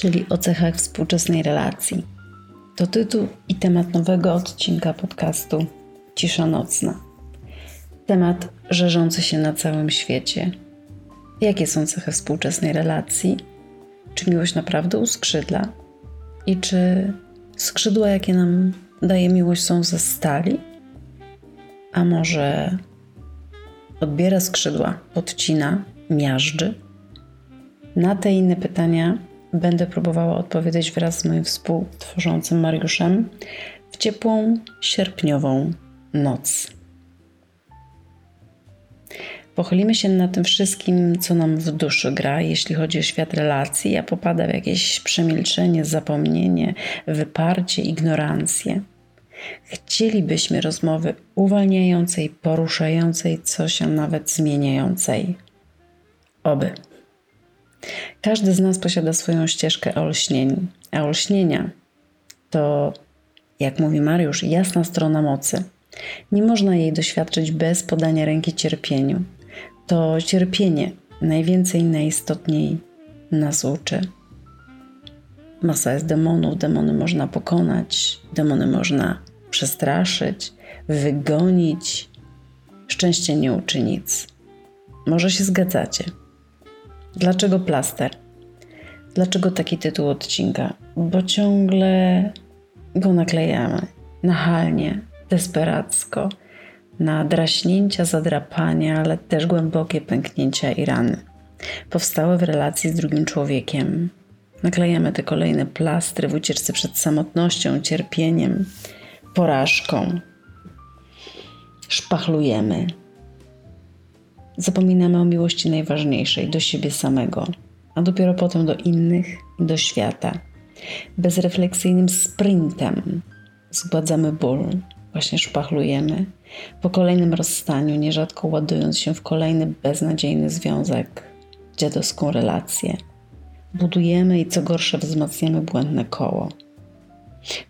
czyli o cechach współczesnej relacji. To tytuł i temat nowego odcinka podcastu Cisza Nocna. Temat żerzący się na całym świecie. Jakie są cechy współczesnej relacji? Czy miłość naprawdę uskrzydla? I czy skrzydła, jakie nam daje miłość, są ze stali? A może odbiera skrzydła, podcina, miażdży? Na te inne pytania będę próbowała odpowiedzieć wraz z moim współtworzącym Mariuszem w ciepłą, sierpniową noc. Pochylimy się nad tym wszystkim, co nam w duszy gra, jeśli chodzi o świat relacji, a popada w jakieś przemilczenie, zapomnienie, wyparcie, ignorancję. Chcielibyśmy rozmowy uwalniającej, poruszającej, co się nawet zmieniającej. Oby. Każdy z nas posiada swoją ścieżkę olśnień, a olśnienia to, jak mówi Mariusz, jasna strona mocy. Nie można jej doświadczyć bez podania ręki cierpieniu. To cierpienie najwięcej najistotniej nas uczy. Masa jest demonów, demony można pokonać, demony można przestraszyć, wygonić. Szczęście nie uczy nic. Może się zgadzacie. Dlaczego plaster? Dlaczego taki tytuł odcinka? Bo ciągle go naklejamy. Nachalnie, desperacko. Na draśnięcia, zadrapania, ale też głębokie pęknięcia i rany. Powstałe w relacji z drugim człowiekiem. Naklejamy te kolejne plastry w ucieczce przed samotnością, cierpieniem, porażką. Szpachlujemy, zapominamy o miłości najważniejszej do siebie samego, a dopiero potem do innych i do świata. Bezrefleksyjnym sprintem zgładzamy ból, właśnie szpachlujemy, po kolejnym rozstaniu, nierzadko ładując się w kolejny beznadziejny związek, dziadowską relację. Budujemy i co gorsze wzmacniamy błędne koło.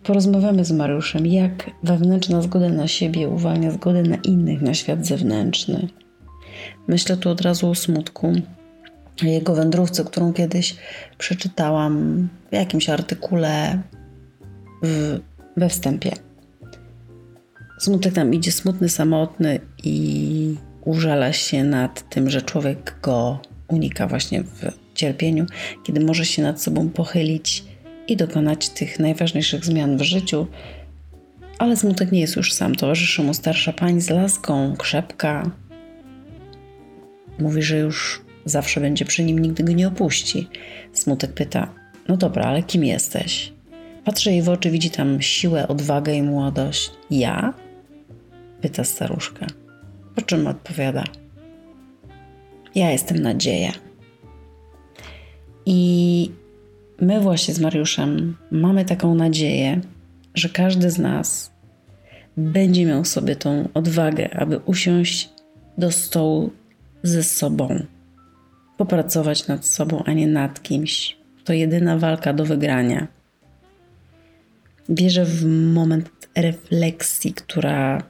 Porozmawiamy z Mariuszem, jak wewnętrzna zgoda na siebie uwalnia zgodę na innych, na świat zewnętrzny Myślę tu od razu o smutku, jego wędrówce, którą kiedyś przeczytałam w jakimś artykule w, we wstępie. Smutek nam idzie smutny, samotny i użala się nad tym, że człowiek go unika właśnie w cierpieniu, kiedy może się nad sobą pochylić i dokonać tych najważniejszych zmian w życiu. Ale smutek nie jest już sam. Towarzyszy mu starsza pani z laską, krzepka, Mówi, że już zawsze będzie przy nim, nigdy go nie opuści. Smutek pyta: No dobra, ale kim jesteś? Patrzy jej w oczy, widzi tam siłę, odwagę i młodość. Ja? Pyta staruszka. Po czym odpowiada: Ja jestem nadzieja. I my właśnie z Mariuszem mamy taką nadzieję, że każdy z nas będzie miał sobie tą odwagę, aby usiąść do stołu ze sobą, popracować nad sobą, a nie nad kimś. To jedyna walka do wygrania. Wierzę w moment refleksji, która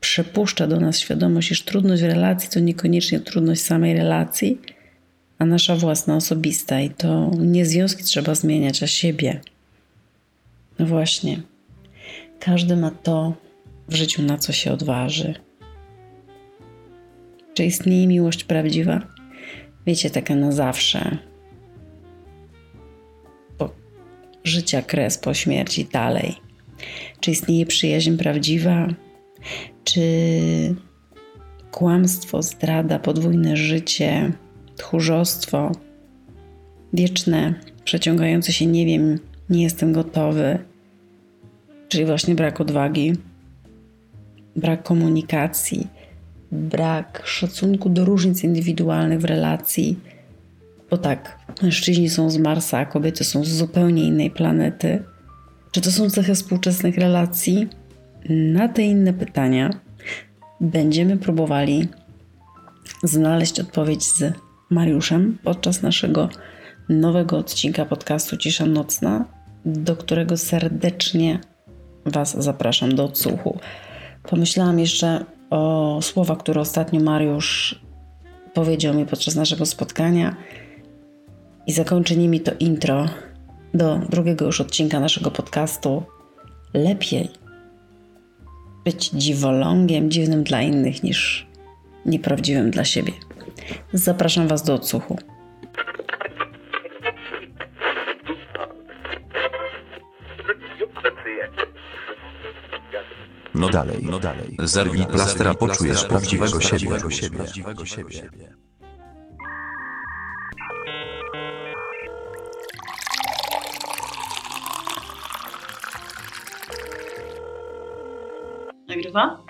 przepuszcza do nas świadomość, iż trudność relacji to niekoniecznie trudność samej relacji, a nasza własna osobista, i to nie związki trzeba zmieniać, a siebie. No właśnie, każdy ma to w życiu, na co się odważy. Czy istnieje miłość prawdziwa? Wiecie, taka na zawsze. Po życia kres, po śmierci dalej. Czy istnieje przyjaźń prawdziwa? Czy kłamstwo, zdrada, podwójne życie, tchórzostwo, wieczne, przeciągające się nie wiem, nie jestem gotowy, czyli właśnie brak odwagi, brak komunikacji, brak szacunku do różnic indywidualnych w relacji, Bo tak, mężczyźni są z Marsa, a kobiety są z zupełnie innej planety. Czy to są cechy współczesnych relacji? Na te inne pytania będziemy próbowali znaleźć odpowiedź z Mariuszem podczas naszego nowego odcinka podcastu Cisza Nocna, do którego serdecznie Was zapraszam do odsłuchu. Pomyślałam jeszcze o słowa, które ostatnio Mariusz powiedział mi podczas naszego spotkania i zakończy nimi to intro do drugiego już odcinka naszego podcastu. Lepiej być dziwolągiem, dziwnym dla innych niż nieprawdziwym dla siebie. Zapraszam Was do odsłuchu. No dalej, no dalej. Zerwij plastera, poczujesz prawdziwego siebie. Prawdziwego siebie. Nagrywa?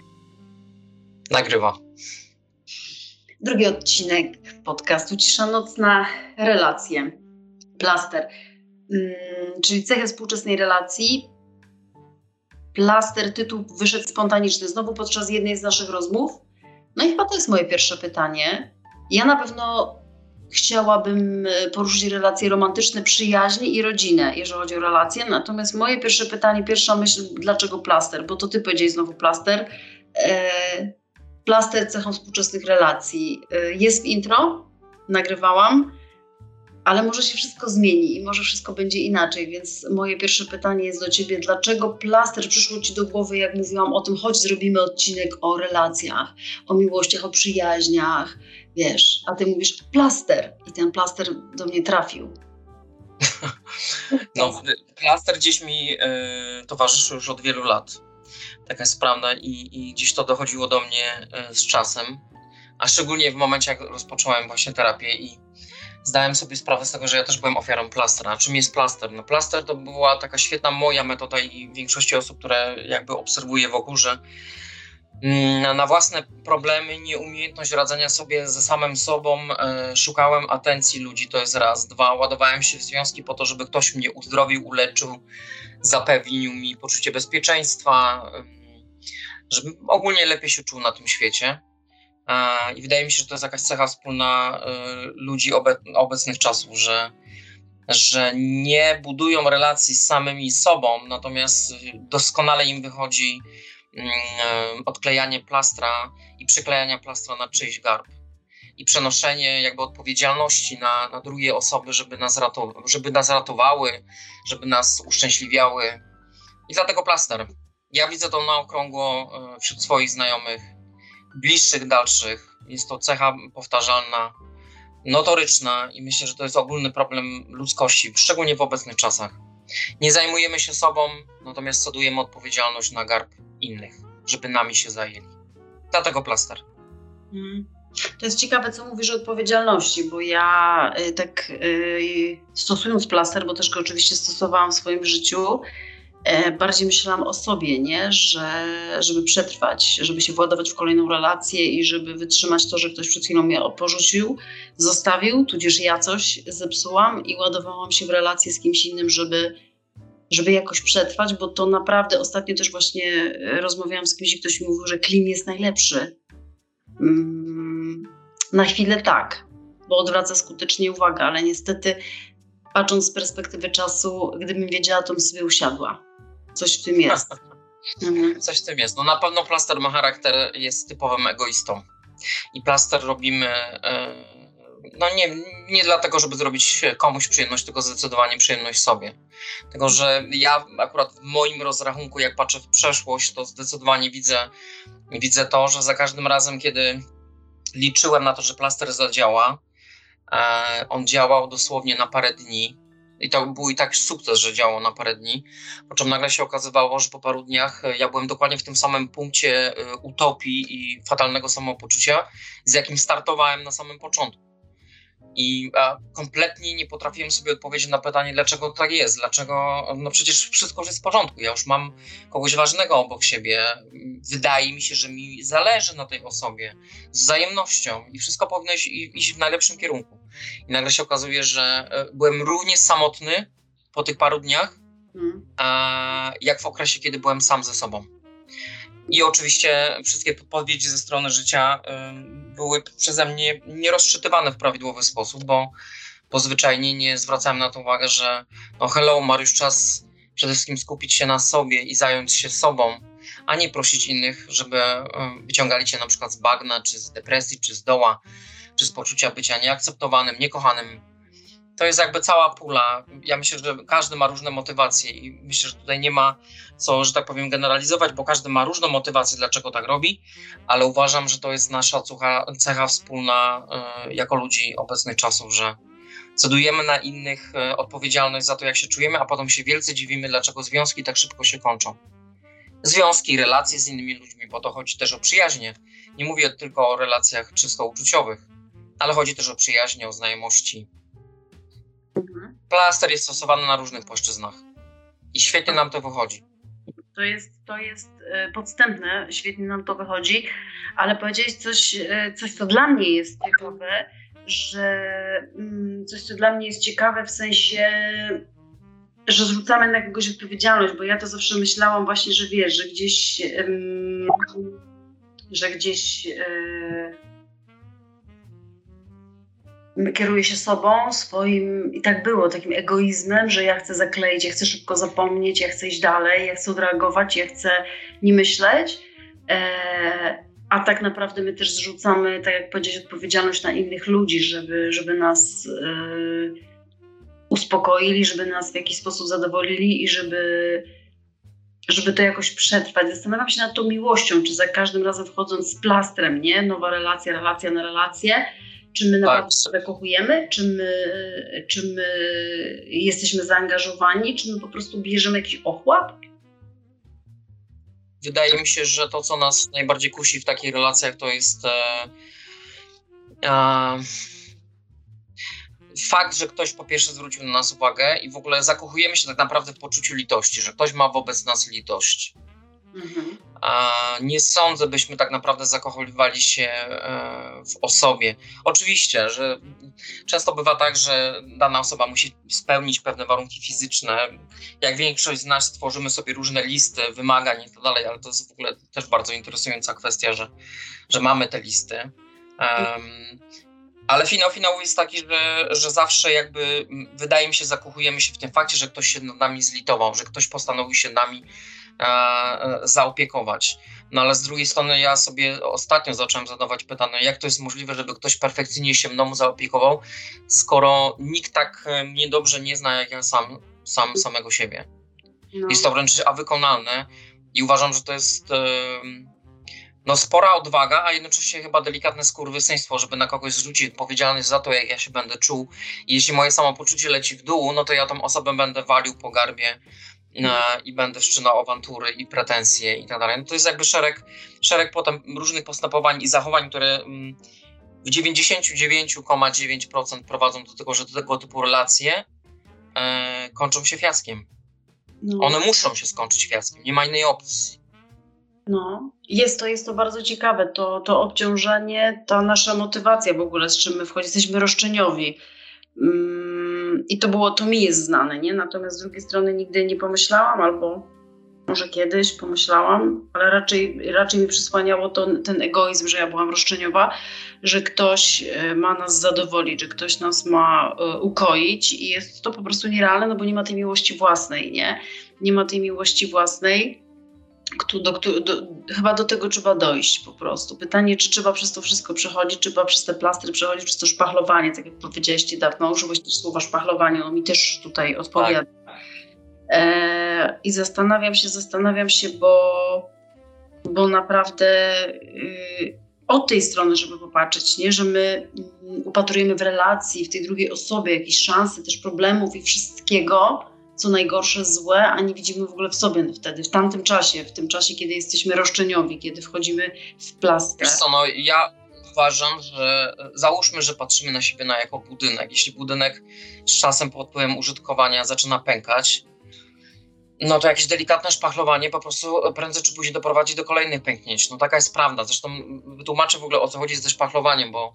Nagrywa. Drugi odcinek podcastu Cisza Nocna. Relacje. Plaster. Hmm, czyli cechy współczesnej relacji. Plaster, tytuł wyszedł spontaniczny znowu podczas jednej z naszych rozmów. No i chyba to jest moje pierwsze pytanie. Ja na pewno chciałabym e, poruszyć relacje romantyczne, przyjaźnie i rodzinę, jeżeli chodzi o relacje. Natomiast moje pierwsze pytanie, pierwsza myśl, dlaczego plaster? Bo to ty powiedziałeś znowu plaster. E, plaster cechą współczesnych relacji. E, jest w intro, nagrywałam, ale może się wszystko zmieni i może wszystko będzie inaczej, więc moje pierwsze pytanie jest do ciebie, dlaczego plaster przyszło ci do głowy, jak mówiłam o tym, choć zrobimy odcinek o relacjach, o miłościach, o przyjaźniach, wiesz, a ty mówisz plaster i ten plaster do mnie trafił. No, plaster gdzieś mi y, towarzyszy już od wielu lat. Taka jest prawda i, i gdzieś to dochodziło do mnie y, z czasem, a szczególnie w momencie, jak rozpocząłem właśnie terapię i zdałem sobie sprawę z tego, że ja też byłem ofiarą plastra. Czym jest plaster? No plaster to była taka świetna moja metoda i większości osób, które jakby obserwuję wokół, że Mm, na własne problemy, nieumiejętność radzenia sobie ze samym sobą, e, szukałem atencji ludzi, to jest raz. Dwa, ładowałem się w związki po to, żeby ktoś mnie uzdrowił, uleczył, zapewnił mi poczucie bezpieczeństwa, żeby ogólnie lepiej się czuł na tym świecie. E, I wydaje mi się, że to jest jakaś cecha wspólna e, ludzi obecnych czasów, że, że nie budują relacji z samymi sobą, natomiast doskonale im wychodzi Mm, odklejanie plastra i przyklejania plastra na czyjś garb i przenoszenie jakby odpowiedzialności na, na drugie osoby, żeby nas, ratow- żeby nas ratowały, żeby nas uszczęśliwiały. I dlatego plaster. Ja widzę to na okrągło e, wśród swoich znajomych, bliższych, dalszych. Jest to cecha powtarzalna, notoryczna i myślę, że to jest ogólny problem ludzkości, szczególnie w obecnych czasach. Nie zajmujemy się sobą, natomiast cedujemy odpowiedzialność na garb innych, żeby nami się zajęli. Dlatego plaster. Hmm. To jest ciekawe, co mówisz o odpowiedzialności, bo ja y, tak y, stosując plaster, bo też go oczywiście stosowałam w swoim życiu, bardziej myślałam o sobie, nie? Że, żeby przetrwać, żeby się władować w kolejną relację i żeby wytrzymać to, że ktoś przed chwilą mnie porzucił, zostawił, tudzież ja coś zepsułam i ładowałam się w relację z kimś innym, żeby żeby jakoś przetrwać, bo to naprawdę ostatnio też właśnie e, rozmawiałam z kimś, ktoś mi mówił, że klin jest najlepszy. Mm, na chwilę tak, bo odwraca skutecznie uwagę, ale niestety patrząc z perspektywy czasu, gdybym wiedziała, to bym sobie usiadła. Coś w tym jest. Mhm. Coś w tym jest. No na pewno plaster ma charakter, jest typowym egoistą. I plaster robimy... Yy no nie, nie dlatego, żeby zrobić komuś przyjemność, tylko zdecydowanie przyjemność sobie. Tego, że ja akurat w moim rozrachunku, jak patrzę w przeszłość, to zdecydowanie widzę, widzę to, że za każdym razem, kiedy liczyłem na to, że plaster zadziała, e, on działał dosłownie na parę dni. I to był i tak sukces, że działał na parę dni. Po czym nagle się okazywało, że po paru dniach ja byłem dokładnie w tym samym punkcie e, utopii i fatalnego samopoczucia, z jakim startowałem na samym początku. I kompletnie nie potrafiłem sobie odpowiedzieć na pytanie, dlaczego tak jest, dlaczego, no przecież wszystko już jest w porządku, ja już mam kogoś ważnego obok siebie, wydaje mi się, że mi zależy na tej osobie, z wzajemnością i wszystko powinno iść, iść w najlepszym kierunku. I nagle się okazuje, że e, byłem równie samotny po tych paru dniach, hmm. jak w okresie, kiedy byłem sam ze sobą. I oczywiście wszystkie podpowiedzi ze strony życia były przeze mnie nierozczytywane w prawidłowy sposób, bo, bo zwyczajnie nie zwracałem na to uwagę, że no hello, Mariusz, czas przede wszystkim skupić się na sobie i zająć się sobą, a nie prosić innych, żeby wyciągali cię na przykład z bagna, czy z depresji, czy z doła, czy z poczucia bycia nieakceptowanym, niekochanym, to jest jakby cała pula. Ja myślę, że każdy ma różne motywacje i myślę, że tutaj nie ma co, że tak powiem, generalizować, bo każdy ma różną motywację, dlaczego tak robi, ale uważam, że to jest nasza cecha, cecha wspólna y, jako ludzi obecnych czasów, że cedujemy na innych y, odpowiedzialność za to, jak się czujemy, a potem się wielce dziwimy, dlaczego związki tak szybko się kończą. Związki, relacje z innymi ludźmi, bo to chodzi też o przyjaźnie. Nie mówię tylko o relacjach czysto uczuciowych, ale chodzi też o przyjaźnie, o znajomości. Plaster jest stosowany na różnych płaszczyznach i świetnie nam to wychodzi. To jest, to jest e, podstępne, świetnie nam to wychodzi, ale powiedziałeś coś, e, coś co dla mnie jest ciekawe, że mm, coś, co dla mnie jest ciekawe w sensie, że zrzucamy na kogoś odpowiedzialność, bo ja to zawsze myślałam właśnie, że wiesz, że gdzieś, że gdzieś e, kieruje się sobą, swoim, i tak było, takim egoizmem, że ja chcę zakleić, ja chcę szybko zapomnieć, ja chcę iść dalej, ja chcę odreagować, ja chcę nie myśleć. E, a tak naprawdę my też zrzucamy, tak jak powiedzieć, odpowiedzialność na innych ludzi, żeby, żeby nas e, uspokoili, żeby nas w jakiś sposób zadowolili i żeby, żeby to jakoś przetrwać. Zastanawiam się nad tą miłością, czy za każdym razem wchodząc z plastrem, nie? Nowa relacja, relacja na relację czy my naprawdę tak. kochujemy, czy my, czy my jesteśmy zaangażowani, czy my po prostu bierzemy jakiś ochłap? Wydaje mi się, że to, co nas najbardziej kusi w takich relacjach, to jest e, e, fakt, że ktoś po pierwsze zwrócił na nas uwagę i w ogóle zakochujemy się tak naprawdę w poczuciu litości, że ktoś ma wobec nas litość. Mhm. Nie sądzę, byśmy tak naprawdę zakochywali się e, w osobie. Oczywiście, że często bywa tak, że dana osoba musi spełnić pewne warunki fizyczne. Jak większość z nas tworzymy sobie różne listy wymagań i tak dalej, ale to jest w ogóle też bardzo interesująca kwestia, że, że mamy te listy. Um, ale finał finału jest taki, że, że zawsze jakby wydaje mi się, zakochujemy się w tym fakcie, że ktoś się nad nami zlitował, że ktoś postanowił się nami zaopiekować. No ale z drugiej strony ja sobie ostatnio zacząłem zadawać pytanie, jak to jest możliwe, żeby ktoś perfekcyjnie się mną zaopiekował, skoro nikt tak mnie dobrze nie zna jak ja sam, sam samego siebie. No. Jest to wręcz a wykonalne i uważam, że to jest no, spora odwaga, a jednocześnie chyba delikatne skurwysyństwo, żeby na kogoś zrzucić odpowiedzialność za to, jak ja się będę czuł. I jeśli moje samopoczucie leci w dół, no to ja tą osobę będę walił po garbie i będę wszczynał awantury i pretensje i tak dalej. No to jest jakby szereg, szereg potem różnych postępowań i zachowań, które mm, w 99,9% prowadzą do tego, że do tego typu relacje e, kończą się fiaskiem. No. One muszą się skończyć fiaskiem, nie ma innej opcji. No, jest to, jest to bardzo ciekawe, to, to obciążenie, ta nasza motywacja w ogóle, z czym my wchodzimy, jesteśmy roszczeniowi. Mm i to było, to mi jest znane, nie? Natomiast z drugiej strony nigdy nie pomyślałam, albo może kiedyś pomyślałam, ale raczej, raczej mi przysłaniało to, ten egoizm, że ja byłam roszczeniowa, że ktoś e, ma nas zadowolić, że ktoś nas ma e, ukoić i jest to po prostu nierealne, no bo nie ma tej miłości własnej, nie? Nie ma tej miłości własnej do, do, do, chyba do tego trzeba dojść po prostu. Pytanie, czy trzeba przez to wszystko przechodzić, czy trzeba przez te plastry przechodzić, przez to szpachlowanie, tak jak powiedzieliście dawno, użyłeś też słowa szpachlowanie, ono mi też tutaj odpowiada. Tak. E, I zastanawiam się, zastanawiam się, bo, bo naprawdę y, od tej strony, żeby popatrzeć, nie? że my y, upatrujemy w relacji, w tej drugiej osobie jakieś szanse, też problemów i wszystkiego, co najgorsze, złe, a nie widzimy w ogóle w sobie wtedy, w tamtym czasie, w tym czasie, kiedy jesteśmy roszczeniowi, kiedy wchodzimy w plastę. Wiesz co, no ja uważam, że załóżmy, że patrzymy na siebie na jako budynek. Jeśli budynek z czasem pod wpływem użytkowania zaczyna pękać, no to jakieś delikatne szpachlowanie po prostu prędzej czy później doprowadzi do kolejnych pęknięć. No taka jest prawda. Zresztą wytłumaczę w ogóle o co chodzi ze szpachlowaniem, bo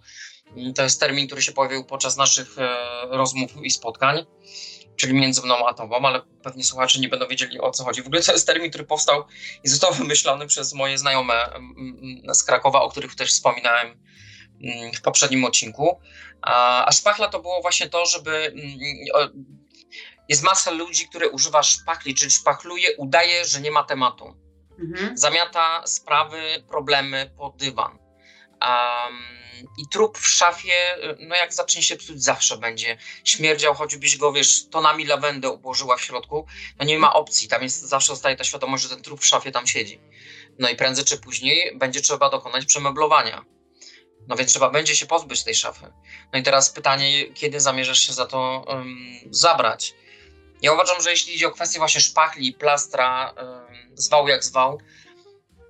to jest termin, który się pojawił podczas naszych e, rozmów i spotkań, czyli między mną a tobą, ale pewnie słuchacze nie będą wiedzieli o co chodzi. W ogóle to jest termin, który powstał i został wymyślony przez moje znajome z Krakowa, o których też wspominałem w poprzednim odcinku. A szpachla to było właśnie to, żeby jest masa ludzi, które używa szpachli, czyli szpachluje, udaje, że nie ma tematu. Mhm. Zamiata sprawy, problemy pod dywan. Um, I trup w szafie, no jak zacznie się psuć, zawsze będzie śmierdział, choćbyś go, wiesz, tonami lawendę ułożyła w środku, no nie ma opcji, tam jest, zawsze zostaje ta świadomość, że ten trup w szafie tam siedzi. No i prędzej czy później będzie trzeba dokonać przemeblowania. No więc trzeba będzie się pozbyć tej szafy. No i teraz pytanie, kiedy zamierzasz się za to um, zabrać? Ja uważam, że jeśli idzie o kwestię właśnie szpachli, plastra, zwał jak zwał,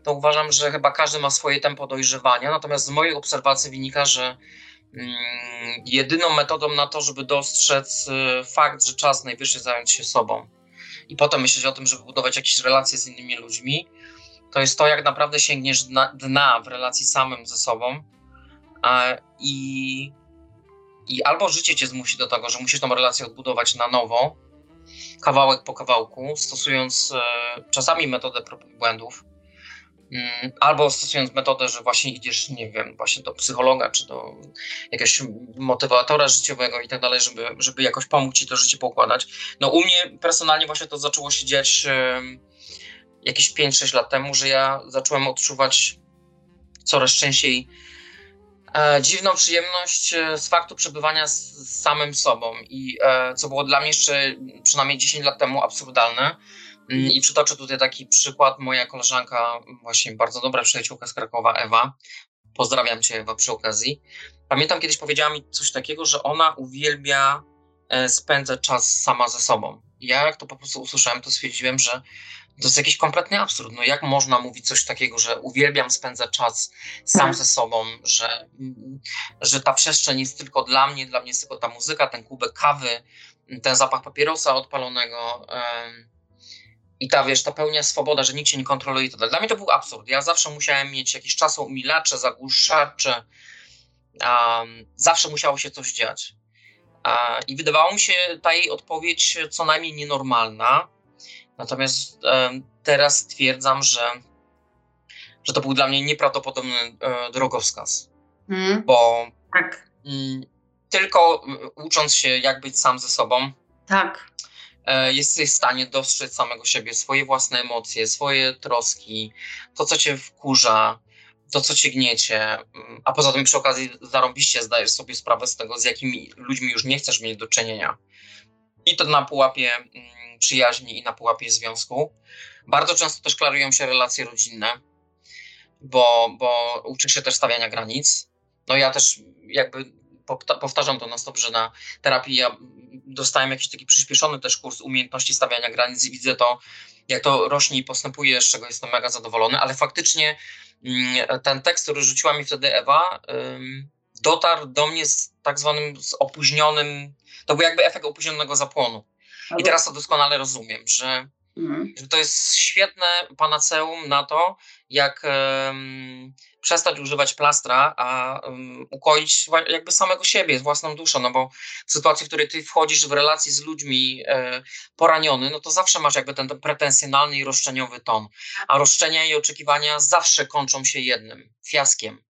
to uważam, że chyba każdy ma swoje tempo dojrzewania. Natomiast z mojej obserwacji wynika, że mm, jedyną metodą na to, żeby dostrzec y, fakt, że czas najwyższy zająć się sobą i potem myśleć o tym, żeby budować jakieś relacje z innymi ludźmi, to jest to, jak naprawdę sięgniesz dna, w relacji samym ze sobą i, i albo życie cię zmusi do tego, że musisz tą relację odbudować na nowo, kawałek po kawałku, stosując e, czasami metodę prób i błędów, albo stosując metodę, że właśnie idziesz, nie wiem, właśnie do psychologa, czy do jakiegoś motywatora życiowego i tak dalej, żeby, żeby jakoś pomóc ci to życie poukładać. No u mnie personalnie właśnie to zaczęło się dziać jakieś 5-6 lat temu, że ja zacząłem odczuwać coraz częściej e, dziwną przyjemność e, z faktu przebywania z, z samym sobą i e, co było dla mnie jeszcze przynajmniej 10 lat temu absurdalne. Mm, I przytoczę tutaj taki przykład. Moja koleżanka, właśnie bardzo dobra przyjaciółka z Krakowa, Ewa, pozdrawiam cię Ewa przy okazji. Pamiętam kiedyś powiedziała mi coś takiego, że ona uwielbia e, spędzać czas sama ze sobą. Ja jak to po prostu usłyszałem, to stwierdziłem, że to jest jakiś kompletny absurd. No jak można mówić coś takiego, że uwielbiam spędzać czas sam tak. ze sobą, że, że ta przestrzeń jest tylko dla mnie, dla mnie jest tylko ta muzyka, ten kubek kawy, ten zapach papierosa odpalonego i ta, wiesz, ta pełnia swoboda, że nikt się nie kontroluje. To dla mnie to był absurd. Ja zawsze musiałem mieć jakieś umilacze, zagłuszacze, um, zawsze musiało się coś dziać. I wydawało mi się ta jej odpowiedź co najmniej nienormalna, Natomiast e, teraz stwierdzam, że, że to był dla mnie nieprawdopodobny e, drogowskaz. Hmm. Bo tak. m, tylko ucząc się, jak być sam ze sobą, tak. E, jesteś w stanie dostrzec samego siebie, swoje własne emocje, swoje troski, to, co cię wkurza, to, co cię gniecie. A poza tym przy okazji zarąbiście zdajesz sobie sprawę z tego, z jakimi ludźmi już nie chcesz mieć do czynienia. I to na pułapie przyjaźni i na pułapie związku. Bardzo często też klarują się relacje rodzinne, bo, bo uczy się też stawiania granic. No ja też jakby powtarzam to na stop, że na terapii ja dostałem jakiś taki przyspieszony też kurs umiejętności stawiania granic i widzę to, jak to rośnie i postępuje, z czego jestem mega zadowolony, ale faktycznie mm, ten tekst, który rzuciła mi wtedy Ewa, dotarł do mnie z tak zwanym z opóźnionym, to był jakby efekt opóźnionego zapłonu. I teraz to doskonale rozumiem, że, mhm. że to jest świetne panaceum na to, jak um, przestać używać plastra, a um, ukoić jakby samego siebie, własną duszę, no bo w sytuacji, w której ty wchodzisz w relacje z ludźmi e, poraniony, no to zawsze masz jakby ten, ten pretensjonalny i roszczeniowy ton, a roszczenia i oczekiwania zawsze kończą się jednym, fiaskiem.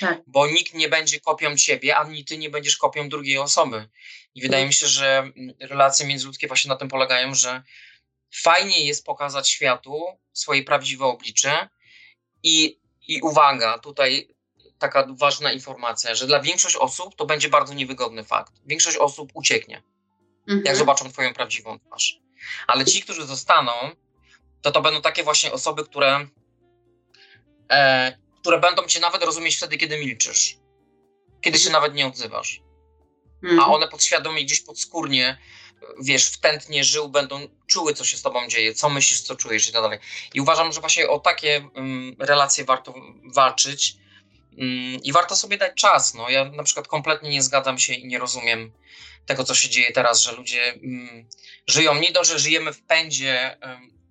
Tak. Bo nikt nie będzie kopią ciebie, ani ty nie będziesz kopią drugiej osoby. I wydaje mi się, że relacje międzyludzkie właśnie na tym polegają, że fajnie jest pokazać światu swoje prawdziwe oblicze i, i uwaga, tutaj taka ważna informacja, że dla większości osób to będzie bardzo niewygodny fakt. Większość osób ucieknie, mhm. jak zobaczą twoją prawdziwą twarz. Ale ci, którzy zostaną, to to będą takie właśnie osoby, które, e, które będą cię nawet rozumieć wtedy, kiedy milczysz, kiedy się nawet nie odzywasz a mhm. one podświadomie gdzieś podskórnie, wiesz, w tętnie żył, będą czuły, co się z tobą dzieje, co myślisz, co czujesz i tak dalej. I uważam, że właśnie o takie um, relacje warto walczyć, Mm, I warto sobie dać czas. No, ja na przykład kompletnie nie zgadzam się i nie rozumiem tego, co się dzieje teraz, że ludzie mm, żyją, nie to, że żyjemy w pędzie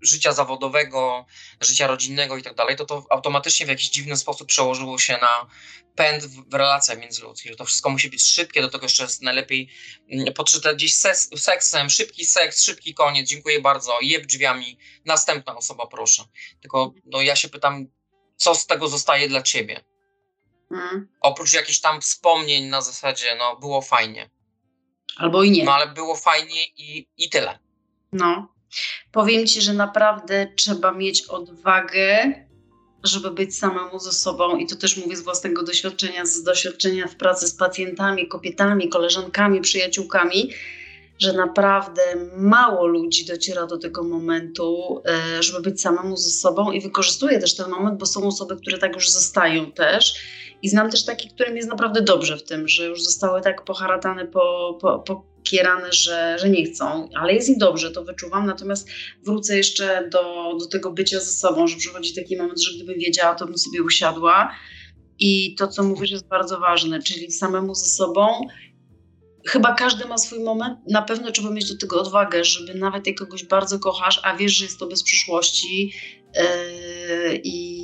życia zawodowego, życia rodzinnego i tak dalej, to to automatycznie w jakiś dziwny sposób przełożyło się na pęd w, w relacjach międzyludzkich, że to wszystko musi być szybkie, do tego jeszcze jest najlepiej mm, podszyte gdzieś seks, seksem, szybki seks, szybki koniec, dziękuję bardzo, jeb drzwiami, następna osoba proszę. Tylko no, ja się pytam, co z tego zostaje dla ciebie? Hmm. Oprócz jakichś tam wspomnień na zasadzie, no było fajnie. Albo i nie. No ale było fajnie i, i tyle. No. Powiem ci, że naprawdę trzeba mieć odwagę, żeby być samemu ze sobą, i to też mówię z własnego doświadczenia, z doświadczenia w pracy z pacjentami, kobietami, koleżankami, przyjaciółkami, że naprawdę mało ludzi dociera do tego momentu, e, żeby być samemu ze sobą i wykorzystuje też ten moment, bo są osoby, które tak już zostają też. I znam też takich, którym jest naprawdę dobrze w tym, że już zostały tak poharatane, po, po, pokierane, że, że nie chcą, ale jest im dobrze, to wyczuwam. Natomiast wrócę jeszcze do, do tego bycia ze sobą, że przychodzi taki moment, że gdybym wiedziała, to bym sobie usiadła. I to, co mówisz, jest bardzo ważne, czyli samemu ze sobą chyba każdy ma swój moment. Na pewno trzeba mieć do tego odwagę, żeby nawet jak kogoś bardzo kochasz, a wiesz, że jest to bez przyszłości yy, i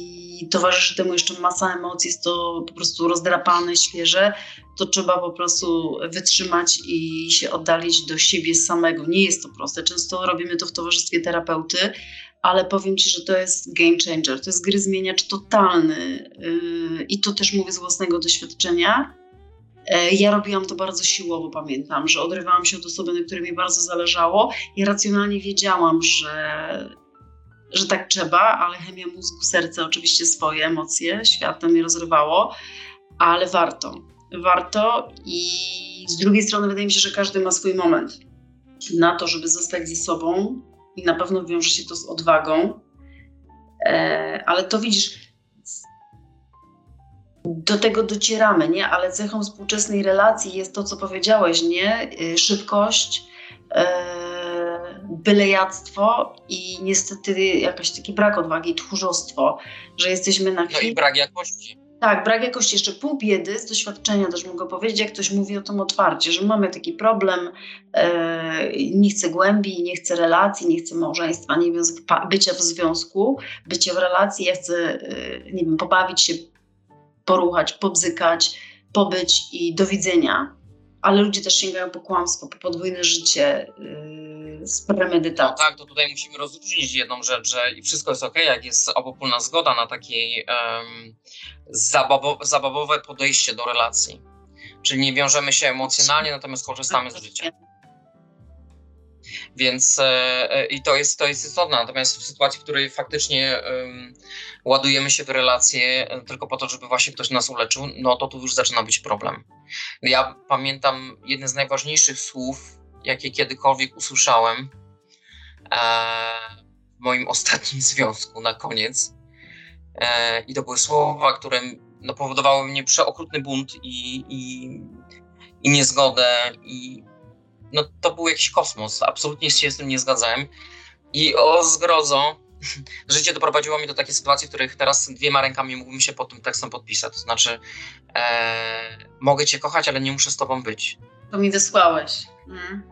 towarzyszy temu jeszcze masa emocji, jest to po prostu rozdrapane, świeże, to trzeba po prostu wytrzymać i się oddalić do siebie samego. Nie jest to proste. Często robimy to w towarzystwie terapeuty, ale powiem Ci, że to jest game changer, to jest gry zmieniacz totalny yy, i to też mówię z własnego doświadczenia E, ja robiłam to bardzo siłowo, pamiętam, że odrywałam się od osoby, na której mi bardzo zależało. Ja racjonalnie wiedziałam, że, że tak trzeba, ale chemia mózgu, serce, oczywiście swoje emocje, świat mnie rozrywało, ale warto. Warto i z drugiej strony wydaje mi się, że każdy ma swój moment na to, żeby zostać ze sobą i na pewno wiąże się to z odwagą. E, ale to widzisz, do tego docieramy, nie? Ale cechą współczesnej relacji jest to, co powiedziałeś, nie? Y, szybkość, e, bylejactwo i niestety jakaś taki brak odwagi, tchórzostwo, że jesteśmy na chwilę... No i brak jakości. Tak, brak jakości. Jeszcze pół biedy, z doświadczenia też mogę powiedzieć, jak ktoś mówi o tym otwarcie, że mamy taki problem, e, nie chcę głębi, nie chcę relacji, nie chcę małżeństwa, nie wiem, bycia w związku, bycia w relacji, ja chcę, e, nie wiem, pobawić się poruchać, pobzykać, pobyć i do widzenia. Ale ludzie też sięgają po kłamstwo, po podwójne życie yy, z premedytacją. No tak, to tutaj musimy rozróżnić jedną rzecz, że wszystko jest ok, jak jest obopólna zgoda na takie um, zabawowe podejście do relacji. Czyli nie wiążemy się emocjonalnie, natomiast korzystamy z życia. Więc e, e, i to jest, to jest istotne. Natomiast w sytuacji, w której faktycznie um, ładujemy się w relacje e, tylko po to, żeby właśnie ktoś nas uleczył, no to tu już zaczyna być problem. Ja pamiętam jedne z najważniejszych słów, jakie kiedykolwiek usłyszałem e, w moim ostatnim związku na koniec. E, I to były słowa, które no, powodowały mnie przeokrutny bunt i, i, i niezgodę i no to był jakiś kosmos. Absolutnie się z tym nie zgadzałem. I o zgrozo, życie doprowadziło mnie do takiej sytuacji, w których teraz dwiema rękami mógłbym się pod tym tekstem podpisać. To znaczy, e, mogę cię kochać, ale nie muszę z tobą być. To mi wysłałeś. Mm.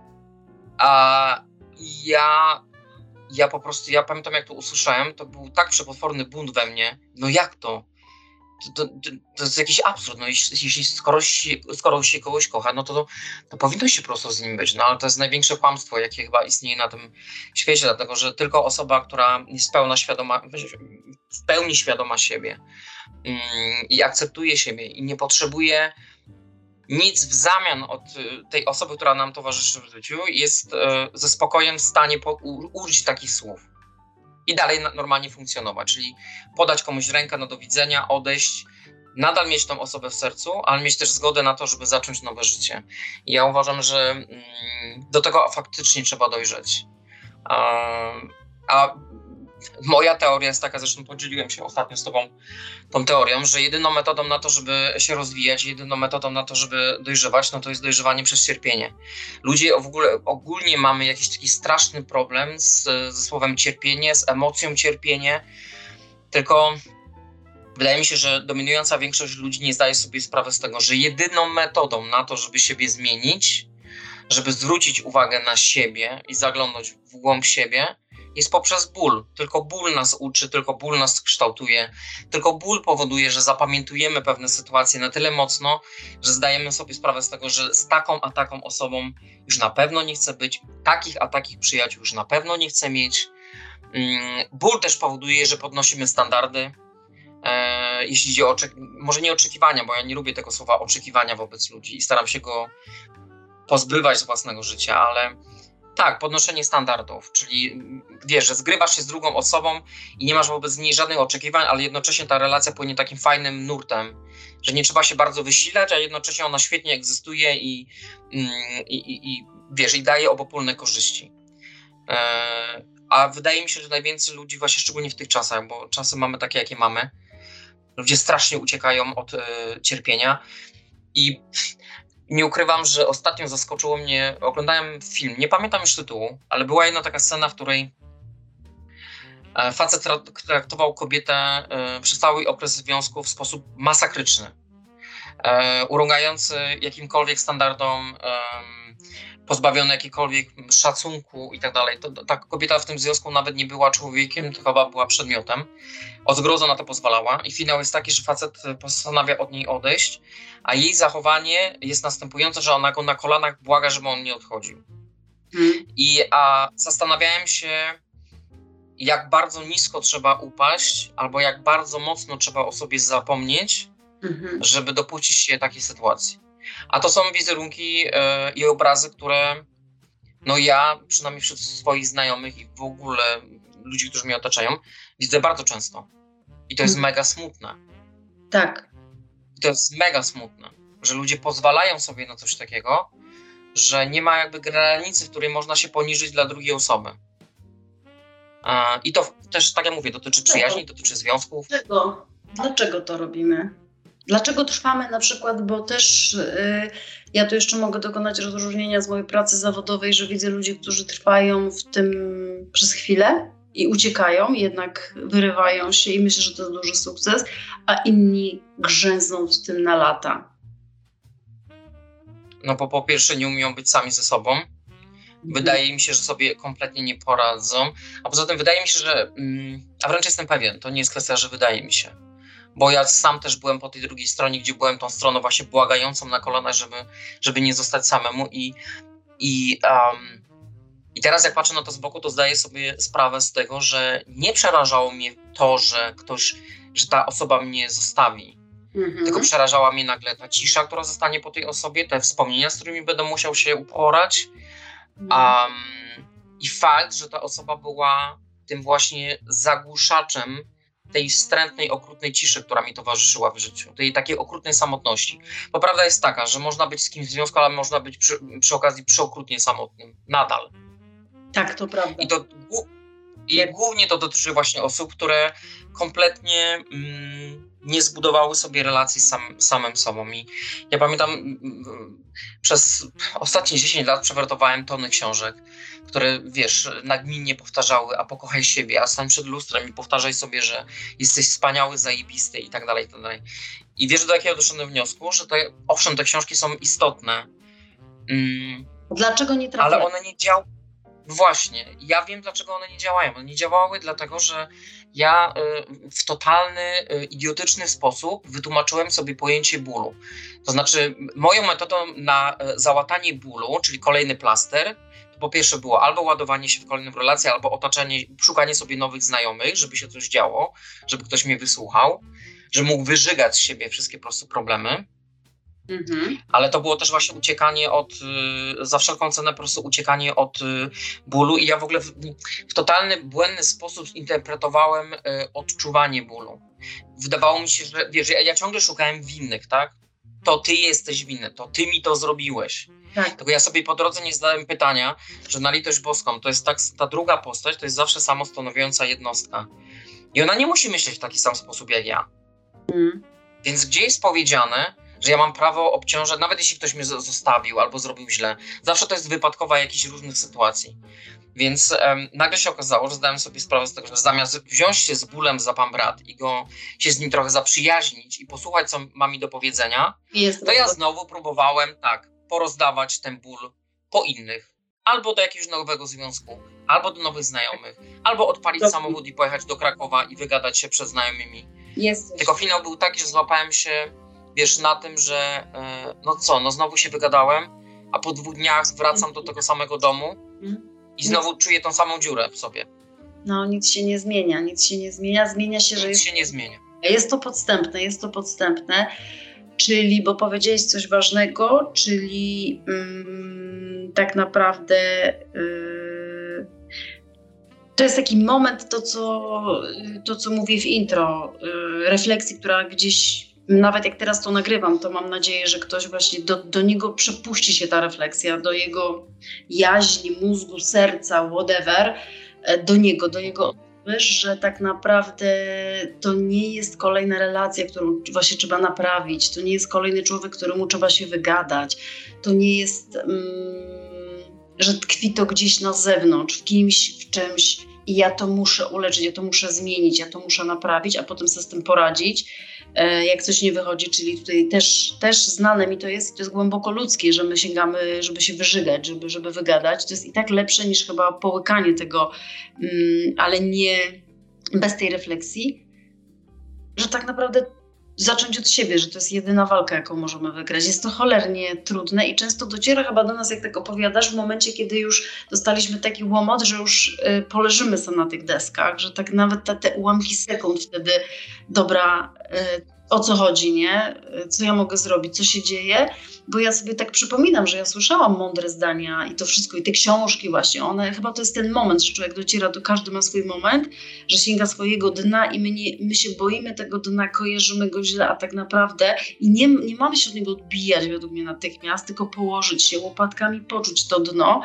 A ja, ja po prostu, ja pamiętam jak to usłyszałem, to był tak przepotworny bunt we mnie. No jak to? to, to, to, jest jakiś absurd. No, jeśli, skoro, się, skoro się kogoś kocha, no to, to, powinno się prosto z nim być. No ale to jest największe kłamstwo, jakie chyba istnieje na tym świecie, dlatego że tylko osoba, która jest pełna świadoma, w pełni świadoma siebie mm, i akceptuje siebie i nie potrzebuje nic w zamian od y, tej osoby, która nam towarzyszy w życiu, jest y, ze spokojem w stanie użyć takich słów i dalej normalnie funkcjonować, czyli podać komuś rękę na do widzenia, odejść, nadal mieć tą osobę w sercu, ale mieć też zgodę na to, żeby zacząć nowe życie. I ja uważam, że mm, do tego faktycznie trzeba dojrzeć. A moja teoria jest taka, zresztą podzieliłem się ostatnio z Tobą tą teorią, że jedyną metodą na to, żeby się rozwijać, jedyną metodą na to, żeby dojrzewać, no to jest dojrzewanie przez cierpienie. Ludzie w ogóle ogólnie mamy jakiś taki straszny problem z, ze słowem cierpienie, z emocją cierpienie, tylko wydaje mi się, że dominująca większość ludzi nie zdaje sobie sprawy z tego, że jedyną metodą na to, żeby siebie zmienić, żeby zwrócić uwagę na siebie i zaglądać w głąb siebie, jest poprzez ból. Tylko ból nas uczy, tylko ból nas kształtuje, tylko ból powoduje, że zapamiętujemy pewne sytuacje na tyle mocno, że zdajemy sobie sprawę z tego, że z taką a taką osobą już na pewno nie chcę być, takich a takich przyjaciół już na pewno nie chcę mieć. Mm, ból też powoduje, że podnosimy standardy. E, jeśli chodzi o może nie oczekiwania, bo ja nie lubię tego słowa oczekiwania wobec ludzi i staram się go pozbywać z własnego życia, ale tak, podnoszenie standardów, czyli wiesz, że zgrywasz się z drugą osobą i nie masz wobec niej żadnych oczekiwań, ale jednocześnie ta relacja płynie takim fajnym nurtem, że nie trzeba się bardzo wysilać, a jednocześnie ona świetnie egzystuje i, mm, i, i, i wiesz, i daje obopólne korzyści. E, a wydaje mi się, że najwięcej ludzi, właśnie szczególnie w tych czasach, bo czasy mamy takie, jakie mamy, ludzie strasznie uciekają od e, cierpienia i nie ukrywam, że ostatnio zaskoczyło mnie, oglądałem film, nie pamiętam już tytułu, ale była jedna taka scena, w której e, facet traktował kobietę e, przez cały okres związku w sposób masakryczny, e, urągający jakimkolwiek standardom, pozbawiony jakikolwiek szacunku i tak dalej. Ta kobieta w tym związku nawet nie była człowiekiem, to chyba była przedmiotem. Od zgrozo na to pozwalała i finał jest taki, że facet postanawia od niej odejść, a jej zachowanie jest następujące, że ona go na kolanach błaga, żeby on nie odchodził. Hmm. I a zastanawiałem się, jak bardzo nisko trzeba upaść, albo jak bardzo mocno trzeba o sobie zapomnieć, mhm. żeby dopuścić się takiej sytuacji. A to są wizerunki e, i obrazy, które no ja, przynajmniej wśród swoich znajomych i w ogóle ludzi, którzy mnie otaczają, widzę bardzo często. I to jest hmm. mega smutne. Tak. I to jest mega smutne, że ludzie pozwalają sobie na coś takiego, że nie ma jakby granicy, w której można się poniżyć dla drugiej osoby. I to też, tak jak mówię, dotyczy przyjaźni, dotyczy związków. Dlaczego? Dlaczego to robimy? Dlaczego trwamy na przykład, bo też y, ja tu jeszcze mogę dokonać rozróżnienia z mojej pracy zawodowej, że widzę ludzi, którzy trwają w tym przez chwilę i uciekają, jednak wyrywają się i myślę, że to jest duży sukces, a inni grzęzną w tym na lata. No bo po pierwsze nie umieją być sami ze sobą. Mhm. Wydaje mi się, że sobie kompletnie nie poradzą. A poza tym wydaje mi się, że. Mm, a wręcz jestem pewien, to nie jest kwestia, że wydaje mi się bo ja sam też byłem po tej drugiej stronie, gdzie byłem tą stroną właśnie błagającą na kolana, żeby, żeby nie zostać samemu i, i, um, i teraz jak patrzę na to z boku, to zdaję sobie sprawę z tego, że nie przerażało mnie to, że ktoś, że ta osoba mnie zostawi, mhm. tylko przerażała mnie nagle ta cisza, która zostanie po tej osobie, te wspomnienia, z którymi będę musiał się uporać. Um, i fakt, że ta osoba była tym właśnie zagłuszaczem tej wstrętnej, okrutnej ciszy, która mi towarzyszyła w życiu, tej takiej okrutnej samotności. Bo prawda jest taka, że można być z kimś w związku, ale można być przy, przy okazji przeokrutnie samotnym. Nadal. Tak, to prawda. I to i głównie to dotyczy właśnie osób, które kompletnie mm, nie zbudowały sobie relacji z sam, samym sobą. I ja pamiętam, przez ostatnie 10 lat przewertowałem tony książek, które, wiesz, nagminnie powtarzały, a pokochaj siebie, a stań przed lustrem i powtarzaj sobie, że jesteś wspaniały, zajebisty i tak dalej, i tak dalej. I wiesz, do jakiego doszedłem wniosku? Że te, owszem, te książki są istotne. Mm, Dlaczego nie trafiają? Ale one nie działają Właśnie, ja wiem, dlaczego one nie działają. One nie działały dlatego, że ja y, w totalny, y, idiotyczny sposób wytłumaczyłem sobie pojęcie bólu. To znaczy, moją metodą na y, załatanie bólu, czyli kolejny plaster, to po pierwsze było albo ładowanie się w kolejnym relacji, albo otaczanie, szukanie sobie nowych znajomych, żeby się coś działo, żeby ktoś mnie wysłuchał, żeby mógł wyżygać z siebie wszystkie po prostu problemy. Mhm. Ale to było też właśnie uciekanie od, y, za wszelką cenę po prostu uciekanie od y, bólu i ja w ogóle w, w totalny, błędny sposób interpretowałem y, odczuwanie bólu. Wydawało mi się, że wiesz, ja, ja ciągle szukałem winnych, tak? To ty jesteś winny, to ty mi to zrobiłeś. Tak. Tylko ja sobie po drodze nie zadałem pytania, że na litość boską to jest tak, ta druga postać to jest zawsze samostanowiąca jednostka. I ona nie musi myśleć w taki sam sposób jak ja. Mhm. Więc gdzie jest powiedziane, że ja mam prawo obciążać, nawet jeśli ktoś mnie zostawił albo zrobił źle. Zawsze to jest wypadkowa jakichś różnych sytuacji. Więc nagle się okazało, że zdałem sobie sprawę z tego, że zamiast wziąć się z bólem za pan brat i go się z nim trochę zaprzyjaźnić i posłuchać, co ma mi do powiedzenia, jest to ja znowu próbowałem tak porozdawać ten ból po innych. Albo do jakiegoś nowego związku, albo do nowych znajomych, albo odpalić Dobry. samochód i pojechać do Krakowa i wygadać się przed znajomymi. Jest. Tylko finał był taki, że złapałem się, wiesz, na tym, że e, no co, no znowu się wygadałem, a po dwóch dniach wracam do tego samego domu mhm. i znowu czuję tą samą dziurę w sobie. No, nic się nie zmienia, nic się nie zmienia. Zmienia się, nic że. Nic się nie zmienia. Jest to podstępne, jest to podstępne. Czyli, bo powiedziałeś coś ważnego, czyli mm, tak naprawdę. Yy, to jest taki moment, to co, to co mówię w intro, yy, refleksji, która gdzieś nawet jak teraz to nagrywam, to mam nadzieję, że ktoś właśnie do, do niego przepuści się ta refleksja, do jego jaźni, mózgu, serca, whatever, e, do niego, do jego że tak naprawdę to nie jest kolejna relacja, którą właśnie trzeba naprawić, to nie jest kolejny człowiek, któremu trzeba się wygadać, to nie jest, mm, że tkwi to gdzieś na zewnątrz, w kimś, w czymś i ja to muszę uleczyć, ja to muszę zmienić, ja to muszę naprawić, a potem sobie z tym poradzić jak coś nie wychodzi, czyli tutaj też, też znane mi to jest i to jest głęboko ludzkie, że my sięgamy, żeby się wyżygać, żeby, żeby wygadać. To jest i tak lepsze niż chyba połykanie tego, mm, ale nie bez tej refleksji, że tak naprawdę zacząć od siebie, że to jest jedyna walka, jaką możemy wygrać. Jest to cholernie trudne i często dociera chyba do nas, jak tak opowiadasz, w momencie, kiedy już dostaliśmy taki łomot, że już y, poleżymy sobie na tych deskach, że tak nawet te, te ułamki sekund wtedy, dobra, y, o co chodzi, nie? Co ja mogę zrobić, co się dzieje, bo ja sobie tak przypominam, że ja słyszałam mądre zdania i to wszystko, i te książki właśnie, one, chyba to jest ten moment, że człowiek dociera do, każdy ma swój moment, że sięga swojego dna i my, nie, my się boimy tego dna, kojarzymy go źle, a tak naprawdę i nie, nie mamy się od niego odbijać według mnie natychmiast, tylko położyć się łopatkami, poczuć to dno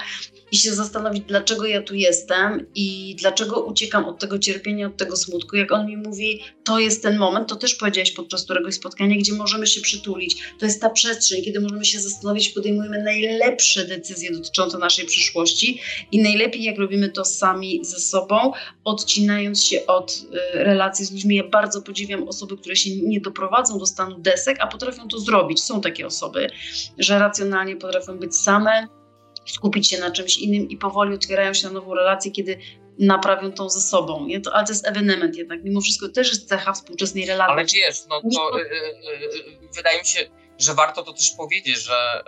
i się zastanowić, dlaczego ja tu jestem i dlaczego uciekam od tego cierpienia, od tego smutku. Jak on mi mówi, to jest ten moment, to też powiedziałeś podczas któregoś spotkania, gdzie możemy się przytulić. To jest ta przestrzeń, kiedy możemy się zastanowić, podejmujemy najlepsze decyzje dotyczące naszej przyszłości i najlepiej, jak robimy to sami ze sobą, odcinając się od y, relacji z ludźmi. Ja bardzo podziwiam osoby, które się nie doprowadzą do stanu desek, a potrafią to zrobić. Są takie osoby, że racjonalnie potrafią być same, skupić się na czymś innym i powoli otwierają się na nową relację, kiedy naprawią tą ze sobą. Nie? To, ale to jest ewenement jednak. Mimo wszystko też jest cecha współczesnej relacji. Ale wiesz, no to y, y, y, wydaje mi się, że warto to też powiedzieć, że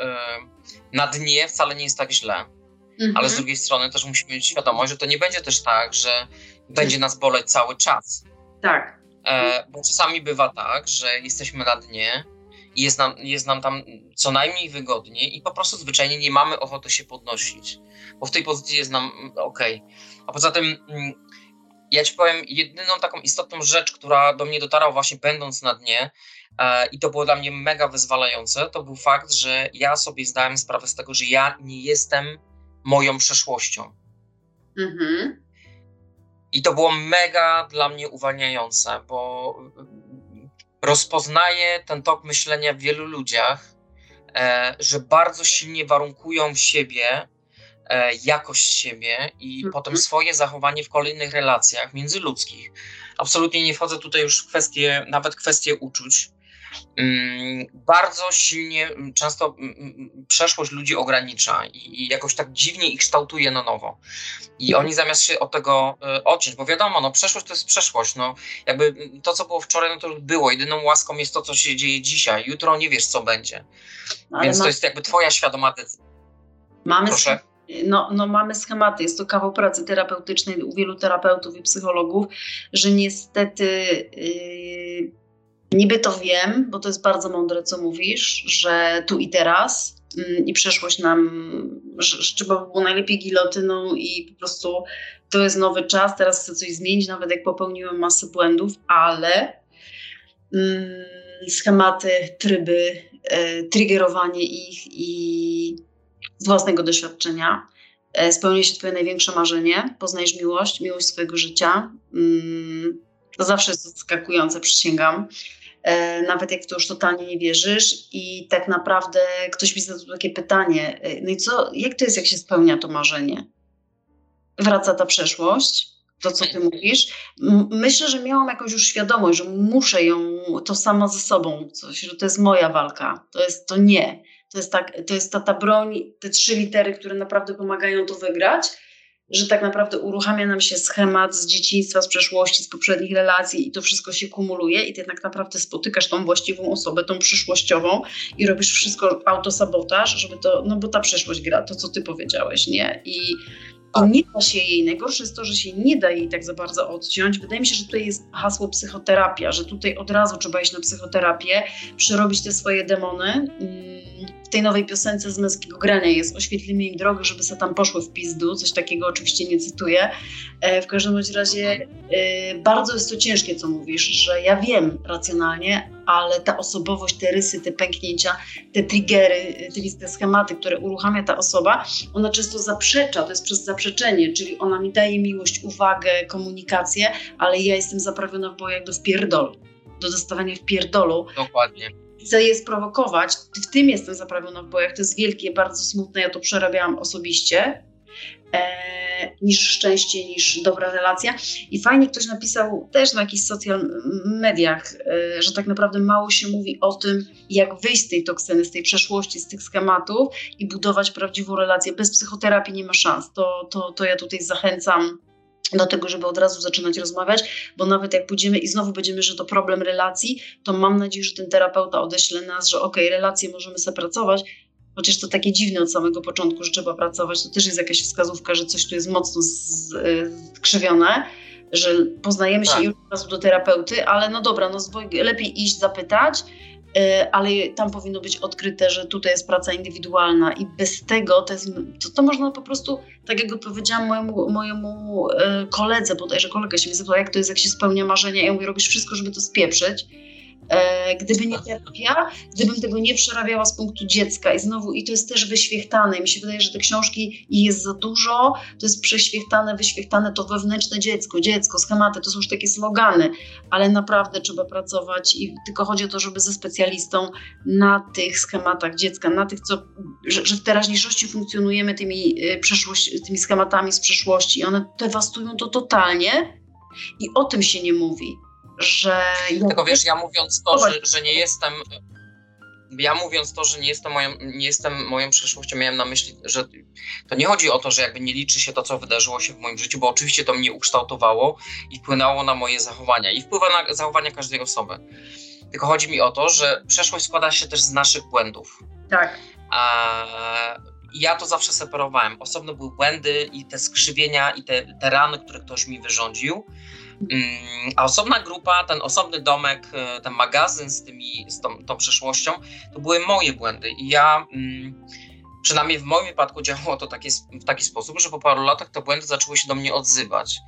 na dnie wcale nie jest tak źle. Mhm. Ale z drugiej strony też musimy mieć świadomość, że to nie będzie też tak, że będzie nas boleć cały czas. Tak. E, bo czasami bywa tak, że jesteśmy na dnie, i jest nam, jest nam tam co najmniej wygodnie i po prostu zwyczajnie nie mamy ochoty się podnosić, bo w tej pozycji jest nam mm, ok. A poza tym mm, ja ci powiem jedyną taką istotną rzecz, która do mnie dotarła właśnie będąc na dnie e, i to było dla mnie mega wyzwalające, to był fakt, że ja sobie zdałem sprawę z tego, że ja nie jestem moją przeszłością. Mhm. I to było mega dla mnie uwalniające, bo rozpoznaję ten tok myślenia w wielu ludziach, e, że bardzo silnie warunkują siebie, e, jakość siebie i mhm. potem swoje zachowanie w kolejnych relacjach międzyludzkich. Absolutnie nie wchodzę tutaj już w kwestie, nawet kwestie uczuć, bardzo silnie, mm, często mm, przeszłość ludzi ogranicza i jakoś tak dziwnie ich kształtuje na nowo. I oni zamiast się od tego e, odciąć, bo wiadomo, no przeszłość to jest przeszłość, no jakby to, co było wczoraj, no to już było. Jedyną łaską jest to, co się dzieje dzisiaj. Jutro nie wiesz, co będzie. Ale Więc ma... to jest jakby twoja świadoma decyzja. Mamy Proszę. No, no mamy schematy, jest to kawał pracy terapeutycznej u wielu terapeutów i psychologów, że niestety yy, Niby to wiem, bo to jest bardzo mądre, co mówisz, że tu i teraz mm, i przeszłość nam, że, że trzeba by było najlepiej gilotyną i po prostu to jest nowy czas, teraz chcę coś zmienić, nawet jak popełniłem masę błędów, ale mm, schematy, tryby, e, triggerowanie ich i z własnego doświadczenia. E, spełni się Twoje największe marzenie, poznajesz miłość, miłość swojego życia. Mm, to zawsze jest zaskakujące, przysięgam. E, nawet jak w to już totalnie nie wierzysz i tak naprawdę ktoś mi zadał takie pytanie, e, no i co, jak to jest, jak się spełnia to marzenie? Wraca ta przeszłość, to co ty mówisz. Myślę, że miałam jakąś już świadomość, że muszę ją, to sama ze sobą, coś, że to jest moja walka, to jest to nie. To jest, tak, to jest ta, ta broń, te trzy litery, które naprawdę pomagają to wygrać że tak naprawdę uruchamia nam się schemat z dzieciństwa, z przeszłości, z poprzednich relacji i to wszystko się kumuluje i ty tak naprawdę spotykasz tą właściwą osobę, tą przyszłościową i robisz wszystko autosabotaż, żeby to, no bo ta przyszłość gra, to co ty powiedziałeś, nie? I, i nie da się jej, najgorsze jest to, że się nie da jej tak za bardzo odciąć. Wydaje mi się, że tutaj jest hasło psychoterapia, że tutaj od razu trzeba iść na psychoterapię, przerobić te swoje demony. W tej nowej piosence z męskiego grania jest oświetlimy im drogę, żeby se tam poszły w pizdu, coś takiego oczywiście nie cytuję. E, w każdym bądź razie e, bardzo jest to ciężkie, co mówisz, że ja wiem racjonalnie, ale ta osobowość, te rysy, te pęknięcia, te triggery, te schematy, które uruchamia ta osoba, ona często zaprzecza, to jest przez zaprzeczenie, czyli ona mi daje miłość, uwagę, komunikację, ale ja jestem zaprawiona w bojach do wpierdolu, do dostawania wpierdolu. Dokładnie chcę je sprowokować. W tym jestem zaprawiona w bojach. To jest wielkie, bardzo smutne. Ja to przerabiałam osobiście. E, niż szczęście, niż dobra relacja. I fajnie ktoś napisał też na jakichś social mediach, e, że tak naprawdę mało się mówi o tym, jak wyjść z tej toksyny, z tej przeszłości, z tych schematów i budować prawdziwą relację. Bez psychoterapii nie ma szans. To, to, to ja tutaj zachęcam do tego, żeby od razu zaczynać rozmawiać, bo nawet jak pójdziemy i znowu będziemy, że to problem relacji, to mam nadzieję, że ten terapeuta odeśle nas, że okej, okay, relacje możemy sobie pracować, chociaż to takie dziwne od samego początku, że trzeba pracować, to też jest jakaś wskazówka, że coś tu jest mocno skrzywione, że poznajemy się tak. już od razu do terapeuty, ale no dobra, no lepiej iść zapytać, ale tam powinno być odkryte, że tutaj jest praca indywidualna i bez tego to, jest, to, to można po prostu, tak jak powiedziałam mojemu, mojemu e, koledze, bodajże kolega się mnie zapytał, jak to jest, jak się spełnia marzenia, ja mówię, robisz wszystko, żeby to spieprzyć, E, gdyby nie terapia, gdybym tego nie przerabiała z punktu dziecka. I znowu, i to jest też wyświechtane, mi się wydaje, że te książki jest za dużo, to jest przeświechtane, wyświechtane to wewnętrzne dziecko, dziecko, schematy, to są już takie slogany, ale naprawdę trzeba pracować i tylko chodzi o to, żeby ze specjalistą na tych schematach dziecka, na tych, co, że, że w teraźniejszości funkcjonujemy tymi, e, tymi schematami z przeszłości. I one dewastują to totalnie. I o tym się nie mówi że. Tylko wiesz, ja mówiąc to, że, że nie jestem. Ja mówiąc to, że nie jestem, moją, nie jestem moją przeszłością, miałem na myśli, że to nie chodzi o to, że jakby nie liczy się to, co wydarzyło się w moim życiu, bo oczywiście to mnie ukształtowało i wpłynęło na moje zachowania i wpływa na zachowania każdej osoby. Tylko chodzi mi o to, że przeszłość składa się też z naszych błędów. Tak. A ja to zawsze separowałem. Osobno były błędy i te skrzywienia i te, te rany, które ktoś mi wyrządził. Mm, a osobna grupa, ten osobny domek, e, ten magazyn z, tymi, z tą, tą przeszłością, to były moje błędy. I ja, mm, przynajmniej w moim wypadku, działało to taki, w taki sposób, że po paru latach te błędy zaczęły się do mnie odzywać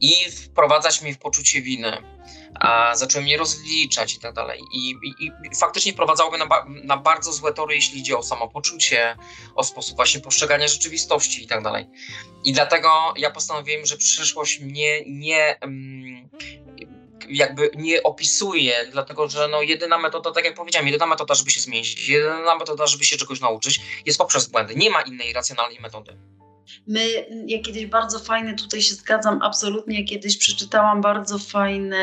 i wprowadzać mnie w poczucie winy a zacząłem mnie rozliczać i tak dalej. I, i, i faktycznie prowadzałoby na, ba, na, bardzo złe tory, jeśli idzie o samopoczucie, o sposób właśnie postrzegania rzeczywistości i tak dalej. I dlatego ja postanowiłem, że przyszłość mnie nie. Mm, jakby nie opisuje, dlatego że no jedyna metoda, tak jak powiedziałem, jedyna metoda, żeby się zmienić, jedyna metoda, żeby się czegoś nauczyć, jest poprzez błędy. Nie ma innej racjonalnej metody. My, ja kiedyś bardzo fajny, tutaj się zgadzam absolutnie, kiedyś przeczytałam bardzo fajny,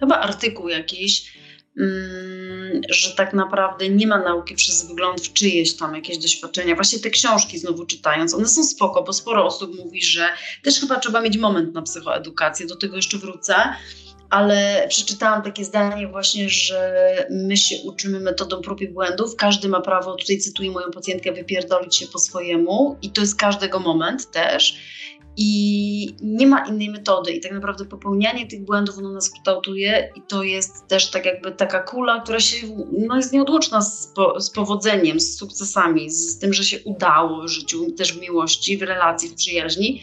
chyba artykuł jakiś, mm, że tak naprawdę nie ma nauki przez wygląd w czyjeś tam jakieś doświadczenia. Właśnie te książki znowu czytając, one są spoko, bo sporo osób mówi, że też chyba trzeba mieć moment na psychoedukację, do tego jeszcze wrócę, ale przeczytałam takie zdanie właśnie, że my się uczymy metodą prób i błędów. Każdy ma prawo, tutaj cytuję moją pacjentkę, wypierdolić się po swojemu i to jest każdego moment też. I nie ma innej metody. I tak naprawdę popełnianie tych błędów ono nas kształtuje, i to jest też tak jakby taka kula, która się no, jest nieodłączna z, po, z powodzeniem, z sukcesami, z tym, że się udało w życiu, też w miłości, w relacji, w przyjaźni,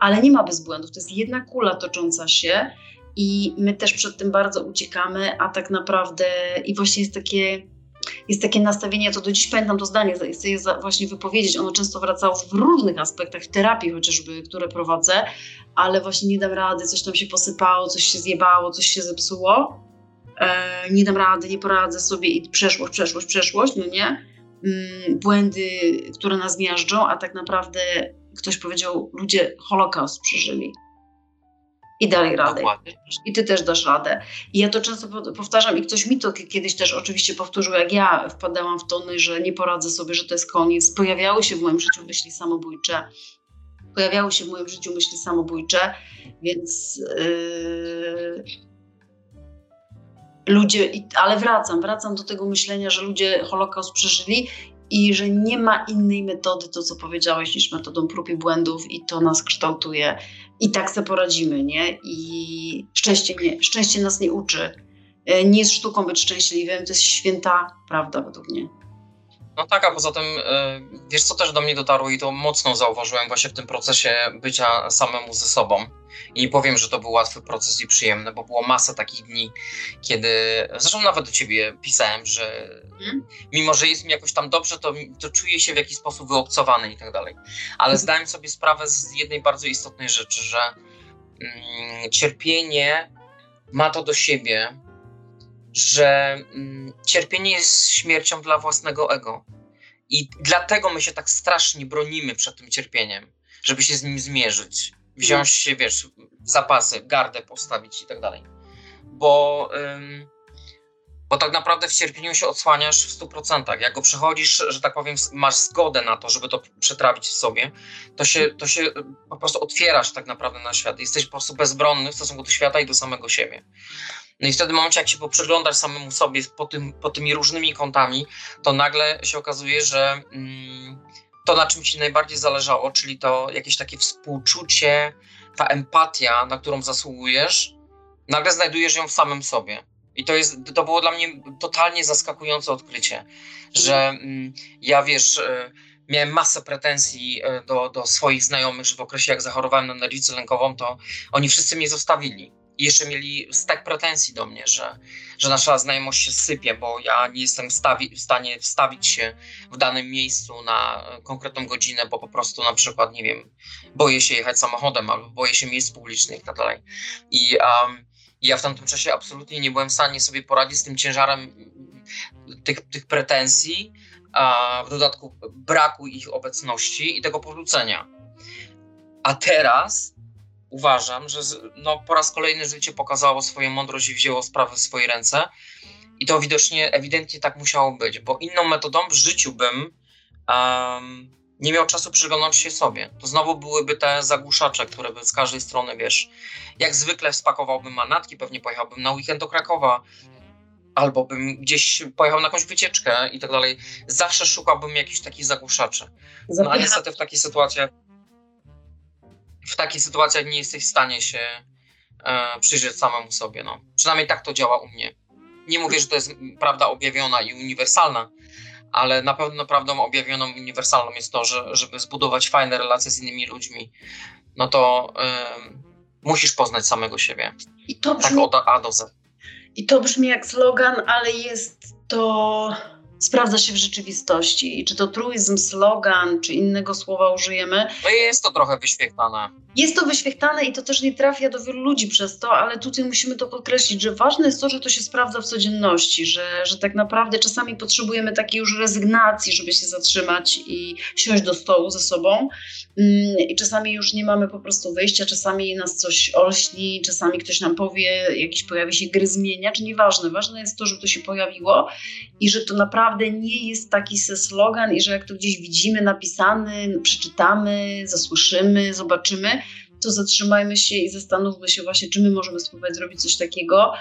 ale nie ma bez błędów. To jest jedna kula tocząca się i my też przed tym bardzo uciekamy, a tak naprawdę i właśnie jest takie, jest takie nastawienie, to do dziś pamiętam to zdanie, chcę je właśnie wypowiedzieć, ono często wracało w różnych aspektach, w terapii chociażby, które prowadzę, ale właśnie nie dam rady, coś tam się posypało, coś się zjebało, coś się zepsuło. e, nie dam rady, nie poradzę sobie i przeszłość, przeszłość, przeszłość, no nie? Mm, błędy, które nas miażdżą, a tak naprawdę ktoś powiedział, ludzie Holokaust przeżyli i dali radę. Dokładnie. I ty też dasz radę. I ja to często powtarzam i ktoś mi to kiedyś też oczywiście powtórzył, jak ja wpadałam w tony, że nie poradzę sobie, że to jest koniec. Pojawiały się w moim życiu myśli samobójcze. Pojawiały się w moim życiu myśli samobójcze, więc yy, ludzie, ale wracam, wracam do tego myślenia, że ludzie Holokaust przeżyli i że nie ma innej metody, to co powiedziałeś, niż metodą prób i błędów i to nas kształtuje i tak sobie poradzimy, nie? I szczęście, nie, szczęście nas nie uczy. E, nie jest sztuką być szczęśliwym, to jest święta prawda według mnie. No tak, a poza tym, e, wiesz co też do mnie dotarło i to mocno zauważyłem właśnie w tym procesie bycia samemu ze sobą. I nie powiem, że to był łatwy proces i przyjemny, bo było masa takich dni, kiedy, zresztą nawet do ciebie pisałem, że hmm? mimo, że jest mi jakoś tam dobrze, to, to czuję się w jakiś sposób wyobcowany i tak dalej. Ale hmm. zdałem sobie sprawę z jednej bardzo istotnej rzeczy, że mm, cierpienie ma to do siebie, że mm, cierpienie jest śmiercią dla własnego ego. I dlatego my się tak strasznie bronimy przed tym cierpieniem, żeby się z nim zmierzyć. Wziąć się, wiesz, zapasy, gardę postawić i tak dalej. Bo, ym, bo tak naprawdę w cierpieniu się odsłaniasz w 100%. Jak go przechodzisz, że tak powiem, masz zgodę na to, żeby to przetrawić w sobie, to się, to się po prostu otwierasz tak naprawdę na świat. Jesteś po prostu bezbronny w stosunku do świata i do samego siebie. No i wtedy w momencie, jak się poprzyglądasz samemu sobie po, tym, po tymi różnymi kątami, to nagle się okazuje, że mm, to, na czym ci najbardziej zależało, czyli to jakieś takie współczucie, ta empatia, na którą zasługujesz, nagle znajdujesz ją w samym sobie. I to, jest, to było dla mnie totalnie zaskakujące odkrycie, że mm, ja wiesz, y, miałem masę pretensji y, do, do swoich znajomych, że w okresie jak zachorowałem na nerwicę lękową, to oni wszyscy mnie zostawili i jeszcze mieli stek pretensji do mnie, że, że nasza znajomość się sypie, bo ja nie jestem w stanie wstawić się w danym miejscu na konkretną godzinę, bo po prostu na przykład, nie wiem, boję się jechać samochodem albo boję się miejsc publicznych i tak dalej. I ja w tamtym czasie absolutnie nie byłem w stanie sobie poradzić z tym ciężarem tych, tych pretensji, a w dodatku braku ich obecności i tego powrócenia. A teraz uważam, że no, po raz kolejny życie pokazało swoją mądrość i wzięło sprawę w swoje ręce. I to widocznie, ewidentnie tak musiało być, bo inną metodą w życiu bym um, nie miał czasu przyglądać się sobie. To znowu byłyby te zagłuszacze, które by z każdej strony, wiesz, jak zwykle spakowałbym manatki, pewnie pojechałbym na weekend do Krakowa, albo bym gdzieś pojechał na jakąś wycieczkę i tak dalej. Zawsze szukałbym jakichś takich zagłuszaczy. No a niestety w takiej sytuacji w takich sytuacjach nie jesteś w stanie się e, przyjrzeć samemu sobie. No. Przynajmniej tak to działa u mnie. Nie mówię, że to jest prawda objawiona i uniwersalna, ale na pewno prawdą objawioną i uniwersalną jest to, że żeby zbudować fajne relacje z innymi ludźmi, no to musisz poznać samego siebie. I to brzmi, tak od A do Z. I to brzmi jak slogan, ale jest to sprawdza się w rzeczywistości. I czy to truizm, slogan, czy innego słowa użyjemy. No jest to trochę wyświetlane. Jest to wyświetlane i to też nie trafia do wielu ludzi przez to, ale tutaj musimy to podkreślić, że ważne jest to, że to się sprawdza w codzienności, że, że tak naprawdę czasami potrzebujemy takiej już rezygnacji, żeby się zatrzymać i siąść do stołu ze sobą. Mm, I czasami już nie mamy po prostu wyjścia, czasami nas coś olśni, czasami ktoś nam powie, jakiś pojawi się gry zmienia, czy nieważne. Ważne jest to, żeby to się pojawiło i że to naprawdę nie jest taki slogan i że jak to gdzieś widzimy napisany, przeczytamy, zasłyszymy, zobaczymy, to zatrzymajmy się i zastanówmy się właśnie, czy my możemy spróbować zrobić coś takiego.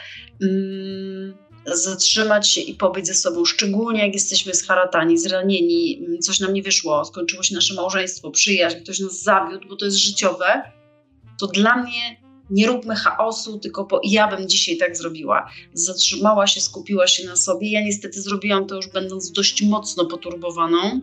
Hmm, zatrzymać się i pobyć ze sobą, szczególnie jak jesteśmy scharatani, zranieni, mm, coś nam nie wyszło, skończyło się nasze małżeństwo, przyjaźń, ktoś nas zawiódł, bo to jest życiowe, to dla mnie nie róbmy chaosu, tylko po, ja bym dzisiaj tak zrobiła. Zatrzymała się, skupiła się na sobie. Ja niestety zrobiłam to już będąc dość mocno poturbowaną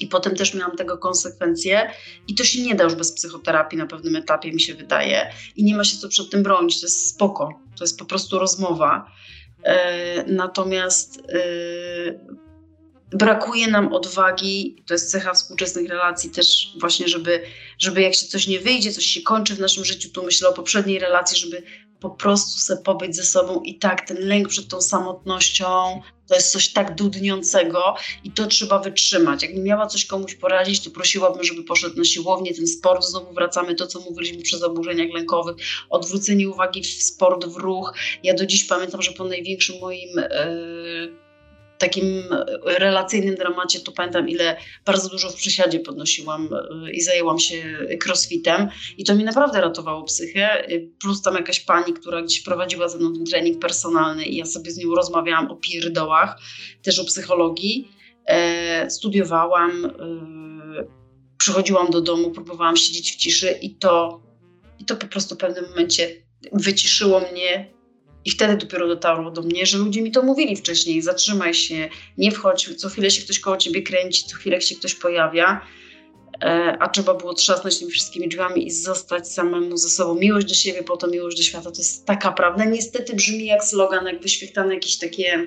i potem też miałam tego konsekwencje i to się nie da już bez psychoterapii na pewnym etapie, mi się wydaje. I nie ma się co przed tym bronić, to jest spoko, to jest po prostu rozmowa. E, natomiast e, brakuje nam odwagi, to jest cecha współczesnych relacji też właśnie, żeby, żeby jak się coś nie wyjdzie, coś się kończy w naszym życiu, tu myślę o poprzedniej relacji, żeby po prostu sobie pobyć ze sobą i tak ten lęk przed tą samotnością to jest coś tak dudniącego i to trzeba wytrzymać. Jakbym miała coś komuś poradzić, to prosiłabym, żeby poszedł na siłownię, ten sport, znowu wracamy to, co mówiliśmy przy zaburzeniach lękowych, odwrócenie uwagi w sport, w ruch. Ja do dziś pamiętam, że po największym moim... Yy, takim relacyjnym dramacie, to pamiętam, ile bardzo dużo w przysiadzie podnosiłam y, i zajęłam się crossfitem. I to mi naprawdę ratowało psychę, y, plus tam jakaś pani, która gdzieś prowadziła ze mną ten trening personalny i ja sobie z nią rozmawiałam o pierdołach, też o psychologii, e, studiowałam, e, przychodziłam do domu, próbowałam siedzieć w ciszy i to, i to po prostu w pewnym momencie wyciszyło mnie i wtedy dopiero dotarło do mnie, że ludzie mi to mówili wcześniej: zatrzymaj się, nie wchodź, co chwilę się ktoś koło ciebie kręci, co chwilę się ktoś pojawia. E, a trzeba było trzasnąć tymi wszystkimi drzwiami i zostać samemu ze sobą. Miłość do siebie, po to miłość do świata. To jest taka prawda. Niestety brzmi jak slogan, jak wyświetlane jakieś takie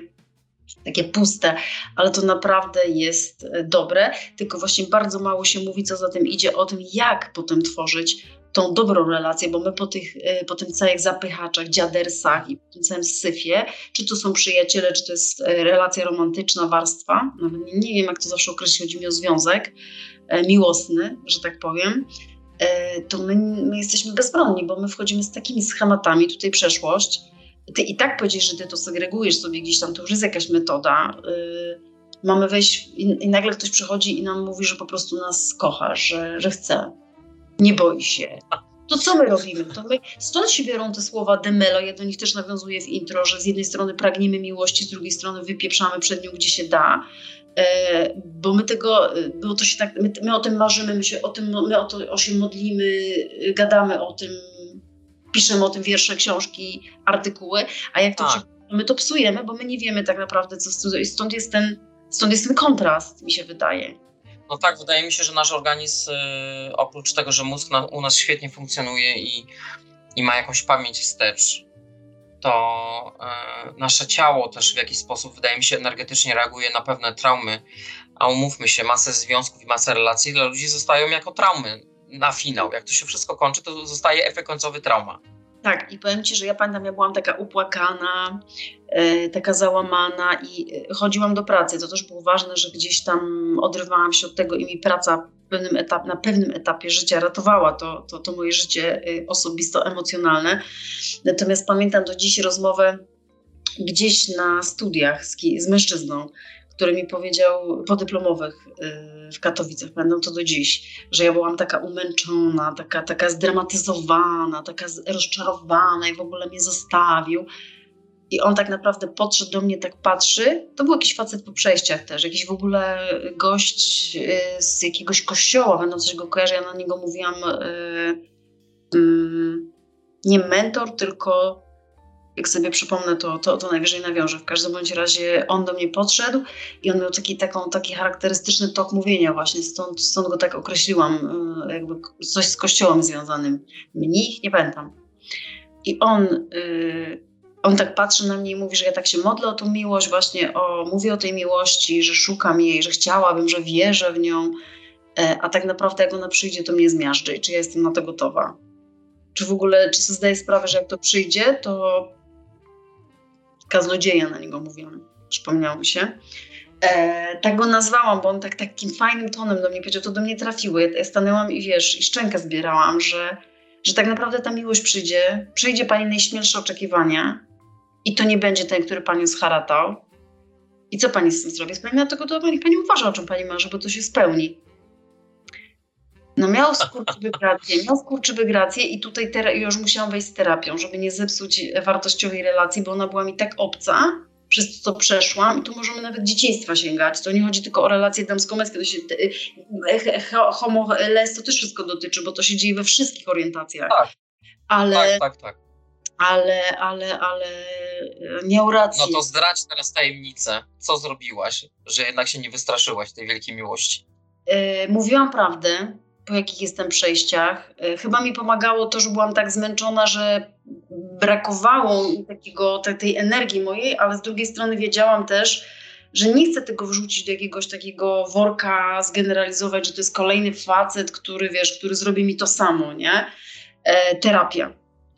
takie puste, ale to naprawdę jest e, dobre, tylko właśnie bardzo mało się mówi, co za tym idzie, o tym, jak potem tworzyć tą dobrą relację, bo my po, tych, e, po tym całych zapychaczach, dziadersach i po tym całym syfie, czy to są przyjaciele, czy to jest e, relacja romantyczna, warstwa, nawet nie, wiem jak to zawsze określić, chodzi mi o związek miłosny, że tak powiem, to my, my jesteśmy bezbronni, bo my wchodzimy z takimi schematami, tutaj przeszłość, ty i tak powiedziesz, że ty to segregujesz sobie gdzieś tam, to już jest jakaś metoda. Yy, mamy wejść i, i, nagle ktoś przychodzi i nam mówi, że po prostu nas kocha, że, że chce. Nie boi się. To co my robimy? To my, stąd się biorą te słowa demelo, ja do nich też nawiązuję w intro, że z jednej strony pragniemy miłości, z drugiej strony wypieprzamy przed nią, gdzie się da. E, bo my tego, e, bo to się tak, my, my, o tym marzymy, my się o tym, my o to o się modlimy, gadamy o tym, piszemy o tym wiersze, książki, artykuły, a jak to tak. my to psujemy, bo my nie wiemy tak naprawdę, co stąd jest ten, stąd jest ten kontrast, mi się wydaje. No tak, wydaje mi się, że nasz organizm, y, oprócz tego, że mózg na, u nas świetnie funkcjonuje i, i ma jakąś pamięć wstecz, to y, nasze ciało też w jakiś sposób, wydaje mi się, energetycznie reaguje na pewne traumy. A umówmy się, masę związków i masę relacji dla ludzi zostają jako traumy na finał. Jak to się wszystko kończy, to zostaje efekt końcowy trauma. Tak, i powiem Ci, że ja pamiętam, ja byłam taka upłakana, taka załamana i e, chodziłam do pracy. To też było ważne, że gdzieś tam odrywałam się od tego i mi praca pewnym etap, na pewnym etapie życia ratowała to, to, to moje życie e, osobisto-emocjonalne. Natomiast pamiętam do dziś rozmowę gdzieś na studiach z, z mężczyzną, który mi powiedział podyplomowych y, w Katowicach, będą to do dziś, że ja byłam taka umęczona, taka, taka zdramatyzowana, taka rozczarowana i w ogóle mnie zostawił. I on tak naprawdę podszedł do mnie, tak patrzy. To był jakiś facet po przejściach też, jakiś w ogóle gość y, z jakiegoś kościoła, będą coś go kojarzy. Ja na niego mówiłam yy, yy, nie mentor, tylko jak sobie przypomnę, to, to, to najwyżej nawiążę. W każdym bądź razie on do mnie podszedł i on miał taki, taką, taki charakterystyczny tok mówienia właśnie, stąd, stąd go tak określiłam, y, jakby coś z kościołem związanym. Mnich, nie pamiętam. I on, yy, on tak patrzy na mnie i mówi, że ja tak się modlę o tą miłość, właśnie o, mówię o tej miłości, że szukam jej, że chciałabym, że wierzę w nią, e, a tak naprawdę jak ona przyjdzie, to mnie zmiażdży i czy ja jestem na to gotowa. Czy w ogóle, czy sobie zdaję sprawę, że jak to przyjdzie, to kaznodzieja na niego mówiłam, przypomniało mi się. E, tak go nazwałam, bo on tak takim fajnym tonem do mnie powiedział, to do mnie trafiło. Ja stanęłam i wiesz, i szczękę zbierałam, że, że tak naprawdę ta miłość przyjdzie, przyjdzie Pani najśmielsze oczekiwania i to nie będzie ten, który Pani scharatał. I co Pani z tym zrobi? Na tego, to Pani, pani uważa, o czym Pani marzy, bo to się spełni. No miał skurczybyk rację, miał skurczybyk rację i tutaj już musiałam wejść z terapią, żeby nie zepsuć wartościowej relacji, bo ona była mi tak obca, przez to, co przeszłam i tu możemy nawet dzieciństwa sięgać. To nie chodzi tylko o relacje damsko-męskie, to się homo les to też wszystko dotyczy, bo to się dzieje we wszystkich orientacjach. Tak, ale, tak, tak, tak. Ale, ale, ale miał rację. No to zdradź teraz tajemnicę. Co zrobiłaś, że jednak się nie wystraszyłaś tej wielkiej miłości? Yy, mówiłam prawdę, po jakich jestem przejściach. E, chyba mi pomagało to, że byłam tak zmęczona, że brakowało takiego, tej energii mojej, ale z drugiej strony wiedziałam też, że nie chcę tego wrzucić do jakiegoś takiego worka, zgeneralizować, że to jest kolejny facet, który wiesz, który zrobi mi to samo, nie? E, terapia.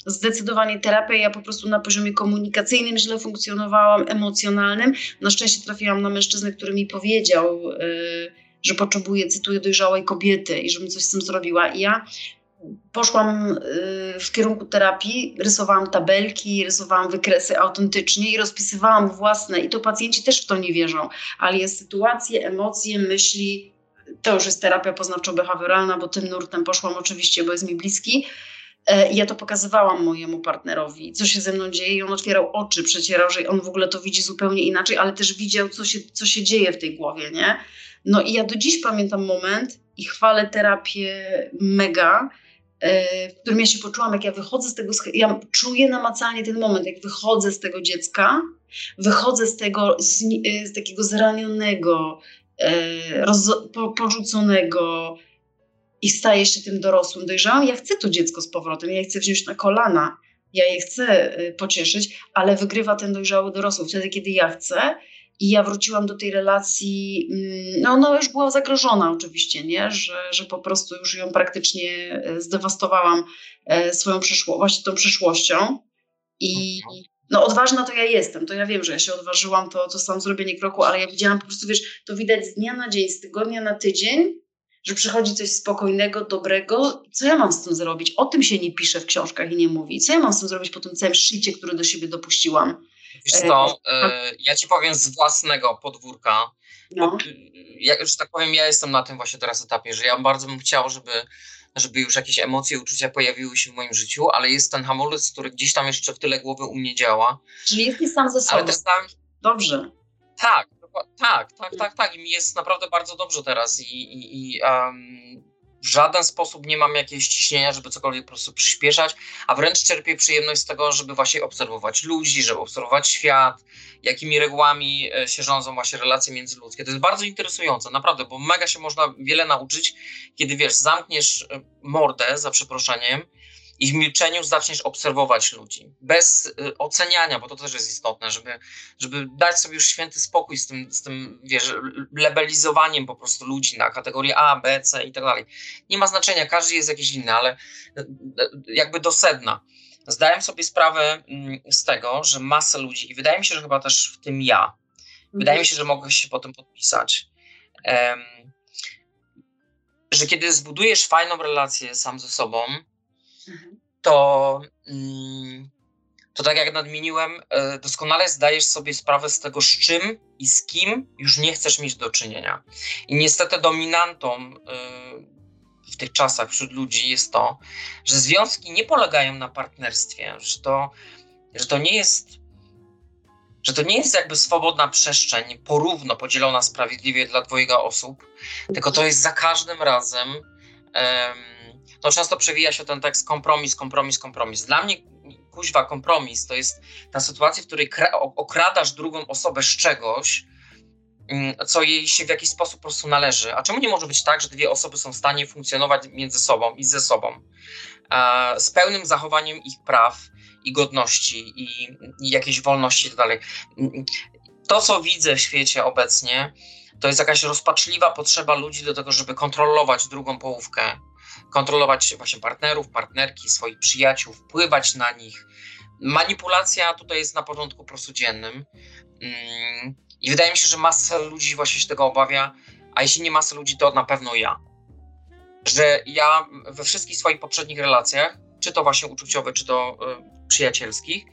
Zdecydowanie terapia, ja po prostu na poziomie komunikacyjnym źle funkcjonowałam, emocjonalnym. Na szczęście trafiłam na mężczyznę, który mi powiedział, yy, że potrzebuję, cytuję, dojrzałej kobiety i żebym coś z tym zrobiła. I ja poszłam yy, w kierunku terapii, rysowałam tabelki, rysowałam wykresy autentycznie i rozpisywałam własne, i to pacjenci też w to nie wierzą, ale jest sytuacje, emocje, myśli, to już jest terapia poznawczo-behawioralna, bo tym nurtem poszłam oczywiście, bo jest mi bliski. E, ja to pokazywałam mojemu partnerowi, co się ze mną dzieje, i on otwierał oczy, przecierał, że on w ogóle to widzi zupełnie inaczej, ale też widział, co się, co się dzieje w tej głowie, nie? No i ja do dziś pamiętam moment i chwalę terapię mega, e, w którym ja się poczułam, jak ja wychodzę z tego, ja czuję namacalnie ten moment, jak wychodzę z tego dziecka, wychodzę z tego, z, e, z takiego zranionego, roz, porzuconego, i staje się tym dorosłym, dojrzałym, ja chcę to dziecko z powrotem, ja je chcę wziąć na kolana, ja je chcę y, pocieszyć, ale wygrywa ten dojrzały dorosły wtedy, kiedy ja chcę. I ja wróciłam do tej relacji, mm, no ona już była zagrożona oczywiście, nie? Że, że po prostu już ją praktycznie y, zdewastowałam y, swoją przyszłość, właśnie tą przyszłością. I mhm. no odważna to ja jestem, to ja wiem, że ja się odważyłam, to, to sam zrobienie kroku, ale ja widziałam po prostu, wiesz, to widać z dnia na dzień, z tygodnia na tydzień, że przychodzi coś spokojnego, dobrego. Co ja mam z tym zrobić? O tym się nie pisze w książkach i nie mówi. Co ja mam z tym zrobić po tym całym szczycie, który do siebie dopuściłam? Wiesz co, e ja ci powiem z własnego podwórka. No. Ja, że tak powiem, ja jestem na tym właśnie teraz etapie, że ja bardzo bym chciał, żeby, żeby już jakieś emocje, uczucia pojawiły się w moim życiu, ale jest ten hamulec, który gdzieś tam jeszcze w tyle głowy u mnie działa. Czyli jesteś sam ze sobą. Ale też tam, Dobrze. Tak, tak, tak, tak, tak. I mi jest naprawdę bardzo dobrze teraz i, i, i um, w żaden sposób nie mam jakiegoś ciśnienia, żeby cokolwiek po prostu przyspieszać, a wręcz czerpię przyjemność z tego, żeby właśnie obserwować ludzi, żeby obserwować świat, jakimi regułami e, się rządzą właśnie relacje międzyludzkie. To jest bardzo interesujące, naprawdę, bo mega się można wiele nauczyć, kiedy wiesz, zamkniesz e, mordę, za przeproszeniem, i w milczeniu zaczniesz obserwować ludzi, bez y, oceniania, bo to też jest istotne, żeby, żeby dać sobie już święty spokój z tym, z tym, wiesz, lebelizowaniem po prostu ludzi na kategorie A, B, C i tak dalej. Nie ma znaczenia, każdy jest jakiś inny, ale y, y, jakby do sedna. Zdałem sobie sprawę mm, z tego, że masa ludzi, i wydaje mi się, że chyba też w tym ja, wydaje mi się, że mogę się po tym podpisać, um, że kiedy zbudujesz fajną relację sam ze sobą, to, mm, to tak jak nadmieniłem, e, doskonale zdajesz sobie sprawę z tego, z czym i z kim już nie chcesz mieć do czynienia. I niestety dominantą e, w tych czasach wśród ludzi jest to, że związki nie polegają na partnerstwie, że to, że to nie jest że to nie jest jakby swobodna przestrzeń, porówno podzielona sprawiedliwie dla dwojga osób, tylko to jest za każdym razem um, to często przewija się ten tekst kompromis, kompromis, kompromis. Dla mnie kuźwa kompromis to jest ta sytuacja, w której okradasz drugą osobę z czegoś, mm, co jej się w jakiś sposób po prostu należy. A czemu nie może być tak, że dwie osoby są w stanie funkcjonować między sobą i ze sobą z pełnym zachowaniem ich praw i godności i, i jakiejś wolności i tak dalej. To, co widzę w świecie obecnie, to jest jakaś rozpaczliwa potrzeba ludzi do tego, żeby kontrolować drugą połówkę, kontrolować właśnie partnerów, partnerki, swoich przyjaciół, wpływać na nich. Manipulacja tutaj jest na porządku po prostu dziennym. Mm, I wydaje mi się, że masa ludzi właśnie się tego obawia, a jeśli nie masa ludzi, to na pewno ja. Że ja we wszystkich swoich poprzednich relacjach, czy to właśnie uczuciowe, czy to y, przyjacielskich,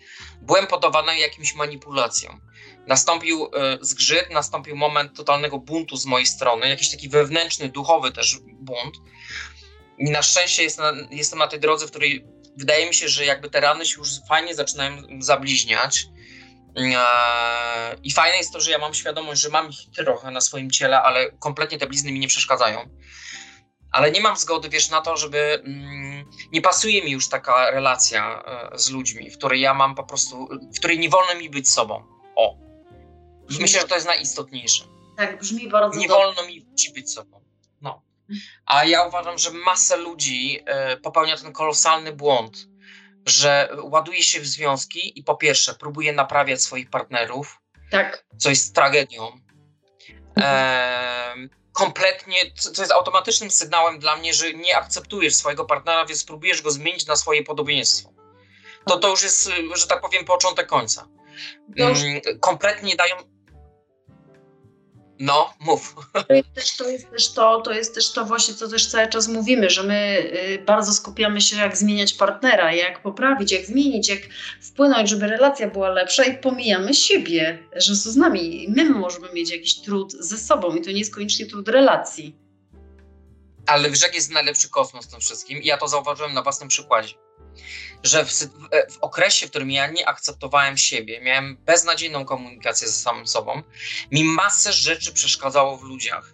byłem poddawany jakimś manipulacjom. Nastąpił y, zgrzyt, nastąpił moment totalnego buntu z mojej strony, jakiś taki wewnętrzny, duchowy też bunt, na szczęście jest na, jestem na tej drodze, w której wydaje mi się, że jakby te rany się już fajnie zaczynają zabliźniać. Eee, I fajne jest to, że ja mam świadomość, że mam ich trochę na swoim ciele, ale kompletnie te blizny mi nie przeszkadzają. Ale nie mam zgody, wiesz, na to, żeby. Mm, nie pasuje mi już taka relacja e, z ludźmi, w której ja mam po prostu. w której nie wolno mi być sobą. O. I myślę, że to jest najistotniejsze. Tak, brzmi bardzo. Nie wolno mi być sobą. A ja uważam, że masę ludzi e, popełnia ten kolosalny błąd, że ładuje się w związki i po pierwsze próbuje naprawiać swoich partnerów, tak. co jest tragedią. E, kompletnie, co jest automatycznym sygnałem dla mnie, że nie akceptujesz swojego partnera, więc próbujesz go zmienić na swoje podobieństwo. To to już jest, że tak powiem, początek końca. Już- Mm, Kompletnie dają. No, mów. To jest, też, to jest też to, to jest też to właśnie, co też cały czas mówimy, że my y, bardzo skupiamy się, jak zmieniać partnera, jak poprawić, jak zmienić, jak wpłynąć, żeby relacja była lepsza i pomijamy siebie, że co z nami. My możemy mieć jakiś trud ze sobą i to nie jest koniecznie trud relacji. Ale jaki jest najlepszy kosmos w tym wszystkim? I ja to zauważyłem na własnym przykładzie. Że w, e, w okresie, w którym ja nie akceptowałem siebie, miałem beznadziejną komunikację ze samym sobą, mi masę rzeczy przeszkadzało w ludziach.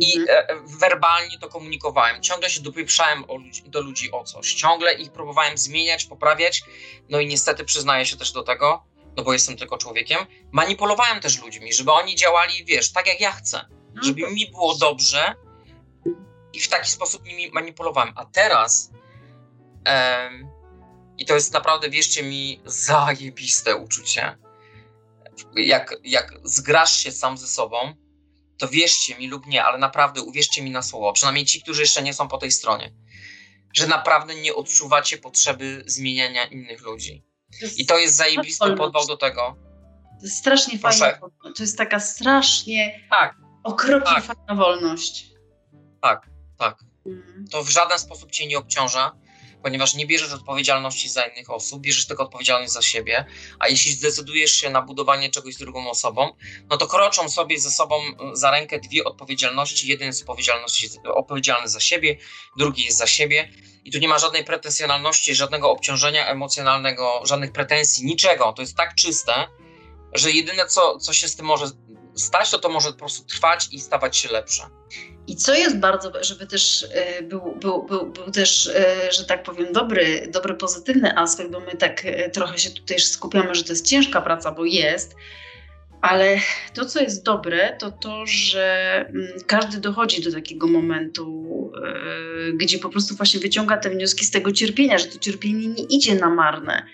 I Mhm. e, e, werbalnie to komunikowałem. Ciągle się dopieprzałem ludzi, do ludzi o coś. Ciągle ich próbowałem zmieniać, poprawiać. No i niestety przyznaję się też do tego, no bo jestem tylko człowiekiem. Manipulowałem też ludźmi, żeby oni działali, wiesz, tak jak ja chcę. No Żeby to- mi było dobrze i w taki sposób nimi manipulowałem. A teraz em, i to jest naprawdę, wierzcie mi, zajebiste uczucie. Jak, jak zgrasz się sam ze sobą, to wierzcie mi lub nie, ale naprawdę uwierzcie mi na słowo, przynajmniej ci, którzy jeszcze nie są po tej stronie, że naprawdę nie odczuwacie potrzeby zmieniania innych ludzi. I to jest zajebisty podwał do tego. To jest strasznie Proszę. fajna wolność. To jest taka strasznie Tak. okropnie Tak. fajna wolność. Tak, tak. Mhm. To w żaden sposób cię nie obciąża, ponieważ nie bierzesz odpowiedzialności za innych osób, bierzesz tylko odpowiedzialność za siebie, a jeśli zdecydujesz się na budowanie czegoś z drugą osobą, no to kroczą sobie ze sobą za rękę dwie odpowiedzialności. Jeden jest odpowiedzialności, odpowiedzialny za siebie, drugi jest za siebie. I tu nie ma żadnej pretensjonalności, żadnego obciążenia emocjonalnego, żadnych pretensji, niczego. To jest tak czyste, że jedyne, co, co się z tym może stać, to to może po prostu trwać i stawać się lepsze. I co jest bardzo, żeby też e, był, był, był, był też, e, że tak powiem, dobry, dobry, pozytywny aspekt, bo my tak e, trochę się tutaj skupiamy, że to jest ciężka praca, bo jest, ale to, co jest dobre, to to, że mm, każdy dochodzi do takiego momentu, e, gdzie po prostu właśnie wyciąga te wnioski z tego cierpienia, że to cierpienie nie idzie na marne.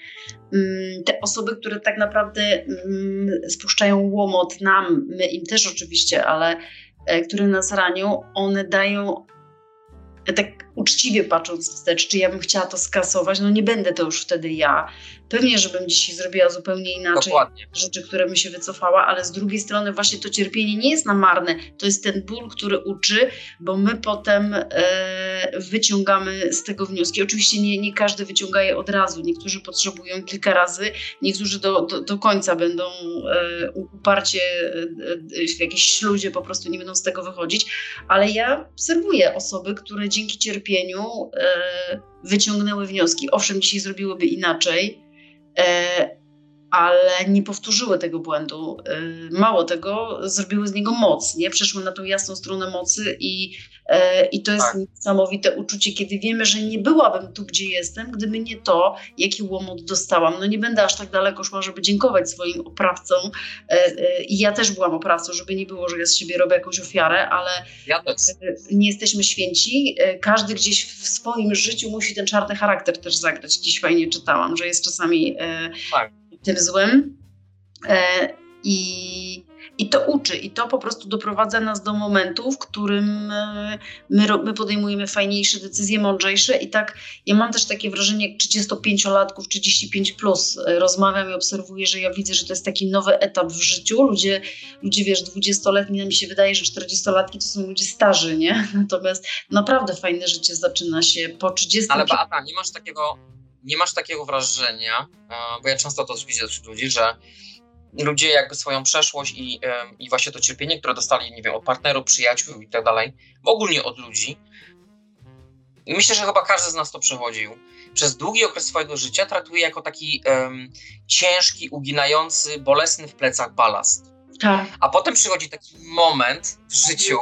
Mm, Te osoby, które tak naprawdę mm, spuszczają łomot nam, my im też oczywiście, ale e, które nas ranią, one dają, e, tak uczciwie patrząc wstecz, czy ja bym chciała to skasować, no nie będę to już wtedy ja. Pewnie, żebym dzisiaj zrobiła zupełnie inaczej Dokładnie. rzeczy, które mi się wycofała, ale z drugiej strony właśnie to cierpienie nie jest namarne. To jest ten ból, który uczy, bo my potem e, wyciągamy z tego wnioski. Oczywiście nie, nie każdy wyciąga je od razu. Niektórzy potrzebują kilka razy, niektórzy do, do, do końca będą e, uparcie e, w jakiejś śluzie po prostu nie będą z tego wychodzić, ale ja obserwuję osoby, które dzięki cierpieniu e, wyciągnęły wnioski. Owszem, dzisiaj zrobiłyby inaczej, e, ale nie powtórzyły tego błędu. E, Mało tego, zrobiły z niego moc, nie? Przeszły na tą jasną stronę mocy i, e, i to jest Tak. niesamowite uczucie, kiedy wiemy, że nie byłabym tu, gdzie jestem, gdyby nie to, jaki łomot dostałam. No nie będę aż tak daleko szła, żeby dziękować swoim oprawcom. E, I ja też byłam oprawcą, żeby nie było, że ja z siebie robię jakąś ofiarę, ale Ja nie jesteśmy święci. Każdy gdzieś w swoim życiu musi ten czarny charakter też zagrać. Gdzieś fajnie czytałam, że jest czasami Tak. Tym złym. E, I, I to uczy, i to po prostu doprowadza nas do momentu, w którym e, my, my podejmujemy fajniejsze decyzje, mądrzejsze. I tak ja mam też takie wrażenie, jak 35-latków, 35 plus e, rozmawiam i obserwuję, że ja widzę, że to jest taki nowy etap w życiu. Ludzie, ludzie wiesz, 20-letni, nam się wydaje, że 40-latki to są ludzie starzy, nie? Natomiast naprawdę fajne życie zaczyna się po 30 Ale Beata, nie masz takiego, nie masz takiego wrażenia, e, bo ja często to widzę wśród ludzi, że ludzie jakby swoją przeszłość i, em, i właśnie to cierpienie, które dostali, nie wiem, od partnerów, przyjaciół i tak dalej, ogólnie od ludzi, i myślę, że chyba każdy z nas to przechodził, przez długi okres swojego życia traktuje jako taki em, ciężki, uginający, bolesny w plecach balast. Tak. A potem przychodzi taki moment w życiu.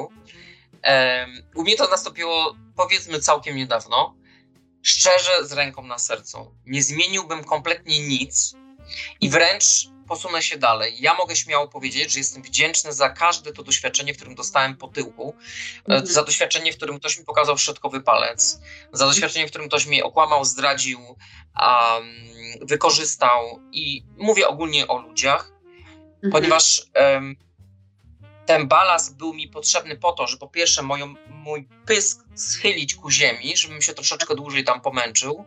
em, u mnie to nastąpiło powiedzmy całkiem niedawno. Szczerze, z ręką na sercu. Nie zmieniłbym kompletnie nic i wręcz posunę się dalej. Ja mogę śmiało powiedzieć, że jestem wdzięczny za każde to doświadczenie, w którym dostałem po tyłku, e, Mhm. za doświadczenie, w którym ktoś mi pokazał środkowy palec, za doświadczenie, w którym ktoś mnie okłamał, zdradził, um, wykorzystał i mówię ogólnie o ludziach, Mhm. ponieważ em, ten balast był mi potrzebny po to, że po pierwsze moją, mój pysk schylić ku ziemi, żebym się troszeczkę dłużej tam pomęczył,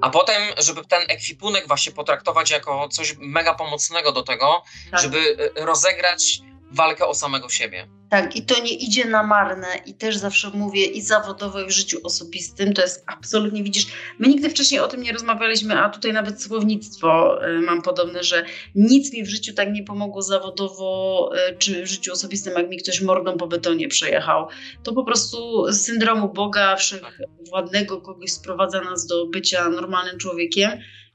a potem, żeby ten ekwipunek właśnie potraktować jako coś mega pomocnego do tego, Tak. żeby y, rozegrać walkę o samego siebie. Tak, i to nie idzie na marne i też zawsze mówię i zawodowo i w życiu osobistym, to jest absolutnie, widzisz, my nigdy wcześniej o tym nie rozmawialiśmy, a tutaj nawet słownictwo y, mam podobne, że nic mi w życiu tak nie pomogło zawodowo y, czy w życiu osobistym, jak mi ktoś mordą po betonie przejechał. To po prostu z syndromu Boga wszechwładnego kogoś sprowadza nas do bycia normalnym człowiekiem.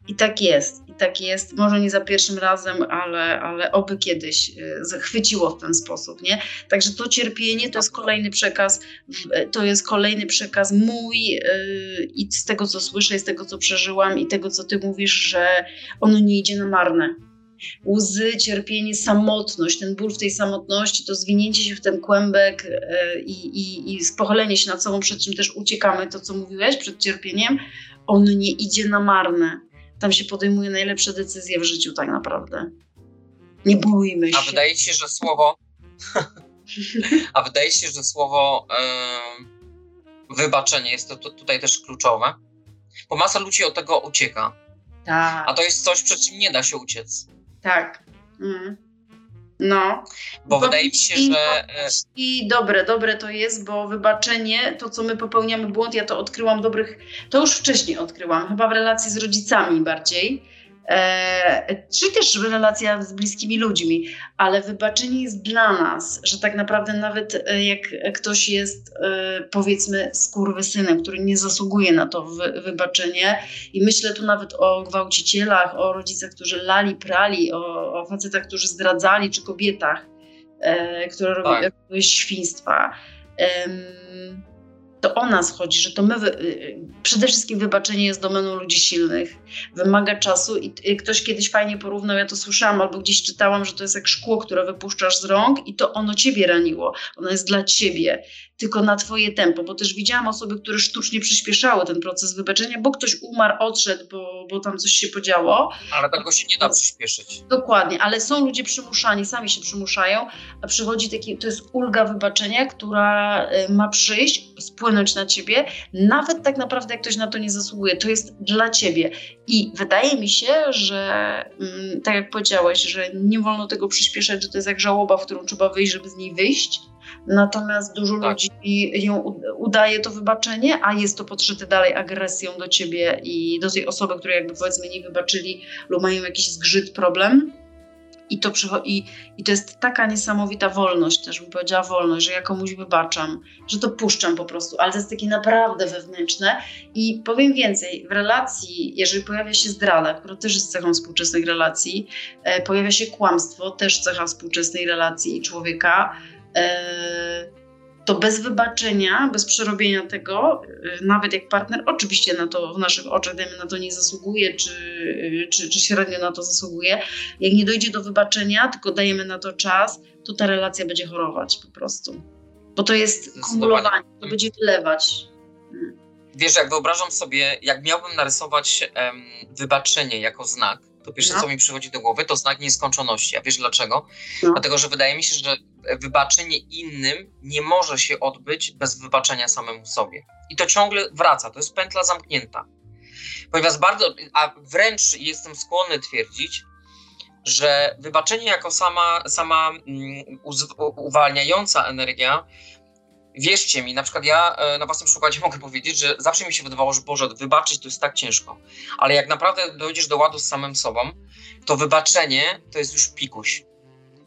I tak jest, i tak jest. Może nie za pierwszym razem, ale, ale oby kiedyś y, chwyciło w ten sposób, nie? Także to cierpienie to jest kolejny przekaz, w- to jest kolejny przekaz mój yy, i z tego, co słyszę, i z tego, co przeżyłam, i tego, co ty mówisz, że ono nie idzie na marne. Łzy, cierpienie, samotność, ten ból w tej samotności, to zwinięcie się w ten kłębek yy, i, i, i pochylenie się nad sobą, przed czym też uciekamy, to co mówiłeś, przed cierpieniem, ono nie idzie na marne. Tam się podejmuje najlepsze decyzje w życiu, tak naprawdę. Nie bójmy A się. wydaje ci się, że słowo. A wydaje się, że słowo em, wybaczenie jest to, to tutaj też kluczowe. Bo masa ludzi od tego ucieka. Tak. A to jest coś, przed czym nie da się uciec. Tak. Mm. No. Bo wydaje mi się, I- że. e, I dobre, dobre to jest, bo wybaczenie, to co my popełniamy błąd, ja to odkryłam dobrych, to już wcześniej odkryłam, chyba w relacji z rodzicami bardziej. E, czy też relacja z bliskimi ludźmi, ale wybaczenie jest dla nas, że tak naprawdę nawet e, jak ktoś jest e, powiedzmy skurwysynem, który nie zasługuje na to wy, wybaczenie i myślę tu nawet o gwałcicielach, o rodzicach, którzy lali, prali, o, o facetach, którzy zdradzali, czy kobietach, które Tak. robiły świństwa. To o nas chodzi, że to my. Y, przede wszystkim wybaczenie jest domeną ludzi silnych, wymaga czasu i ktoś kiedyś fajnie porównał, ja to słyszałam albo gdzieś czytałam, że to jest jak szkło, które wypuszczasz z rąk i to ono ciebie raniło. Ono jest dla ciebie, tylko na twoje tempo, bo też widziałam osoby, które sztucznie przyspieszały ten proces wybaczenia, bo ktoś umarł, odszedł, bo, bo tam coś się podziało. Ale tego się nie da przyspieszyć. Dokładnie, ale są ludzie przymuszani, sami się przymuszają, a przychodzi taki, to jest ulga wybaczenia, która y, ma przyjść, spłynąć na ciebie, nawet tak naprawdę jak ktoś na to nie zasługuje, to jest dla ciebie. I wydaje mi się, że mm, tak jak powiedziałeś, że nie wolno tego przyspieszać, że to jest jak żałoba, w którą trzeba wyjść, żeby z niej wyjść. Natomiast dużo Tak. ludzi ją udaje to wybaczenie, a jest to podszyte dalej agresją do ciebie i do tej osoby, której jakby powiedzmy nie wybaczyli lub mają jakiś zgrzyt, problem. I to, i, I to jest taka niesamowita wolność, też bym powiedziała wolność, że ja komuś wybaczam, że to puszczam po prostu, ale to jest takie naprawdę wewnętrzne. I powiem więcej, w relacji, jeżeli pojawia się zdrada, która też jest cechą współczesnych relacji, e, pojawia się kłamstwo, też cecha współczesnej relacji i człowieka, e, to bez wybaczenia, bez przerobienia tego, y, nawet jak partner oczywiście na to w naszych oczach dajmy na to nie zasługuje, czy, y, czy, czy średnio na to zasługuje, jak nie dojdzie do wybaczenia, tylko dajemy na to czas, to ta relacja będzie chorować po prostu. Bo to jest kumulowanie, to będzie wylewać. Wiesz, jak wyobrażam sobie, jak miałbym narysować em, wybaczenie jako znak, to pierwsze, No. co mi przychodzi do głowy, to znak nieskończoności. A wiesz dlaczego? No. Dlatego, że wydaje mi się, że wybaczenie innym nie może się odbyć bez wybaczenia samemu sobie. I to ciągle wraca, to jest pętla zamknięta. Ponieważ bardzo, a wręcz jestem skłonny twierdzić, że wybaczenie jako sama, sama mm, uwalniająca energia wierzcie mi, na przykład ja e, na własnym przykładzie mogę powiedzieć, że zawsze mi się wydawało, że Boże, wybaczyć to jest tak ciężko. Ale jak naprawdę dojdziesz do ładu z samym sobą, to wybaczenie to jest już pikuś.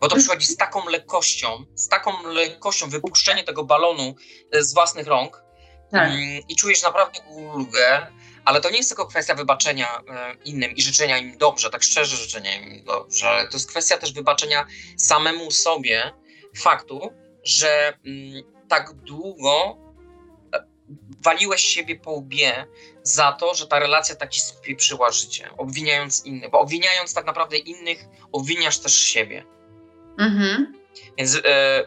Bo to przychodzi z taką lekkością, z taką lekkością wypuszczenie tego balonu e, z własnych rąk Tak. mm, i czujesz naprawdę ulgę, ale to nie jest tylko kwestia wybaczenia e, innym i życzenia im dobrze, tak szczerze życzenia im dobrze, ale to jest kwestia też wybaczenia samemu sobie faktu, że mm, tak długo e, waliłeś siebie po łbie za to, że ta relacja tak ci spieprzyła życie, obwiniając innych, bo obwiniając tak naprawdę innych, obwiniasz też siebie. Mhm. Więc e,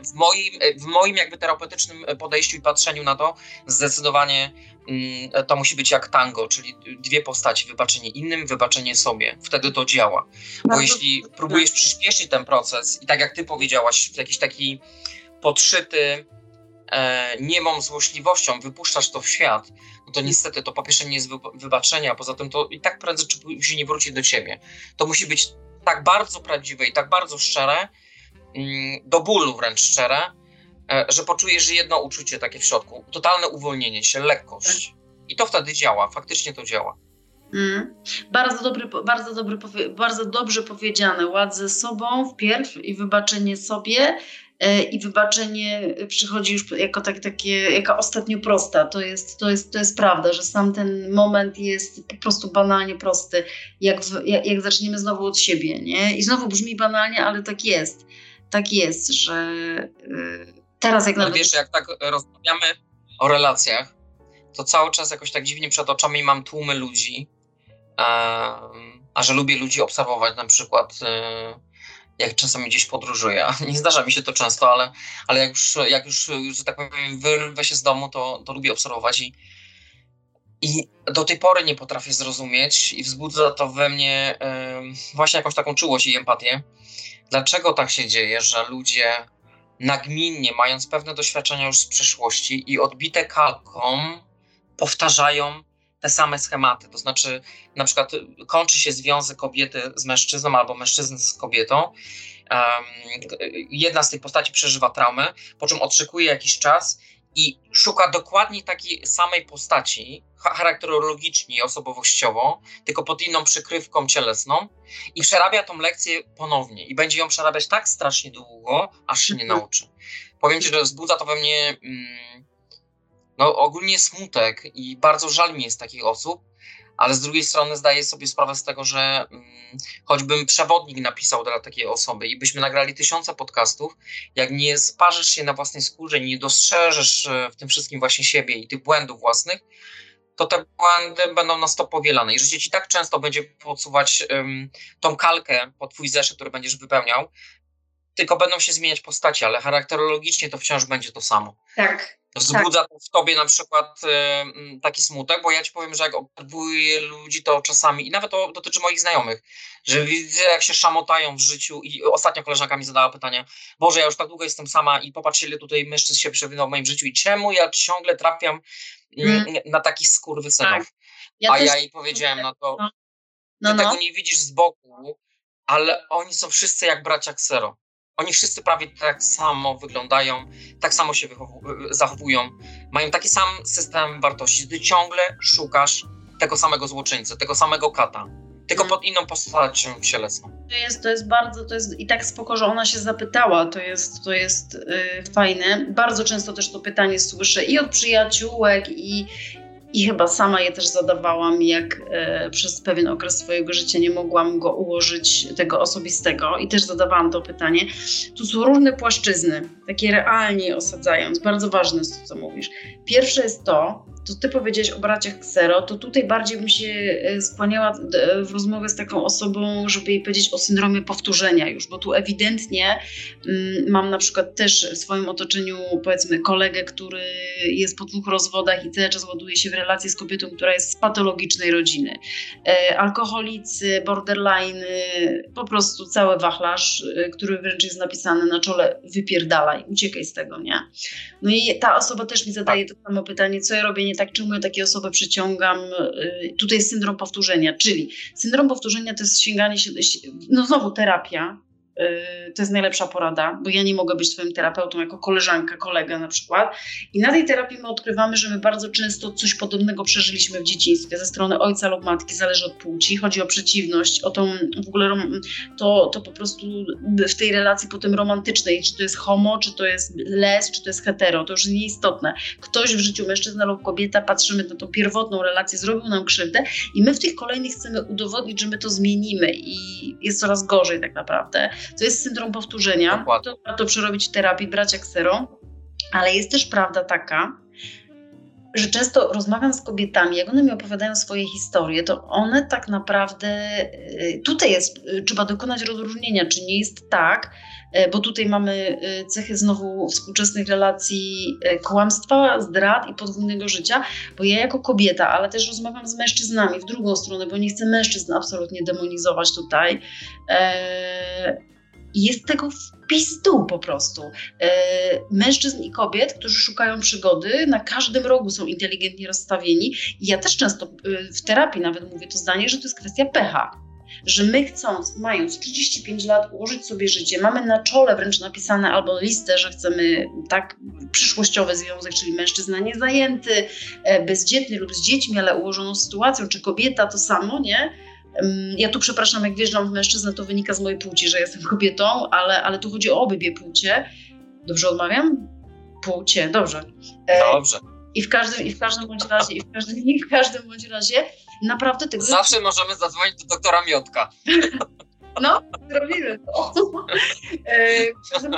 w moim, e, w moim jakby terapeutycznym podejściu i patrzeniu na to zdecydowanie mm, to musi być jak tango, czyli dwie postaci, wybaczenie innym, wybaczenie sobie. Wtedy to działa. Bo jeśli próbujesz przyspieszyć ten proces i tak jak ty powiedziałaś, w jakiś taki podszyty e, niemą złośliwością wypuszczasz to w świat, no to niestety to po pierwsze nie jest wybaczenia, a poza tym to i tak prędzej czy później nie wróci do ciebie. To musi być tak bardzo prawdziwe i tak bardzo szczere, do bólu wręcz szczere, że poczujesz jedno uczucie takie w środku, totalne uwolnienie się, lekkość. I to wtedy działa, faktycznie to działa. Mm. Bardzo, dobry, bardzo, dobry, bardzo dobrze powiedziane. Ład ze sobą wpierw i wybaczenie sobie E, i wybaczenie przychodzi już jako tak, takie, jako ostatnio prosta. To jest, to, jest, to jest prawda, że sam ten moment jest po prostu banalnie prosty, jak, w, jak, jak zaczniemy znowu od siebie. Nie? I znowu brzmi banalnie, ale tak jest. Tak jest, że yy, teraz jak nawet... Wiesz, jak tak rozmawiamy o relacjach, to cały czas jakoś tak dziwnie przed oczami mam tłumy ludzi, a że lubię ludzi obserwować na przykład y, jak czasami gdzieś podróżuję. Nie zdarza mi się to często, ale, ale jak, już, jak już, że tak powiem, wyrwę się z domu, to, to lubię obserwować i, i do tej pory nie potrafię zrozumieć i wzbudza to we mnie właśnie jakąś taką czułość i empatię. Dlaczego tak się dzieje, że ludzie nagminnie, mając pewne doświadczenia już z przeszłości i odbite kalką, powtarzają te same schematy. To znaczy, na przykład kończy się związek kobiety z mężczyzną albo mężczyzny z kobietą. Um, jedna z tych postaci przeżywa traumę, po czym oczekuje jakiś czas i szuka dokładnie takiej samej postaci, charakterologicznie i osobowościowo, tylko pod inną przykrywką cielesną i przerabia tą lekcję ponownie i będzie ją przerabiać tak strasznie długo, aż się nie mhm. nauczy. Powiem Ci, że wzbudza to we mnie mm, no, ogólnie smutek i bardzo żal mi jest takich osób, ale z drugiej strony zdaję sobie sprawę z tego, że mm, choćbym przewodnik napisał dla takiej osoby i byśmy nagrali tysiące podcastów, jak nie sparzysz się na własnej skórze, nie dostrzeżesz e, w tym wszystkim właśnie siebie i tych błędów własnych, to te błędy będą na stop powielane. I życie ci tak często będzie podsuwać um, tą kalkę pod twój zeszyt, który będziesz wypełniał, tylko będą się zmieniać postacie, ale charakterologicznie to wciąż będzie to samo. Tak. Wzbudza tak. w tobie na przykład y, taki smutek, bo ja ci powiem, że jak obserwuję ludzi, to czasami, i nawet to dotyczy moich znajomych, że widzę, jak się szamotają w życiu. I ostatnio koleżanka mi zadała pytanie: Boże, ja już tak długo jestem sama i popatrz, ile tutaj mężczyzn się przewinął w moim życiu, i czemu ja ciągle trafiam mm. na takich skurwysynów? Tak. Ja A ja jej powiedziałem na to: no. No, Ty no. tego nie widzisz z boku, ale oni są wszyscy jak bracia Ksero. Oni wszyscy prawie tak samo wyglądają, tak samo się zachowują, mają taki sam system wartości. Ty ciągle szukasz tego samego złoczyńcy, tego samego kata, tylko pod inną postacią cielesną. To jest, to jest bardzo, to jest i tak spoko, że ona się zapytała, to jest, to jest yy, fajne. Bardzo często też to pytanie słyszę i od przyjaciółek, i, i chyba sama je też zadawałam, jak e, przez pewien okres swojego życia nie mogłam go ułożyć, tego osobistego, i też zadawałam to pytanie. Tu są różne płaszczyzny, takie realnie osadzając, bardzo ważne jest to, co mówisz. Pierwsze jest to, to ty powiedziałeś o braciach Ksero, to tutaj bardziej bym się e, skłaniała w rozmowę z taką osobą, żeby jej powiedzieć o syndromie powtórzenia już, bo tu ewidentnie mm, mam na przykład też w swoim otoczeniu powiedzmy kolegę, który jest po dwóch rozwodach i cały czas ładuje się w relację z kobietą, która jest z patologicznej rodziny. E, alkoholicy, borderline, po prostu cały wachlarz, e, który wręcz jest napisany na czole wypierdalaj, uciekaj z tego, nie? No i ta osoba też mi zadaje to samo pytanie, co ja robię nie tak, czemu ja takie osoby przyciągam. Y, tutaj jest syndrom powtórzenia, czyli syndrom powtórzenia to jest sięganie się, no znowu terapia, to jest najlepsza porada, bo ja nie mogę być Twoim terapeutą jako koleżanka, kolega na przykład. I na tej terapii my odkrywamy, że my bardzo często coś podobnego przeżyliśmy w dzieciństwie ze strony ojca lub matki, zależy od płci. Chodzi o przeciwność, o tą w ogóle to, to po prostu w tej relacji potem romantycznej, czy to jest homo, czy to jest les, czy to jest hetero, to już nieistotne. Ktoś w życiu mężczyzna lub kobieta, patrzymy na tą pierwotną relację, zrobił nam krzywdę i my w tych kolejnych chcemy udowodnić, że my to zmienimy i jest coraz gorzej tak naprawdę to jest syndrom powtórzenia. Dokładnie. To warto przerobić w terapii, brać jak sero. Ale jest też prawda taka, że często rozmawiam z kobietami, jak one mi opowiadają swoje historie, to one tak naprawdę, y, tutaj jest, y, trzeba dokonać rozróżnienia, czy nie jest tak, y, bo tutaj mamy cechy znowu współczesnych relacji kłamstwa, zdrad i podwójnego życia, bo ja jako kobieta, ale też rozmawiam z mężczyznami w drugą stronę, bo nie chcę mężczyzn absolutnie demonizować tutaj, jest tego w pizdu po prostu. E, mężczyzn i kobiet, którzy szukają przygody, na każdym rogu są inteligentnie rozstawieni. I ja też często e, w terapii nawet mówię to zdanie, że to jest kwestia pecha. Że my chcąc, mając 35 lat, ułożyć sobie życie, mamy na czole wręcz napisane albo listę, że chcemy tak przyszłościowy związek, czyli mężczyzna niezajęty, e, bezdzietny lub z dziećmi, ale ułożoną sytuacją, czy kobieta to samo, nie? Ja tu przepraszam, jak wjeżdżam w mężczyznę, to wynika z mojej płci, że jestem kobietą, ale, ale tu chodzi o obydwie płcie. Dobrze odmawiam? Płcie, dobrze. E, dobrze. I w każdym, i w każdym bądź razie, i w każdym, i w każdym bądź razie naprawdę tego. Zawsze możemy zadzwonić do doktora Miotka. No, zrobimy to. E, w każdym,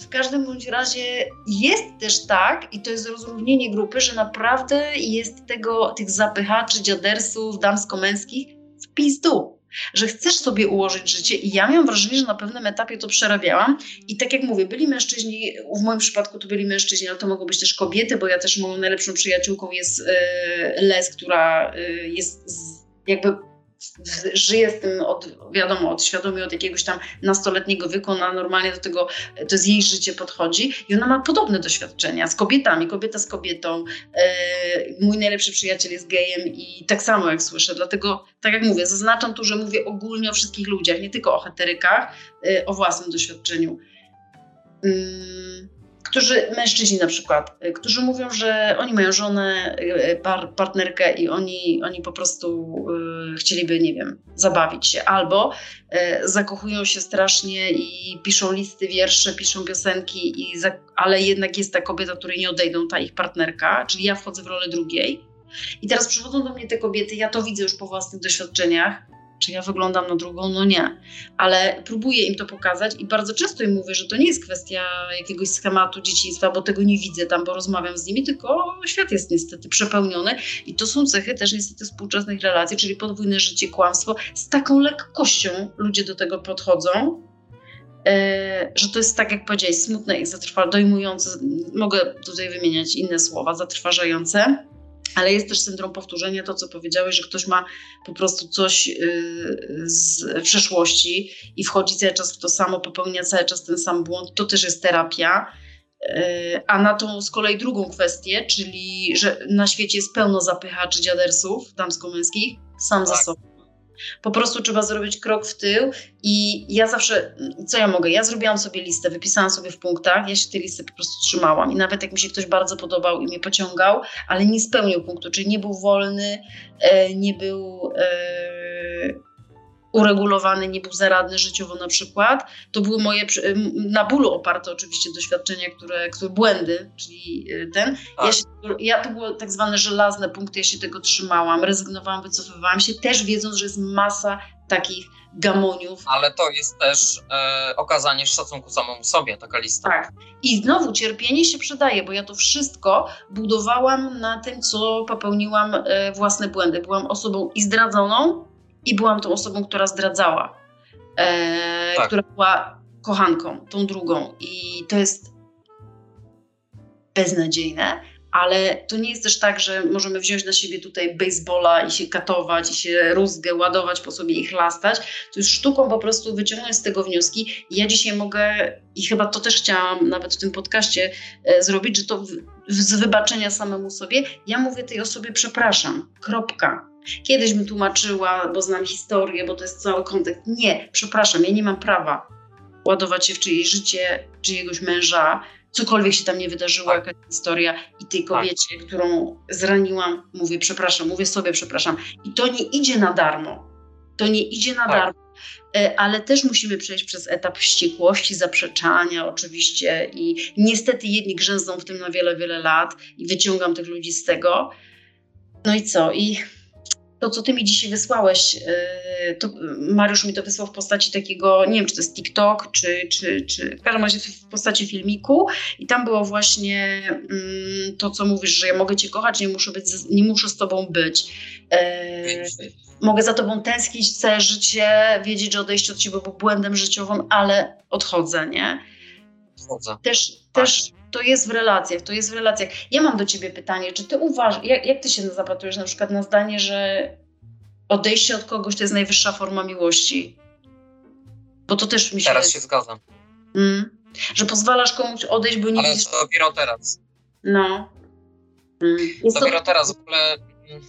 w każdym bądź razie jest też tak, i to jest rozróżnienie grupy, że naprawdę jest tego, tych zapychaczy, dziadersów damsko-męskich w pizdu, że chcesz sobie ułożyć życie i ja miałam wrażenie, że na pewnym etapie to przerabiałam i tak jak mówię, byli mężczyźni, w moim przypadku to byli mężczyźni, ale to mogą być też kobiety, bo ja też moją najlepszą przyjaciółką jest e, Les, która e, jest jakby żyje z tym od, wiadomo, od świadomie od jakiegoś tam nastoletniego wieku, ona normalnie do tego, to z jej życie podchodzi i ona ma podobne doświadczenia z kobietami, kobieta z kobietą. E, mój najlepszy przyjaciel jest gejem i tak samo jak słyszę, dlatego tak jak mówię, zaznaczam tu, że mówię ogólnie o wszystkich ludziach, nie tylko o heterykach, e, o własnym doświadczeniu. Mm którzy, mężczyźni na przykład, y, którzy mówią, że oni mają żonę, y, par, partnerkę i oni, oni po prostu y, chcieliby, nie wiem, zabawić się. Albo y, zakochują się strasznie i piszą listy wiersze, piszą piosenki, i za, ale jednak jest ta kobieta, której nie odejdą, ta ich partnerka, czyli ja wchodzę w rolę drugiej. I teraz przychodzą do mnie te kobiety, ja to widzę już po własnych doświadczeniach, czy ja wyglądam na drugą? No nie. Ale próbuję im to pokazać i bardzo często im mówię, że to nie jest kwestia jakiegoś schematu dzieciństwa, bo tego nie widzę tam, bo rozmawiam z nimi, tylko świat jest niestety przepełniony i to są cechy też niestety współczesnych relacji, czyli podwójne życie, kłamstwo. Z taką lekkością ludzie do tego podchodzą, e, że to jest tak, jak powiedziałeś, smutne i zatrwa, dojmujące. Mogę tutaj wymieniać inne słowa, zatrważające ale jest też syndrom powtórzenia, to co powiedziałeś, że ktoś ma po prostu coś y, z przeszłości i wchodzi cały czas w to samo, popełnia cały czas ten sam błąd, to też jest terapia. Y, a na tą z kolei drugą kwestię, czyli że na świecie jest pełno zapychaczy dziadersów damsko-męskich, sam tak. za sobą po prostu trzeba zrobić krok w tył i ja zawsze, co ja mogę? Ja zrobiłam sobie listę, wypisałam sobie w punktach, ja się tej listy po prostu trzymałam i nawet jak mi się ktoś bardzo podobał i mnie pociągał, ale nie spełnił punktu, czyli nie był wolny, e, nie był e, uregulowany, nie był zaradny życiowo na przykład. To były moje na bólu oparte oczywiście doświadczenia, które, które błędy, czyli y, ten. Ja, tak. się, ja to było tak zwane żelazne punkty, ja się tego trzymałam, rezygnowałam, wycofywałam się, też wiedząc, że jest masa takich gamoniów. Ale to jest też e, okazanie szacunku samemu sobie, taka lista. Tak. I znowu cierpienie się przydaje, bo ja to wszystko budowałam na tym, co popełniłam e, własne błędy. Byłam osobą i zdradzoną, i byłam tą osobą, która zdradzała, e, tak. która była kochanką, tą drugą. I to jest beznadziejne, ale to nie jest też tak, że możemy wziąć na siebie tutaj baseballa i się katować, i się rózgę ładować po sobie i chlastać. To jest sztuką po prostu wyciągnąć z tego wnioski. I ja dzisiaj mogę, i chyba to też chciałam nawet w tym podcaście e, zrobić, że to w, z wybaczenia samemu sobie, ja mówię tej osobie przepraszam, kropka. Kiedyś bym tłumaczyła, bo znam historię, bo to jest cały kontekst. Nie, przepraszam, ja nie mam prawa ładować się w czyjeś życie, czyjegoś męża, cokolwiek się tam nie wydarzyło, tak. jakaś historia i tej tak. kobiecie, którą zraniłam, mówię przepraszam, mówię sobie przepraszam. I to nie idzie na darmo. To nie idzie na tak. darmo. E, ale też musimy przejść przez etap wściekłości, zaprzeczania oczywiście i niestety jedni grzęzną w tym na wiele, wiele lat i wyciągam tych ludzi z tego. No i co? I to, co ty mi dzisiaj wysłałeś, yy, to Mariusz mi to wysłał w postaci takiego, nie wiem, czy to jest TikTok, czy, czy, czy w każdym razie w postaci filmiku i tam było właśnie yy, to, co mówisz, że ja mogę cię kochać, nie muszę, być, nie muszę z tobą być. Yy, mogę za tobą tęsknić całe życie, wiedzieć, że odejście od ciebie było błędem życiowym, ale odchodzę, nie? Odchodzę. Też, też to jest w relacjach, to jest w relacjach. Ja mam do ciebie pytanie, czy ty uważasz, jak, jak ty się zapatrujesz na przykład na zdanie, że odejście od kogoś to jest najwyższa forma miłości? Bo to też mi się... Teraz się zgadzam. Mm, że pozwalasz komuś odejść, bo nie Ale widzisz... to dopiero teraz. No. Mm. Jest to... Dopiero teraz w ogóle... mm,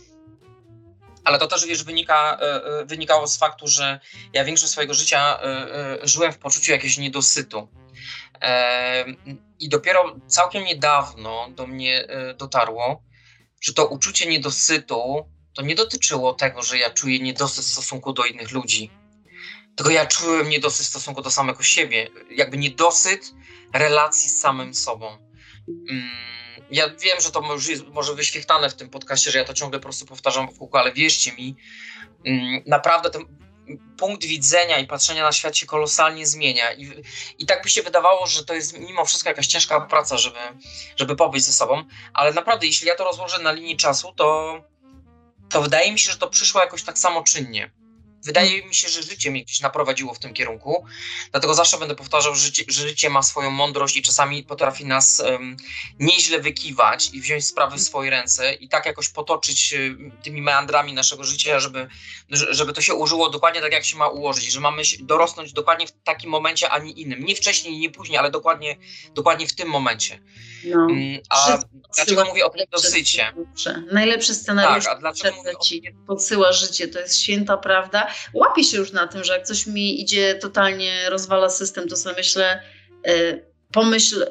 Ale to też, wiesz, wynika, e, e, wynikało z faktu, że ja większość swojego życia e, żyłem w poczuciu jakiegoś niedosytu. I dopiero całkiem niedawno do mnie e, dotarło, że to uczucie niedosytu to nie dotyczyło tego, że ja czuję niedosyt w stosunku do innych ludzi. Tylko ja czułem niedosyt w stosunku do samego siebie. Jakby niedosyt relacji z samym sobą. Mm, Ja wiem, że to może jest może wyświechtane w tym podcaście, że ja to ciągle po prostu powtarzam w kółko, ale wierzcie mi, mm, naprawdę ten punkt widzenia i patrzenia na świat się kolosalnie zmienia. I, I tak by się wydawało, że to jest mimo wszystko jakaś ciężka praca, żeby, żeby pobyć ze sobą, ale naprawdę, jeśli ja to rozłożę na linii czasu, to, to wydaje mi się, że to przyszło jakoś tak samoczynnie. Wydaje mi się, że życie mnie gdzieś naprowadziło w tym kierunku, dlatego zawsze będę powtarzał, że życie, że życie ma swoją mądrość i czasami potrafi nas um, nieźle wykiwać i wziąć sprawy w swoje ręce i tak jakoś potoczyć y, tymi meandrami naszego życia, żeby, że- żeby to się użyło dokładnie tak, jak się ma ułożyć, że mamy dorosnąć dokładnie w takim momencie, a nie innym. Nie wcześniej, nie później, ale dokładnie, dokładnie w tym momencie. No. Mm, A Wszystko dlaczego mówię o tym dosycie? Najlepszy scenariusz Tak, a dlaczego mówię o podsyła życie, to jest święta prawda. Łapię się już na tym, że jak coś mi idzie, totalnie rozwala system, to sobie myślę, y, pomyśl,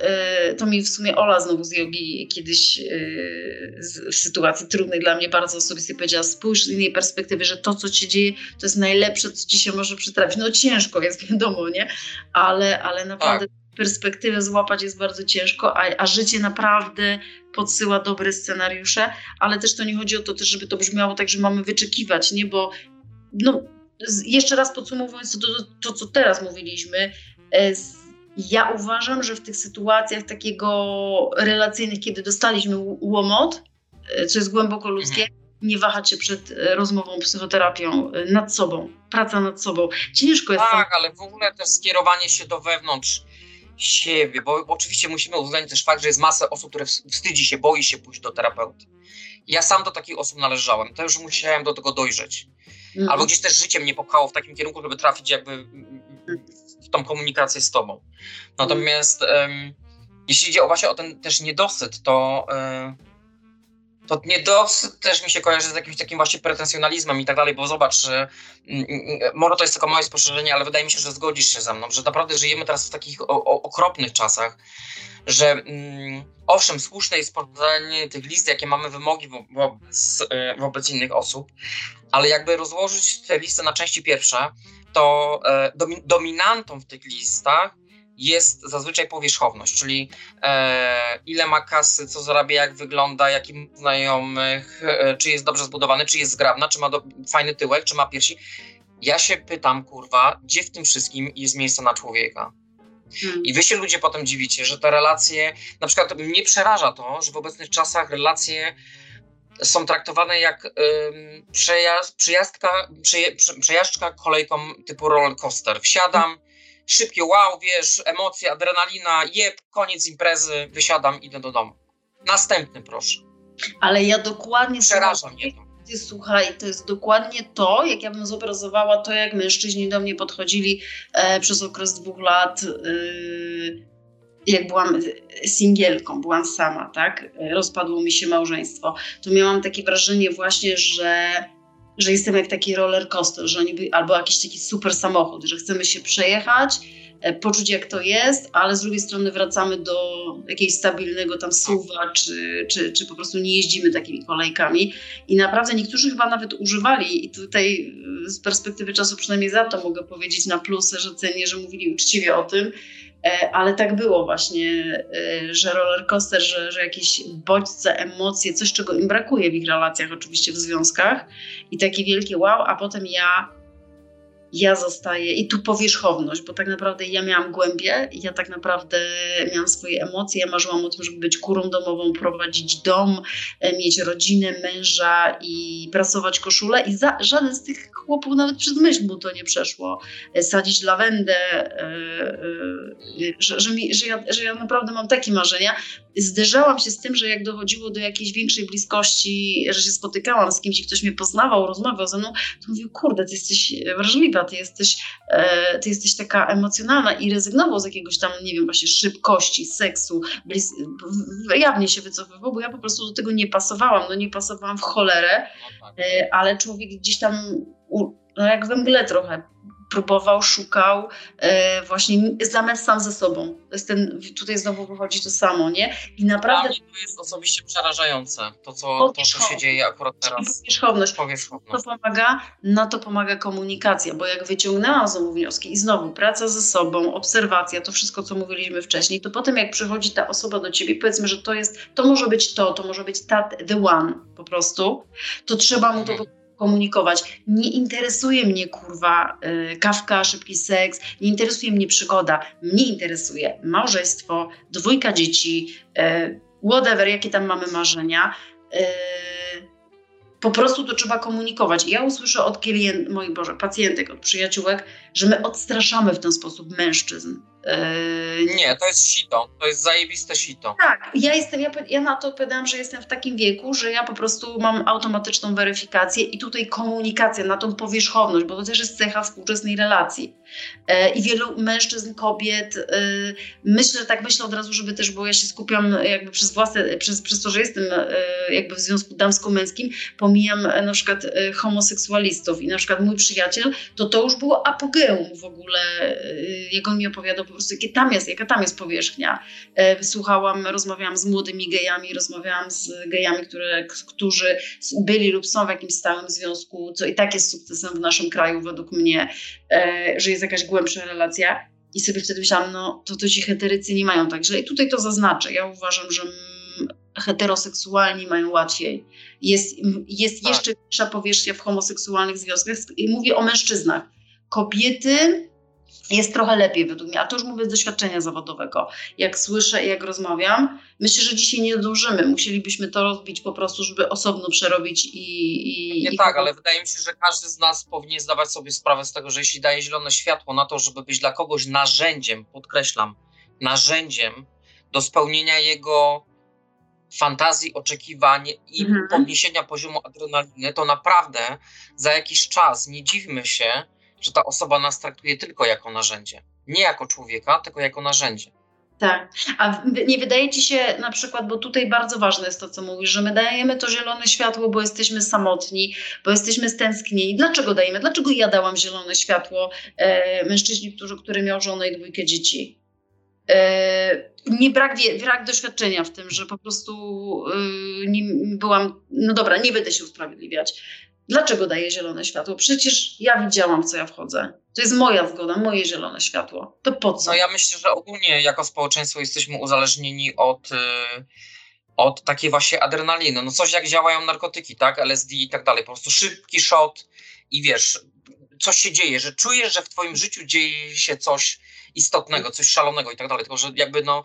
y, to mi w sumie Ola znowu z jogi kiedyś y, z, w sytuacji trudnej dla mnie bardzo osobistej powiedziała, spójrz z innej perspektywy, że to, co ci dzieje, to jest najlepsze, co ci się może przytrafić. No ciężko jest, wiadomo, nie? Ale, ale naprawdę perspektywę złapać jest bardzo ciężko, a, a życie naprawdę podsyła dobre scenariusze, ale też to nie chodzi o to, też, żeby to brzmiało tak, że mamy wyczekiwać, nie? Bo no, jeszcze raz podsumowując to, to, to, co teraz mówiliśmy, e, ja uważam, że w tych sytuacjach takiego relacyjnych, kiedy dostaliśmy łomot, e, co jest głęboko ludzkie, nie wahać się przed e, rozmową, psychoterapią nad sobą, praca nad sobą. Ciężko jest Tak, ale w ogóle też skierowanie się do wewnątrz siebie, bo oczywiście musimy uwzględnić też fakt, że jest masę osób, które ws- wstydzi się, boi się pójść do terapeuty. Ja sam do takich osób należałem, to już musiałem do tego dojrzeć. sam. Albo gdzieś też życie mnie popchało w takim kierunku, żeby trafić jakby w tą komunikację z tobą. Natomiast em, jeśli idzie o właśnie o ten też niedosyt, to, e, to niedosyt też mi się kojarzy z jakimś takim właśnie pretensjonalizmem i tak dalej, bo zobacz, że mm, mm, może to jest tylko moje spostrzeżenie, ale wydaje mi się, że zgodzisz się ze mną, że naprawdę żyjemy teraz w takich o, o, okropnych czasach, że mm, owszem, słuszne jest podanie tych list, jakie mamy wymogi wo- wobec, wobec innych osób, ale jakby rozłożyć te listy na części pierwsze, to e, domi- dominantą w tych listach jest zazwyczaj powierzchowność, czyli e, ile ma kasy, co zarabia, jak wygląda, jaki ma znajomych, e, czy jest dobrze zbudowany, czy jest zgrabna, czy ma do, fajny tyłek, czy ma piersi. Ja się pytam, kurwa, gdzie w tym wszystkim jest miejsce na człowieka? Hmm. I wy się ludzie potem dziwicie, że te relacje, na przykład mnie przeraża to, że w obecnych czasach relacje są traktowane jak ym, przejazd, przyjazdka, przejażdżka kolejką typu roller coaster. Wsiadam, szybkie wow, wiesz, emocje, adrenalina, jeb, koniec imprezy, wysiadam, idę do domu. Następny proszę. Ale ja dokładnie Przeraża mnie to. Ty, słuchaj, to jest dokładnie to, jak ja bym zobrazowała to, jak mężczyźni do mnie podchodzili e, przez okres dwóch lat, e, jak byłam singielką, byłam sama, tak? Rozpadło mi się małżeństwo. To miałam takie wrażenie właśnie, że, że jestem jak taki roller coaster, że oni by, albo jakiś taki super samochód, że chcemy się przejechać, e, poczuć jak to jest, ale z drugiej strony wracamy do jakiegoś stabilnego tam suwa, czy, czy, czy po prostu nie jeździmy takimi kolejkami. I naprawdę niektórzy chyba nawet używali, i tutaj e, z perspektywy czasu przynajmniej za to mogę powiedzieć na plusy, że cenię, że mówili uczciwie o tym, ale tak było właśnie, e, że roller coaster, że, że jakieś bodźce, emocje, coś czego im brakuje w ich relacjach, oczywiście w związkach i takie wielkie wow, a potem ja ja zostaję i tu powierzchowność, bo tak naprawdę ja miałam głębie, ja tak naprawdę miałam swoje emocje, ja marzyłam o tym, żeby być kurą domową, prowadzić dom, e, mieć rodzinę, męża i prasować koszulę i za, żaden z tych chłopów nawet przez myśl mu to nie przeszło. E, sadzić lawendę, yy, yy, że, że, mi, że, ja, że ja naprawdę mam takie marzenia. Zderzałam się z tym, że jak dochodziło do jakiejś większej bliskości, że się spotykałam z kimś, ktoś mnie poznawał, rozmawiał ze mną, to mówił, kurde, ty jesteś wrażliwa, ty jesteś, e, ty jesteś taka emocjonalna i rezygnował z jakiegoś tam, nie wiem, właśnie szybkości, seksu, blis- jawnie się wycofywał, bo ja po prostu do tego nie pasowałam, no nie pasowałam w cholerę, no tak. e, ale człowiek gdzieś tam, no jak we mgle trochę, próbował, szukał, e, właśnie zamiast sam ze sobą. To jest ten, tutaj znowu wychodzi to samo, nie? I naprawdę... Dla mnie to jest osobiście przerażające, to co, to, co się dzieje akurat teraz. Powierzchowność. Powierzchowność. To pomaga, na to pomaga komunikacja, bo jak wyciągnęłam znowu wnioski i znowu praca ze sobą, obserwacja, to wszystko, co mówiliśmy wcześniej, to potem jak przychodzi ta osoba do ciebie, powiedzmy, że to jest, to może być to, to może być ta, the one po prostu, to trzeba mu to mhm komunikować. Nie interesuje mnie kurwa y, kawka, szybki seks, nie interesuje mnie przygoda. Mnie interesuje małżeństwo, dwójka dzieci, y, whatever, jakie tam mamy marzenia. Po prostu to trzeba komunikować. Ja usłyszę od klient, moich Boże, pacjentek, od przyjaciółek, że my odstraszamy w ten sposób mężczyzn. Yy... Nie, to jest sito, to jest zajebiste sito. Tak, ja, jestem, ja, ja na to odpowiadam, że jestem w takim wieku, że ja po prostu mam automatyczną weryfikację i tutaj komunikacja na tą powierzchowność, bo to też jest cecha współczesnej relacji. E, I wielu mężczyzn, kobiet, e, myślę, tak myślę od razu, żeby też, bo ja się skupiam jakby przez własne, przez, przez to, że jestem e, jakby w związku damsko-męskim, pomijam na przykład homoseksualistów i na przykład mój przyjaciel, to to już było apogeum w ogóle, on mi opowiadał po prostu, jakie tam jest, jaka tam jest powierzchnia. Słuchałam, rozmawiałam z młodymi gejami, rozmawiałam z gejami, które, którzy byli lub są w jakimś stałym związku, co i tak jest sukcesem w naszym kraju według mnie, że jest jakaś głębsza relacja i sobie wtedy myślałam, no to, to ci heterycy nie mają także. I tutaj to zaznaczę. Ja uważam, że heteroseksualni mają łatwiej. Jest, jest tak. jeszcze większa powierzchnia w homoseksualnych związkach i mówię o mężczyznach. Kobiety jest trochę lepiej według mnie, a to już mówię z doświadczenia zawodowego. Jak słyszę i jak rozmawiam, myślę, że dzisiaj nie dążymy. Musielibyśmy to rozbić po prostu, żeby osobno przerobić i... i nie i tak, ale wydaje mi się, że każdy z nas powinien zdawać sobie sprawę z tego, że jeśli daje zielone światło na to, żeby być dla kogoś narzędziem, podkreślam, narzędziem do spełnienia jego fantazji, oczekiwań i mhm. podniesienia poziomu adrenaliny, to naprawdę za jakiś czas nie dziwmy się, że ta osoba nas traktuje tylko jako narzędzie. Nie jako człowieka, tylko jako narzędzie. Tak. A nie wydaje ci się na przykład, bo tutaj bardzo ważne jest to, co mówisz, że my dajemy to zielone światło, bo jesteśmy samotni, bo jesteśmy stęsknieni. Dlaczego dajemy? Dlaczego ja dałam zielone światło e, mężczyźni, którzy, który miał żonę i dwójkę dzieci? E, nie brak, brak doświadczenia w tym, że po prostu e, nie byłam, no dobra, nie będę się usprawiedliwiać, Dlaczego daję zielone światło? Przecież ja widziałam, co ja wchodzę. To jest moja zgoda, moje zielone światło. To po co? No ja myślę, że ogólnie jako społeczeństwo jesteśmy uzależnieni od, y, od takiej właśnie adrenaliny. No coś jak działają narkotyki, tak? LSD i tak dalej. Po prostu szybki shot i wiesz, coś się dzieje, że czujesz, że w twoim życiu dzieje się coś istotnego, coś szalonego i tak dalej. Tylko, że jakby no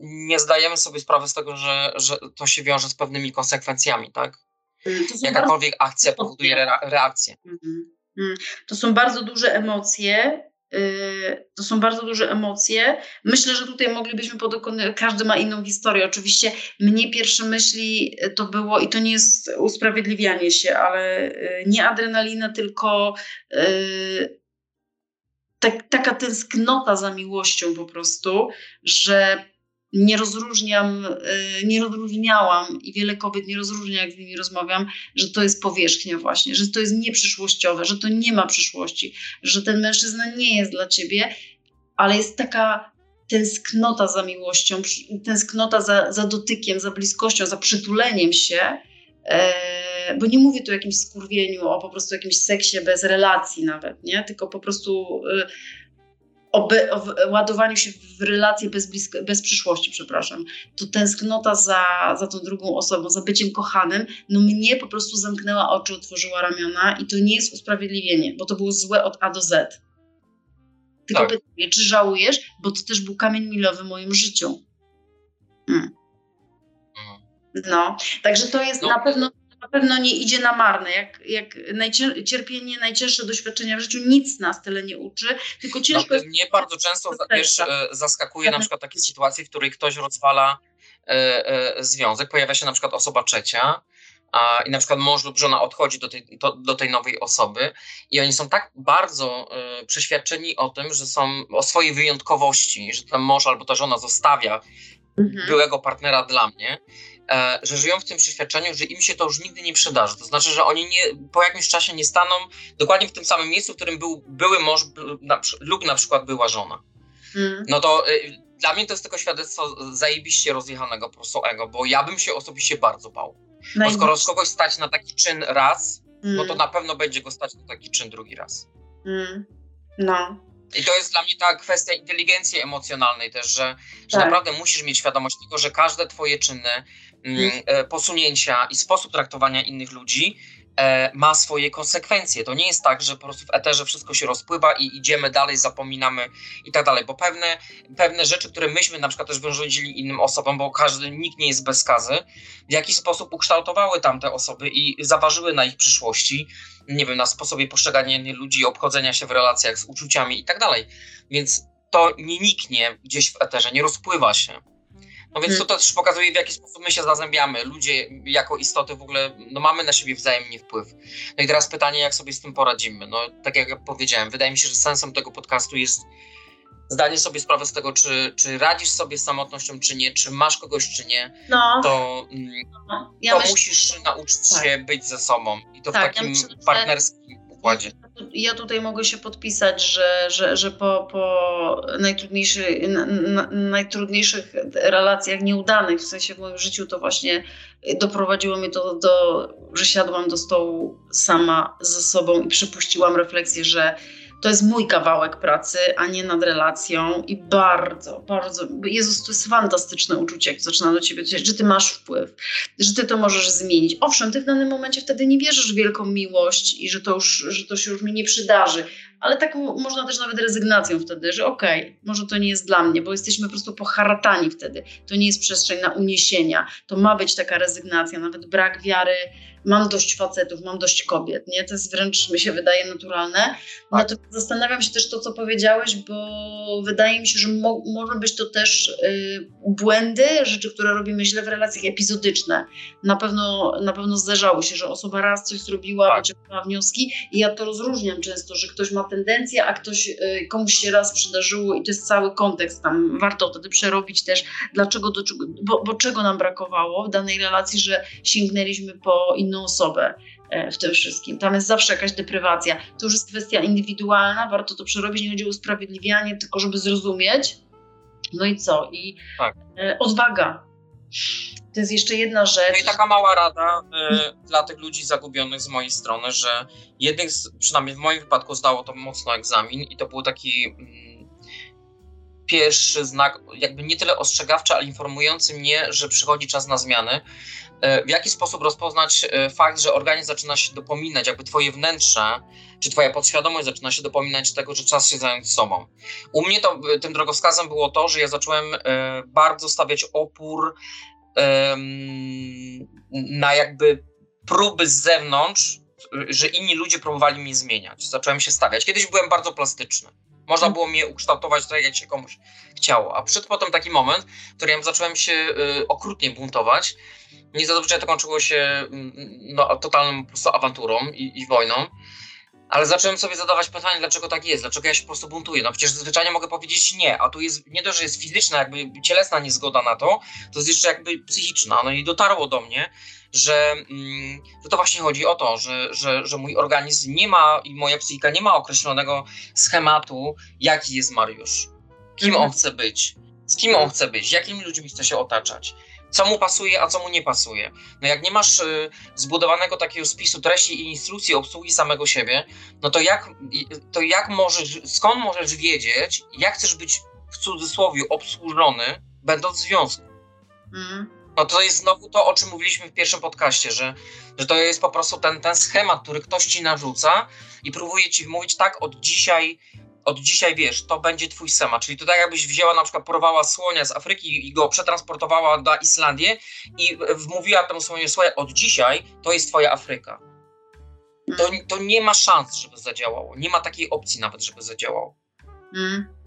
nie zdajemy sobie sprawy z tego, że, że to się wiąże z pewnymi konsekwencjami, tak? Y, Jakakolwiek akcja powoduje reakcję. Mhm. Mm. To są bardzo duże emocje. Y, to są bardzo duże emocje. Myślę, że tutaj moglibyśmy podokonywać, każdy ma inną historię. Oczywiście mnie pierwsze myśli to było, i to nie jest usprawiedliwianie się, ale y, nie adrenalina, tylko tak, taka tęsknota za miłością po prostu, że nie rozróżniam, y, nie rozróżniałam i wiele kobiet nie rozróżnia, jak z nimi rozmawiam, że to jest powierzchnia właśnie, że to jest nieprzyszłościowe, że to nie ma przyszłości, że ten mężczyzna nie jest dla ciebie. ale jest taka tęsknota za miłością, tęsknota za, za dotykiem, za bliskością, za przytuleniem się, e, bo nie mówię tu o jakimś skurwieniu, o po prostu jakimś seksie bez relacji nawet, nie? tylko po prostu e, o, o ładowaniu się w relacje bez, blisko, bez przyszłości, przepraszam. To tęsknota za, za tą drugą osobą, za byciem kochanym, no mnie po prostu zamknęła oczy, otworzyła ramiona i to nie jest usprawiedliwienie, bo to było złe od A do Z. Tylko tak. pytanie, czy żałujesz? Bo to też był kamień milowy w moim życiu. Hmm. No, także to jest no. na pewno na pewno nie idzie na marne. Jak, jak najcier cierpienie, najcięższe doświadczenia w życiu nic nas tyle nie uczy, tylko ciężko no. Mnie bardzo często wiesz, e, zaskakuje na przykład takie sytuacje, w których ktoś rozwala e, e, związek, pojawia się na przykład osoba trzecia, a, i na przykład mąż lub żona odchodzi do tej, to, do tej nowej osoby i oni są tak bardzo y, przeświadczeni o tym, że są o swojej wyjątkowości, że ten mąż albo ta żona zostawia mhm. byłego partnera dla mnie, że żyją w tym przeświadczeniu, że im się to już nigdy nie przydarzy. To znaczy, że oni nie, po jakimś czasie nie staną dokładnie w tym samym miejscu, w którym był były mąż na, lub na przykład była żona. Mhm. No to y, dla mnie to jest tylko świadectwo zajebiście rozjechanego po prostu ego, bo ja bym się osobiście bardzo bał. Bo skoro z kogoś stać na taki czyn raz, mm. no to mm. na pewno będzie go stać na taki czyn drugi raz. Mm. No. I to jest dla mnie ta kwestia inteligencji emocjonalnej też, że, że tak. naprawdę musisz mieć świadomość tego, że każde twoje czyny. E, posunięcia i sposób traktowania innych ludzi e, ma swoje konsekwencje. To nie jest tak, że po prostu w eterze wszystko się rozpływa i idziemy dalej, zapominamy i tak dalej, bo pewne, pewne rzeczy, które myśmy na przykład też wyrządzili innym osobom, bo każdy, nikt nie jest bez skazy, w jakiś sposób ukształtowały tamte osoby i zaważyły na ich przyszłości, nie wiem, na sposobie postrzegania ludzi, obchodzenia się w relacjach z uczuciami i tak dalej. Więc to nie niknie gdzieś w eterze, nie rozpływa się. No więc to hmm. też pokazuje, w jaki sposób my się zazębiamy. Ludzie jako istoty w ogóle, no mamy na siebie wzajemnie wpływ. No i teraz pytanie, jak sobie z tym poradzimy. No tak jak powiedziałem, wydaje mi się, że sensem tego podcastu jest zdanie sobie sprawy z tego, czy, czy radzisz sobie z samotnością, czy nie, czy masz kogoś, czy nie, no. to, no. ja to myśl... musisz nauczyć tak. się być ze sobą. I to tak, w takim ja myślę, partnerskim układzie. Ja tutaj mogę się podpisać, że, że, że po, po najtrudniejszy, na, najtrudniejszych relacjach nieudanych, w sensie w moim życiu, to właśnie doprowadziło mnie to do, że siadłam do stołu sama ze sobą i przypuściłam refleksję, że to jest mój kawałek pracy, a nie nad relacją i bardzo, bardzo, Jezus, to jest fantastyczne uczucie, jak zaczyna do ciebie że ty masz wpływ, że ty to możesz zmienić. Owszem, ty w danym momencie wtedy nie wierzysz w wielką miłość i że to, już, że to się już mi nie przydarzy, ale taką można też nawet rezygnacją wtedy, że okej, okay, może to nie jest dla mnie, bo jesteśmy po prostu poharatani wtedy. To nie jest przestrzeń na uniesienia. To ma być taka rezygnacja, nawet brak wiary mam dość facetów, mam dość kobiet, nie? To jest wręcz, mi się wydaje, naturalne. Tak. Natomiast zastanawiam się też to, co powiedziałeś, bo wydaje mi się, że mo może być to też y, błędy, rzeczy, które robimy źle w relacjach epizodyczne. Na pewno, na pewno zdarzało się, że osoba raz coś zrobiła, tak. wyciągnęła wnioski i ja to rozróżniam często, że ktoś ma tendencję, a ktoś, y, komuś się raz przydarzyło i to jest cały kontekst tam. Warto wtedy przerobić też, dlaczego, do, bo, bo czego nam brakowało w danej relacji, że sięgnęliśmy po inną osobę e, w tym wszystkim. Tam jest zawsze jakaś deprywacja. To już jest kwestia indywidualna, warto to przerobić, nie chodzi o usprawiedliwianie, tylko żeby zrozumieć. No i co? I tak. E, odwaga. To jest jeszcze jedna rzecz. No i taka mała rada y, dla tych ludzi zagubionych z mojej strony, że jednych, z, przynajmniej w moim wypadku, zdało to mocno egzamin i to był taki mm, pierwszy znak, jakby nie tyle ostrzegawczy, ale informujący mnie, że przychodzi czas na zmiany. E, w jaki sposób rozpoznać e, fakt, że organizm zaczyna się dopominać, jakby twoje wnętrze, czy twoja podświadomość zaczyna się dopominać tego, że czas się zająć sobą. U mnie to, tym drogowskazem było to, że ja zacząłem bardzo stawiać opór na jakby próby z zewnątrz, że inni ludzie próbowali mnie zmieniać. Zacząłem się stawiać. Kiedyś byłem bardzo plastyczny. Można mhm. było mnie ukształtować tak, jak się komuś chciało. A przyszedł potem taki moment, w którym zacząłem się y, okrutnie buntować. Nie zazwyczaj to kończyło się mm, no, totalną po prostu awanturą i, i wojną. Ale zacząłem sobie zadawać pytanie, dlaczego tak jest, dlaczego ja się po prostu buntuję. No przecież zwyczajnie mogę powiedzieć nie, a tu jest nie to, że jest fizyczna, jakby cielesna niezgoda na to, to jest jeszcze jakby psychiczna. No i dotarło do mnie, że, mm, że to właśnie chodzi o to, że, że, że mój organizm nie ma i moja psychika nie ma określonego schematu, jaki jest Mariusz. kim Mhm. on chce być, z kim on chce być, jakimi ludźmi chce się otaczać, co mu pasuje, a co mu nie pasuje. No jak nie masz y, zbudowanego takiego spisu treści i instrukcji obsługi samego siebie, no to jak, to jak możesz, skąd możesz wiedzieć, jak chcesz być w cudzysłowie obsłużony, będąc w związku? Mm. No to jest znowu to, o czym mówiliśmy w pierwszym podcaście, że, że to jest po prostu ten, ten schemat, który ktoś ci narzuca i próbuje ci mówić tak od dzisiaj, od dzisiaj wiesz, to będzie twój schemat. Czyli to tak jakbyś wzięła na przykład, porwała słonia z Afryki i go przetransportowała na Islandię i wmówiła temu słoniu, słuchaj, od dzisiaj to jest twoja Afryka. To, to nie ma szans, żeby zadziałało. Nie ma takiej opcji nawet, żeby zadziałało. Mm.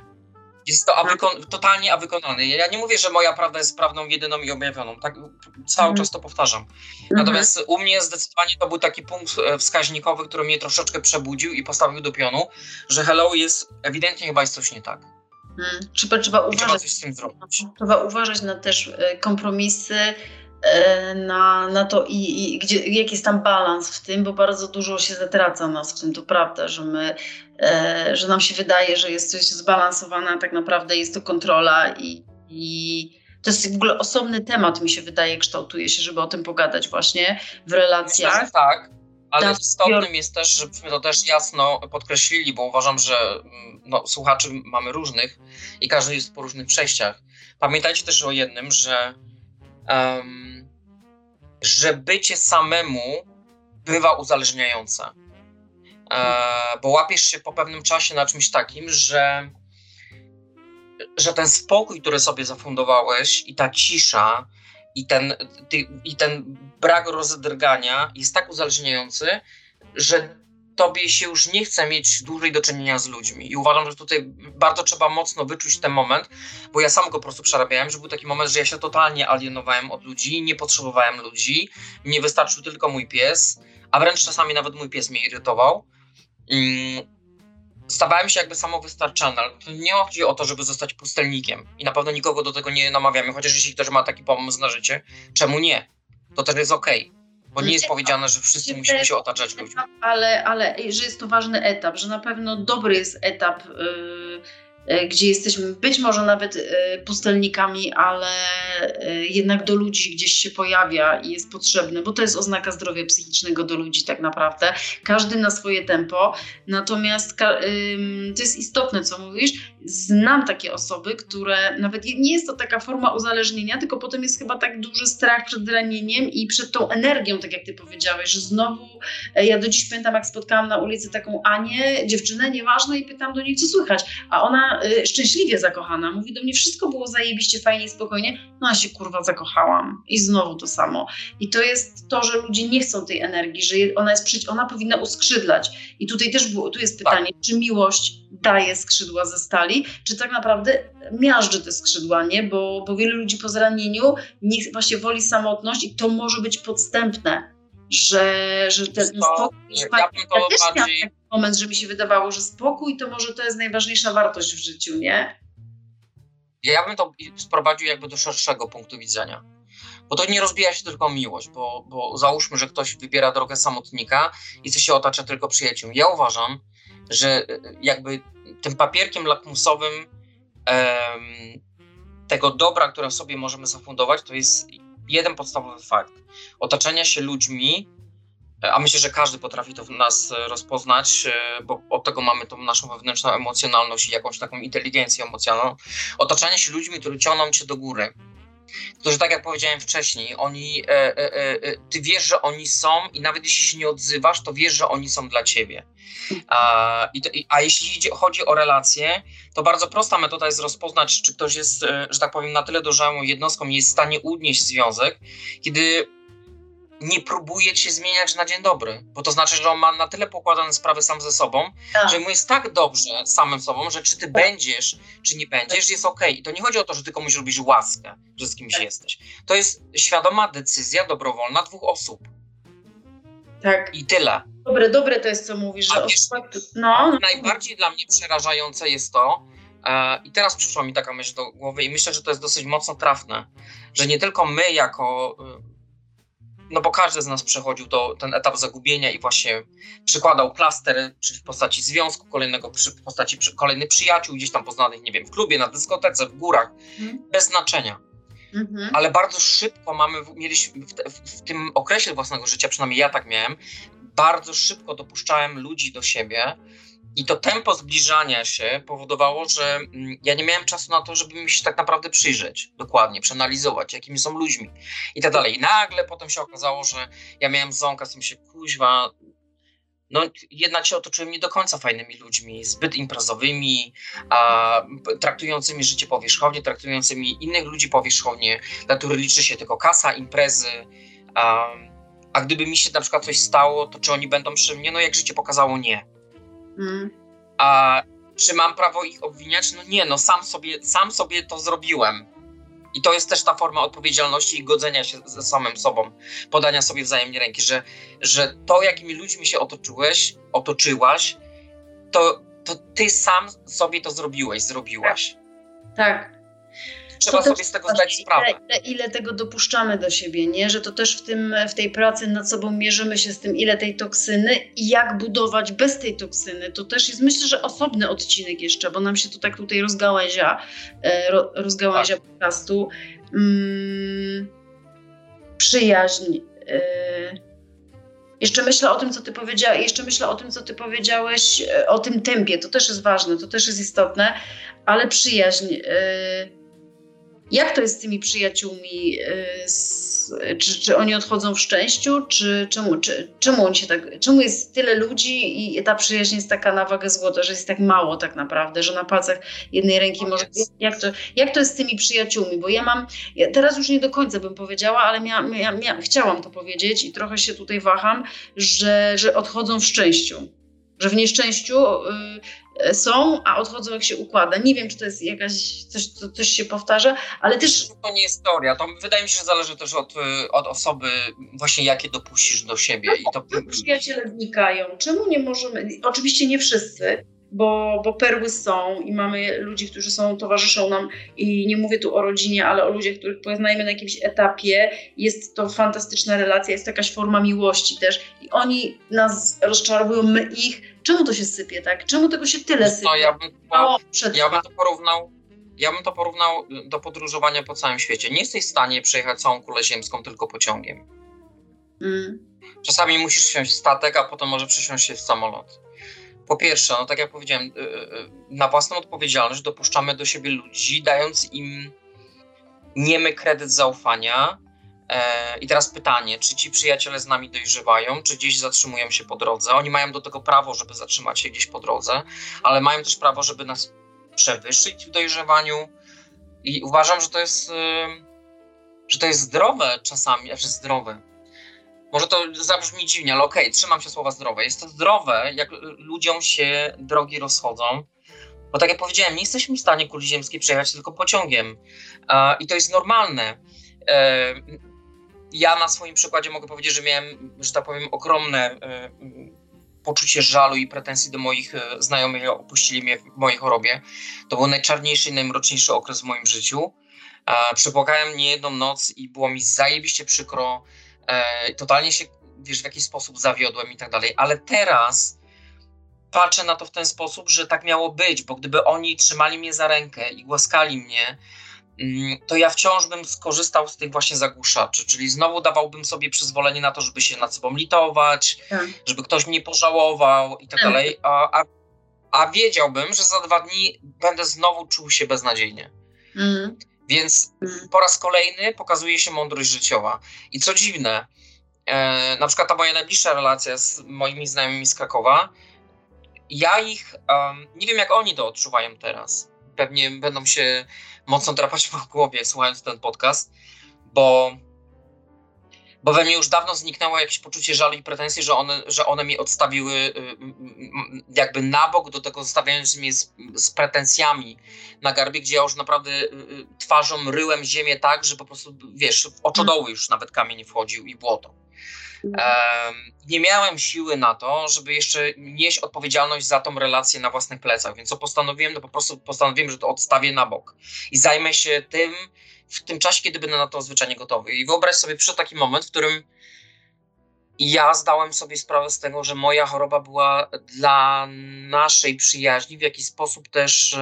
Jest to awykon- totalnie awykonalne. Ja nie mówię, że moja prawda jest prawdą jedyną i objawioną. Tak cały Mhm. czas to powtarzam. Natomiast u mnie zdecydowanie to był taki punkt e, wskaźnikowy, który mnie troszeczkę przebudził i postawił do pionu, że hello jest, ewidentnie chyba jest coś nie tak. Mm. Trzeba, trzeba I trzeba uważać. coś z tym zrobić. Trzeba uważać na też e, kompromisy, na, na to i, i gdzie, jaki jest tam balans w tym, bo bardzo dużo się zatraca nas w tym, to prawda, że my, e, że nam się wydaje, że jest coś zbalansowane, a tak naprawdę jest to kontrola i, i to jest w ogóle osobny temat, mi się wydaje, kształtuje się, żeby o tym pogadać właśnie w Myślę, relacjach. że tak. Ale Tak. istotnym jest też, żebyśmy to też jasno podkreślili, bo uważam, że mm, no, słuchaczy mamy różnych i każdy jest po różnych przejściach. Pamiętajcie też o jednym, że, em, że bycie samemu bywa uzależniające. E, bo łapiesz się po pewnym czasie na czymś takim, że, że ten spokój, który sobie zafundowałeś i ta cisza i ten, ty, i ten brak rozdrgania jest tak uzależniający, że tobie się już nie chce mieć dłużej do czynienia z ludźmi. I uważam, że tutaj bardzo trzeba mocno wyczuć ten moment, bo ja sam go po prostu przerabiałem, że był taki moment, że ja się totalnie alienowałem od ludzi, nie potrzebowałem ludzi, mnie wystarczył tylko mój pies, a wręcz czasami nawet mój pies mnie irytował. Mm, Stawałem się jakby samowystarczalny, ale to nie chodzi o to, żeby zostać pustelnikiem i na pewno nikogo do tego nie namawiamy, chociaż jeśli ktoś ma taki pomysł na życie, czemu nie? To też jest okej, bo nie jest powiedziane, że wszyscy musimy się otaczać ludźmi. Ale, ale że jest to ważny etap, że na pewno dobry jest etap, y, y, gdzie jesteśmy być może nawet y, pustelnikami, ale y, jednak do ludzi gdzieś się pojawia i jest potrzebny, bo to jest oznaka zdrowia psychicznego do ludzi tak naprawdę. Każdy na swoje tempo. Natomiast to jest istotne, co mówisz. Znam takie osoby, które nawet nie jest to taka forma uzależnienia, tylko potem jest chyba tak duży strach przed ranieniem i przed tą energią, tak jak ty powiedziałeś, że znowu E, Ja do dziś pamiętam, jak spotkałam na ulicy taką Anię, dziewczynę, nieważne, i pytam do niej, co słychać. A ona y, szczęśliwie zakochana, mówi do mnie, wszystko było zajebiście, fajnie i spokojnie. No, a się kurwa zakochałam. I znowu to samo. I to jest to, że ludzie nie chcą tej energii, że je- ona jest przecież, ona powinna uskrzydlać. I tutaj też było, tu jest pytanie, czy miłość daje skrzydła ze stali, czy tak naprawdę miażdży te skrzydła, nie? Bo, bo wielu ludzi po zranieniu nie, właśnie woli samotność i to może być podstępne że, że ten spokój. ja bym to bardziej- taki moment, że mi się wydawało, że spokój to może to jest najważniejsza wartość w życiu, nie? Ja bym to sprowadził jakby do szerszego punktu widzenia. Bo to nie rozbija się tylko miłość, bo, bo załóżmy, że ktoś wybiera drogę samotnika i chce się otacza tylko przyjaciół. Ja uważam, że e, jakby tym papierkiem lakmusowym em, tego dobra, które sobie możemy zafundować, to jest jeden podstawowy fakt. Otaczania się ludźmi, a myślę, że każdy potrafi to w nas e, rozpoznać, e, bo od tego mamy tą naszą wewnętrzną emocjonalność i jakąś taką inteligencję emocjonalną. Otaczanie się ludźmi, którzy ciągną cię do góry. Którzy, tak jak powiedziałem wcześniej, oni, e, e, e, e, ty wiesz, że oni są i nawet jeśli się nie odzywasz, to wiesz, że oni są dla ciebie. A, i to, a jeśli chodzi o relacje, to bardzo prosta metoda jest rozpoznać, czy ktoś jest, że tak powiem, na tyle dojrzałą jednostką jest w stanie unieść związek, kiedy nie próbuje cię zmieniać na dzień dobry, bo to znaczy, że on ma na tyle pokładane sprawy sam ze sobą, Tak. że mu jest tak dobrze samym sobą, że czy ty będziesz, czy nie będziesz, jest okej. I to nie chodzi o to, że ty komuś robisz łaskę, że z kimś jesteś. To jest świadoma decyzja dobrowolna dwóch osób. Tak. I tyle. Dobre, dobre to jest, co mówisz, że wiesz, osoba, no, no, Najbardziej dla mnie przerażające jest to, e, i teraz przyszła mi taka myśl do głowy, i myślę, że to jest dosyć mocno trafne, że nie tylko my jako, no bo każdy z nas przechodził to, ten etap zagubienia i właśnie przykładał plaster, czyli w postaci związku kolejnego, w postaci kolejnych przyjaciół, gdzieś tam poznanych, nie wiem, w klubie, na dyskotece, w górach, mhm. bez znaczenia. Mhm. Ale bardzo szybko mamy, mieliśmy w, w, w, tym okresie własnego życia, przynajmniej ja tak miałem, bardzo szybko dopuszczałem ludzi do siebie, i to tempo zbliżania się powodowało, że mm, ja nie miałem czasu na to, żeby mi się tak naprawdę przyjrzeć dokładnie, przeanalizować, jakimi są ludźmi i tak dalej. I nagle potem się okazało, że ja miałem ząka z tym się, kuźwa, no jednak się otoczyłem nie do końca fajnymi ludźmi, zbyt imprezowymi, a, traktującymi życie powierzchownie, traktującymi innych ludzi powierzchownie, dla których liczy się tylko kasa, imprezy. A, a gdyby mi się na przykład coś stało, to czy oni będą przy mnie? No jak życie pokazało, nie. Mm. A czy mam prawo ich obwiniać? No nie, no sam sobie, sam sobie to zrobiłem. I to jest też ta forma odpowiedzialności i godzenia się ze samym sobą, podania sobie wzajemnie ręki, że, że to, jakimi ludźmi się otoczyłeś, otoczyłaś, to, to ty sam sobie to zrobiłeś, zrobiłaś. Tak trzeba sobie z tego zdać sprawę. Ile, ile, tego dopuszczamy do siebie, nie? Że to też w, tym, w tej pracy nad sobą mierzymy się z tym, ile tej toksyny i jak budować bez tej toksyny. To też jest, myślę, że osobny odcinek jeszcze, bo nam się to tak tutaj rozgałęzia, e, rozgałęzia tak. podcastu. Hmm, przyjaźń. E, jeszcze myślę o tym, co ty powiedziałeś, jeszcze myślę o tym, co ty powiedziałeś, o tym tempie. To też jest ważne, to też jest istotne, ale przyjaźń. Jak to jest z tymi przyjaciółmi? Y, czy, czy oni odchodzą w szczęściu? Czy, czemu, czy, czemu, on się tak, czemu jest tyle ludzi i ta przyjaźń jest taka na wagę złota, że jest tak mało tak naprawdę, że na palcach jednej ręki może... Jak to, jak to jest z tymi przyjaciółmi? Bo ja mam, ja teraz już nie do końca bym powiedziała, ale mia, mia, mia, chciałam to powiedzieć i trochę się tutaj waham, że, że odchodzą w szczęściu. Że w nieszczęściu y, są, a odchodzą jak się układa. Nie wiem, czy to jest jakaś, coś, coś się powtarza, ale też... To nie jest teoria, to wydaje mi się, że zależy też od, y, od osoby, właśnie jakie dopuścisz do siebie. No, I to... Przyjaciele znikają. Czemu nie możemy, oczywiście nie wszyscy, bo, bo perły są i mamy ludzi, którzy są, towarzyszą nam i nie mówię tu o rodzinie, ale o ludziach, których poznajemy na jakimś etapie. Jest to fantastyczna relacja, jest to jakaś forma miłości też i oni nas rozczarowują, my ich. Czemu to się sypie, tak? Czemu tego się tyle sypie? No, ja, bym, to, ja bym to porównał ja bym to porównał do podróżowania po całym świecie. Nie jesteś w stanie przejechać całą kulę ziemską tylko pociągiem. Mm. Czasami musisz wsiąść w statek, a potem może przesiąść się w samolot. Po pierwsze, no tak jak powiedziałem, y, y, na własną odpowiedzialność dopuszczamy do siebie ludzi, dając im niemy kredyt zaufania. E, I teraz pytanie, czy ci przyjaciele z nami dojrzewają, czy gdzieś zatrzymują się po drodze? Oni mają do tego prawo, żeby zatrzymać się gdzieś po drodze, ale mają też prawo, żeby nas przewyższyć w dojrzewaniu. I uważam, że to jest, y, że to jest zdrowe czasami, znaczy zdrowe może to zabrzmi dziwnie, ale okej, okay, trzymam się słowa zdrowe. Jest to zdrowe, jak ludziom się drogi rozchodzą, bo tak jak powiedziałem, nie jesteśmy w stanie kuli ziemskiej przejechać tylko pociągiem. I to jest normalne. E, ja na swoim przykładzie mogę powiedzieć, że miałem, że tak powiem, ogromne e, poczucie żalu i pretensji do moich e, znajomych, opuścili mnie w mojej chorobie. To był najczarniejszy i najmroczniejszy okres w moim życiu. Przepłakałem nie jedną noc i było mi zajebiście przykro totalnie się, wiesz, w jakiś sposób zawiodłem i tak dalej, ale teraz patrzę na to w ten sposób, że tak miało być, bo gdyby oni trzymali mnie za rękę i głaskali mnie, mm, to ja wciąż bym skorzystał z tych właśnie zagłuszaczy, czyli znowu dawałbym sobie przyzwolenie na to, żeby się nad sobą litować, tak. żeby ktoś mnie pożałował i tak, tak dalej, a, a, a, wiedziałbym, że za dwa dni będę znowu czuł się beznadziejnie. Mhm. Więc mhm. po raz kolejny pokazuje się mądrość życiowa. I co dziwne, e, na przykład ta moja najbliższa relacja z moimi znajomymi z Krakowa, ja ich, um, nie wiem jak oni to odczuwają teraz. Pewnie będą się mocno drapać po głowie słuchając ten podcast, bo bo we mnie już dawno zniknęło jakieś poczucie żalu i pretensji, że one, że one mi odstawiły y, y, y, jakby na bok, do tego stawiając mnie z, z pretensjami na garbie, gdzie ja już naprawdę twarzą ryłem ziemię tak, że po prostu, wiesz, w oczodoły już nawet kamień wchodził i błoto. Em, nie miałem siły na to, żeby jeszcze nieść odpowiedzialność za tą relację na własnych plecach, więc co postanowiłem, to po prostu postanowiłem, że to odstawię na bok i zajmę się tym w tym czasie, kiedy będę na to zwyczajnie gotowy. I wyobraź sobie przyszedł taki moment, w którym ja zdałem sobie sprawę z tego, że moja choroba była dla naszej przyjaźni w jakiś sposób też.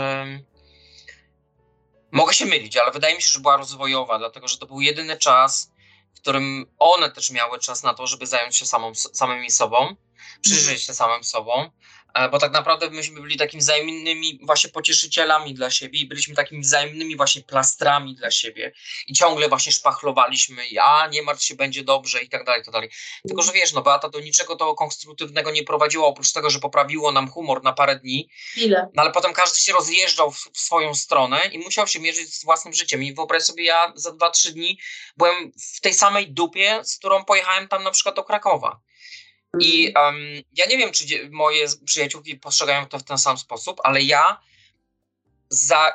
mogę się mylić, ale wydaje mi się, że była rozwojowa, dlatego że to był jedyny czas, w którym one też miały czas na to, żeby zająć się samą, samymi sobą, przyjrzeć się samym sobą. E, Bo tak naprawdę myśmy byli takimi wzajemnymi właśnie pocieszycielami dla siebie i byliśmy takimi wzajemnymi właśnie plastrami dla siebie. I ciągle właśnie szpachlowaliśmy, a nie martw się, będzie dobrze i tak dalej, i tak dalej. Tylko, że wiesz, no Beata do niczego to konstruktywnego nie prowadziła, oprócz tego, że poprawiło nam humor na parę dni, Chwilę. no ale potem każdy się rozjeżdżał w, w swoją stronę i musiał się mierzyć z własnym życiem. I wyobraź sobie, ja za 2-3 dni byłem w tej samej dupie, z którą pojechałem tam na przykład do Krakowa. I em, ja nie wiem, czy moje przyjaciółki postrzegają to w ten sam sposób, ale ja za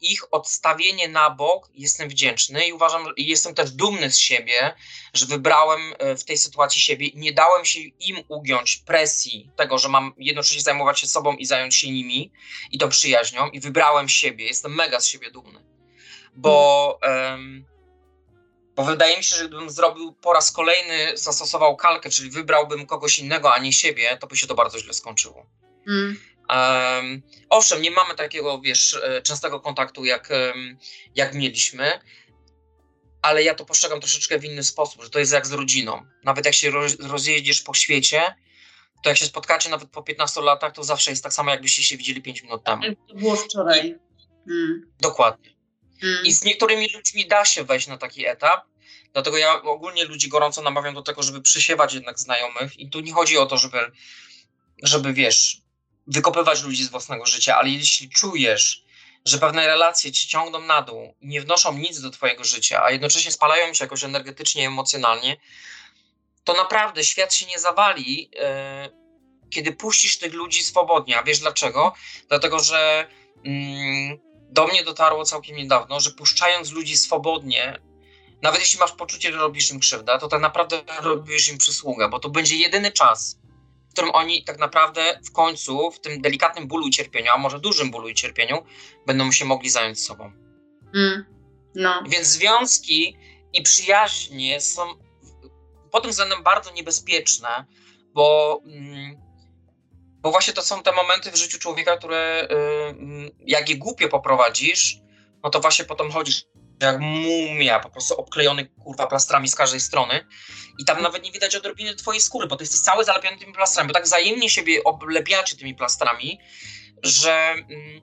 ich odstawienie na bok jestem wdzięczny i uważam, i jestem też dumny z siebie, że wybrałem e, w tej sytuacji siebie. I nie dałem się im ugiąć presji tego, że mam jednocześnie zajmować się sobą i zająć się nimi i tą przyjaźnią i wybrałem siebie. Jestem mega z siebie dumny, bo, em, bo wydaje mi się, że gdybym zrobił po raz kolejny, zastosował kalkę, czyli wybrałbym kogoś innego, a nie siebie, to by się to bardzo źle skończyło. Mm. Em, owszem, nie mamy takiego, wiesz, e, częstego kontaktu, jak, jak mieliśmy, ale ja to postrzegam troszeczkę w inny sposób, że to jest jak z rodziną. Nawet jak się roz, rozjeździsz po świecie, to jak się spotkacie nawet po 15 latach, to zawsze jest tak samo, jakbyście się widzieli 5 minut temu. Jak to było wczoraj. Mm. Dokładnie. Mm. I z niektórymi ludźmi da się wejść na taki etap, dlatego ja ogólnie ludzi gorąco namawiam do tego, żeby przysiewać jednak znajomych i tu nie chodzi o to, żeby, żeby wiesz, wykopywać ludzi z własnego życia, ale jeśli czujesz, że pewne relacje ci ciągną na dół i nie wnoszą nic do twojego życia, a jednocześnie spalają cię jakoś energetycznie, emocjonalnie, to naprawdę świat się nie zawali, e, kiedy puścisz tych ludzi swobodnie. A wiesz dlaczego? Dlatego, że mm, do mnie dotarło całkiem niedawno, że puszczając ludzi swobodnie, nawet jeśli masz poczucie, że robisz im krzywdę, to tak naprawdę robisz im przysługę, bo to będzie jedyny czas, w którym oni tak naprawdę w końcu, w tym delikatnym bólu i cierpieniu, a może dużym bólu i cierpieniu, będą się mogli zająć sobą. Mm. No. Więc związki i przyjaźnie są pod tym względem bardzo niebezpieczne, bo, mm, bo właśnie to są te momenty w życiu człowieka, które y, mm, jak je głupio poprowadzisz, no to właśnie potem chodzisz jak mumia, po prostu obklejony kurwa plastrami z każdej strony i tam nawet nie widać odrobiny twojej skóry, bo ty jesteś cały zalepiony tymi plastrami, bo tak wzajemnie siebie oblepiacie tymi plastrami, że mm,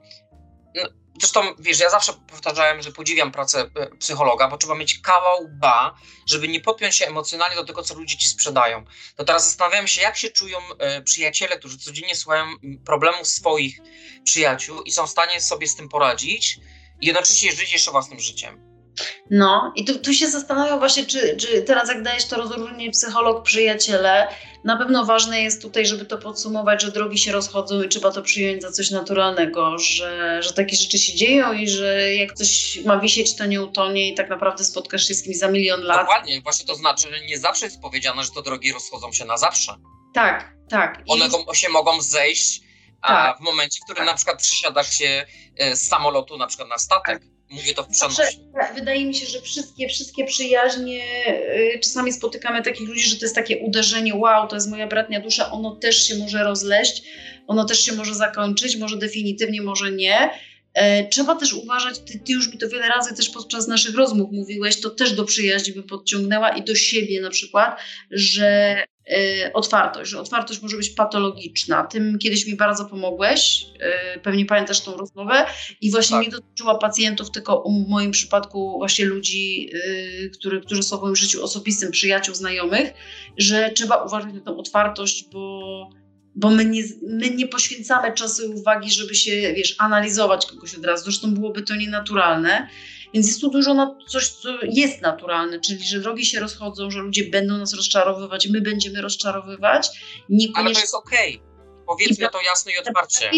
no, Zresztą, wiesz, ja zawsze powtarzałem, że podziwiam pracę e, psychologa, bo trzeba mieć kawał ba, żeby nie podpiąć się emocjonalnie do tego, co ludzie ci sprzedają. To teraz zastanawiam się, jak się czują e, przyjaciele, którzy codziennie słuchają problemów swoich przyjaciół i są w stanie sobie z tym poradzić i jednocześnie żyć jeszcze własnym życiem. No i tu, tu się zastanawiam właśnie, czy, czy teraz jak dajesz to rozróżnienie psycholog, przyjaciele, na pewno ważne jest tutaj, żeby to podsumować, że drogi się rozchodzą i trzeba to przyjąć za coś naturalnego, że, że takie rzeczy się dzieją i że jak coś ma wisieć, to nie utonie i tak naprawdę spotkasz się z kimś za milion lat. Dokładnie, właśnie to znaczy, że nie zawsze jest powiedziane, że to drogi rozchodzą się na zawsze. Tak, tak. One się mogą zejść, a Tak. w momencie, w którym Tak. na przykład przesiadasz się e, z samolotu na przykład na statek, mówię to w przenośni. wydaje mi się, że wszystkie, wszystkie przyjaźnie, y, czasami spotykamy takich ludzi, że to jest takie uderzenie, wow, to jest moja bratnia dusza, ono też się może rozleść, ono też się może zakończyć, może definitywnie, może nie. E, Trzeba też uważać, ty, ty już mi to wiele razy też podczas naszych rozmów mówiłeś, to też do przyjaźni bym podciągnęła i do siebie na przykład, że otwartość, że otwartość może być patologiczna. Tym kiedyś mi bardzo pomogłeś, e, pewnie pamiętasz tą rozmowę i właśnie Tak. nie dotyczyła pacjentów, tylko w moim przypadku właśnie ludzi, y, który, którzy są w moim życiu osobistym, przyjaciół, znajomych, że trzeba uważać na tą otwartość, bo, bo my, nie, my nie poświęcamy czasu i uwagi, żeby się, wiesz, analizować kogoś od razu. Zresztą byłoby to nienaturalne. Więc jest tu dużo na coś, co jest naturalne, czyli że drogi się rozchodzą, że ludzie będą nas rozczarowywać, my będziemy rozczarowywać. Ale to Niekoniecznie jest okej. Powiedzmy to jasno i otwarcie.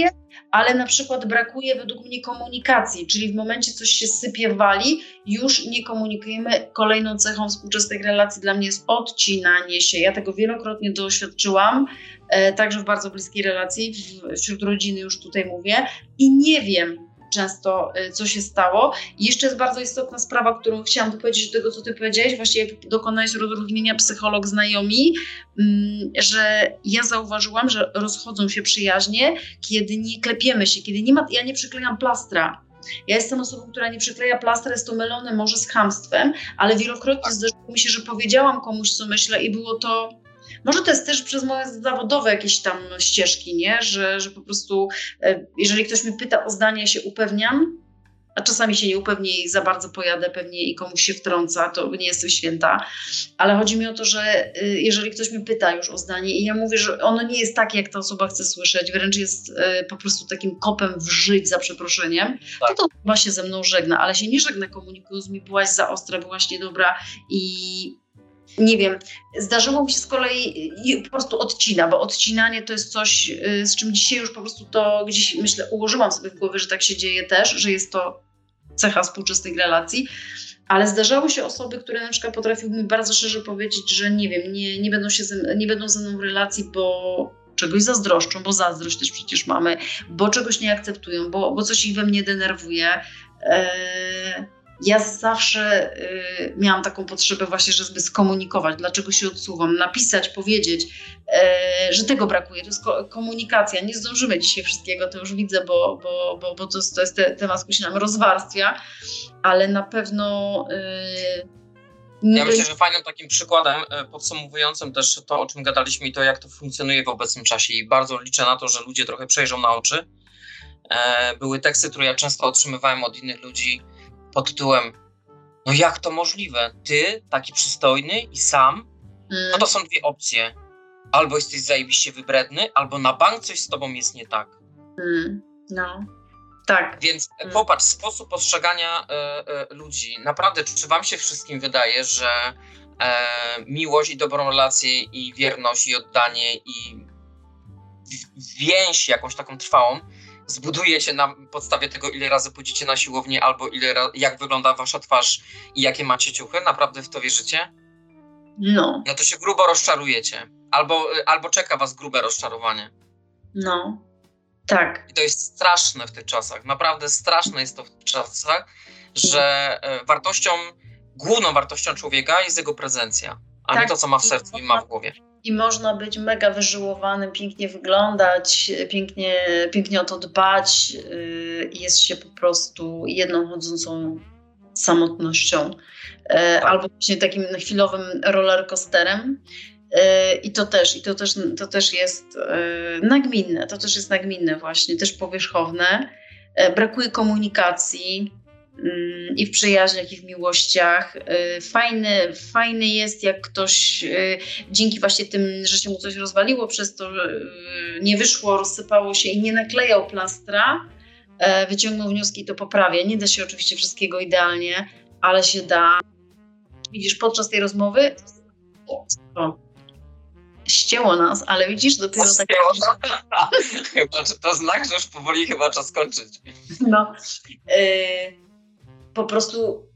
Ale na przykład brakuje według mnie komunikacji, czyli w momencie coś się sypie, wali, już nie komunikujemy. Kolejną cechą współczesnych relacji dla mnie jest odcinanie się. Ja tego wielokrotnie doświadczyłam, e, także w bardzo bliskiej relacji, w, wśród rodziny już tutaj mówię i nie wiem, często, y, co się stało. I jeszcze jest bardzo istotna sprawa, którą chciałam dopowiedzieć do tego, co ty powiedziałeś, właśnie jak dokonałeś rozróżnienia psycholog znajomi, mm, że ja zauważyłam, że rozchodzą się przyjaźnie, kiedy nie klepiemy się, kiedy nie ma, ja nie przyklejam plastra. Ja jestem osobą, która nie przykleja plastra, jest to mylone może z hamstwem, ale wielokrotnie tak. zdarzyło mi się, że powiedziałam komuś, co myślę i było to może to jest też przez moje zawodowe jakieś tam ścieżki, nie? Że, że po prostu, e, jeżeli ktoś mnie pyta o zdanie, się upewniam, a czasami się nie upewnię i za bardzo pojadę pewnie i komuś się wtrąca, to nie jestem święta, ale chodzi mi o to, że y, jeżeli ktoś mnie pyta już o zdanie i ja mówię, że ono nie jest takie, jak ta osoba chce słyszeć, wręcz jest y, po prostu takim kopem w żyć za przeproszeniem, tak. to to chyba się ze mną żegna, ale się nie żegna komunikując mi, byłaś za ostra, byłaś niedobra i nie wiem, zdarzyło mi się z kolei po prostu odcina, bo odcinanie to jest coś, y, z czym dzisiaj już po prostu to gdzieś myślę, ułożyłam sobie w głowie, że tak się dzieje też, że jest to cecha współczesnych relacji. Ale zdarzały się osoby, które na przykład potrafiły mi bardzo szczerze powiedzieć, że nie wiem, nie, nie, będą, się ze, nie będą ze mną w relacji, bo czegoś zazdroszczą, bo zazdrość też przecież mamy, bo czegoś nie akceptują, bo, bo coś ich we mnie denerwuje. Eee, ja zawsze y, miałam taką potrzebę właśnie, żeby skomunikować, dlaczego się odsuwam, napisać, powiedzieć, y, że tego brakuje. To jest ko komunikacja. Nie zdążymy dzisiaj wszystkiego, to już widzę, bo, bo, bo, bo to, to jest te, temat, który się nam rozwarstwia, ale na pewno... Y, ja myślę, że fajnym takim przykładem e, podsumowującym też to, o czym gadaliśmy i to, jak to funkcjonuje w obecnym czasie i bardzo liczę na to, że ludzie trochę przejrzą na oczy. E, były teksty, które ja często otrzymywałem od innych ludzi, pod tytułem no jak to możliwe? Ty, taki przystojny i sam? No to są dwie opcje. Albo jesteś zajebiście wybredny, albo na bank coś z tobą jest nie tak. Mm. No. Tak. Więc mm. popatrz, sposób postrzegania e, e, ludzi. Naprawdę, czy wam się wszystkim wydaje, że e, miłość i dobrą relację i wierność i oddanie i więź jakąś taką trwałą zbuduje się na podstawie tego, ile razy pójdziecie na siłownię, albo ile jak wygląda wasza twarz i jakie macie ciuchy? Naprawdę w to wierzycie? No. No to się grubo rozczarujecie. Albo, albo czeka was grube rozczarowanie. No. Tak. I to jest straszne w tych czasach. Naprawdę straszne jest to w tych czasach, że e, wartością, główną wartością człowieka jest jego prezencja, a tak. nie to, co ma w sercu i ma w głowie i można być mega wyżyłowanym, pięknie wyglądać, pięknie, pięknie o to dbać y, i jest się po prostu jedną chodzącą samotnością e, tak. albo właśnie takim chwilowym rollercoasterem. E, I to też, i to też, to też jest e, nagminne, to też jest nagminne właśnie, też powierzchowne. Brakuje komunikacji, i w przyjaźniach, i w miłościach. Y, fajny, fajny jest, jak ktoś y, dzięki właśnie tym, że się mu coś rozwaliło, przez to y, nie wyszło, rozsypało się i nie naklejał plastra, e, wyciągnął wnioski i to poprawia. Nie da się oczywiście wszystkiego idealnie, ale się da. Widzisz, podczas tej rozmowy o, ścięło nas, ale widzisz, dopiero tak... chyba, to znak, że już powoli chyba czas kończyć. No. Y po prostu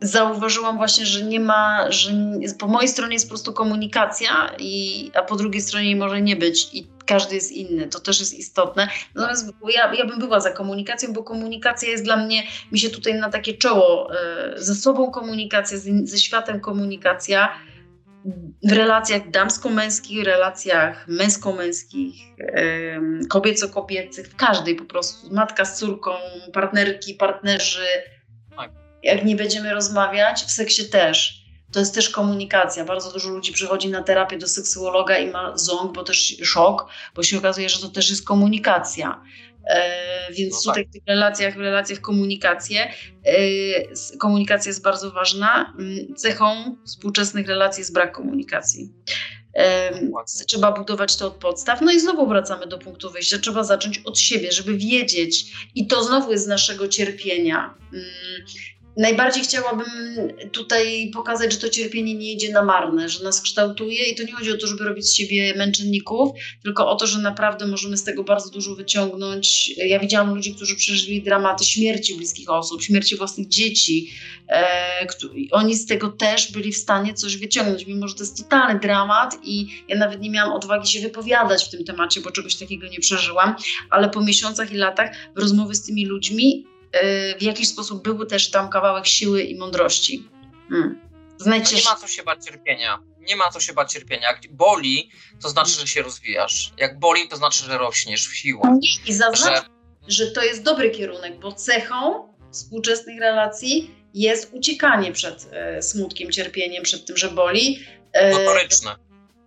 zauważyłam właśnie, że nie ma, że po mojej stronie jest po prostu komunikacja, i, a po drugiej stronie może nie być i każdy jest inny, to też jest istotne. Natomiast ja, ja bym była za komunikacją, bo komunikacja jest dla mnie, mi się tutaj na takie czoło, e, ze sobą komunikacja, ze światem komunikacja, w relacjach damsko-męskich, relacjach męsko-męskich, kobieco-kobiecych, w każdej po prostu, matka z córką, partnerki, partnerzy, jak nie będziemy rozmawiać, w seksie też. To jest też komunikacja. Bardzo dużo ludzi przychodzi na terapię do seksuologa i ma ząg, bo też szok, bo się okazuje, że to też jest komunikacja. E, więc no tutaj tak. w tych relacjach, w relacjach komunikację, e, komunikacja jest bardzo ważna. Mm, cechą współczesnych relacji jest brak komunikacji. E, trzeba budować to od podstaw. No i znowu wracamy do punktu wyjścia. Trzeba zacząć od siebie, żeby wiedzieć, i to znowu jest z naszego cierpienia. Mm, najbardziej chciałabym tutaj pokazać, że to cierpienie nie idzie na marne, że nas kształtuje i to nie chodzi o to, żeby robić z siebie męczenników, tylko o to, że naprawdę możemy z tego bardzo dużo wyciągnąć. Ja widziałam ludzi, którzy przeżyli dramaty śmierci bliskich osób, śmierci własnych dzieci. E, oni z tego też byli w stanie coś wyciągnąć, mimo że to jest totalny dramat i ja nawet nie miałam odwagi się wypowiadać w tym temacie, bo czegoś takiego nie przeżyłam, ale po miesiącach i latach rozmowy z tymi ludźmi w jakiś sposób był też tam kawałek siły i mądrości. Hmm. Znajdźcie... No nie ma co się bać cierpienia. Nie ma co się bać cierpienia. Jak boli, to znaczy, że się rozwijasz. Jak boli, to znaczy, że rośniesz w siłę. I zaznacz, że... że to jest dobry kierunek, bo cechą współczesnych relacji jest uciekanie przed e, smutkiem, cierpieniem, przed tym, że boli. E.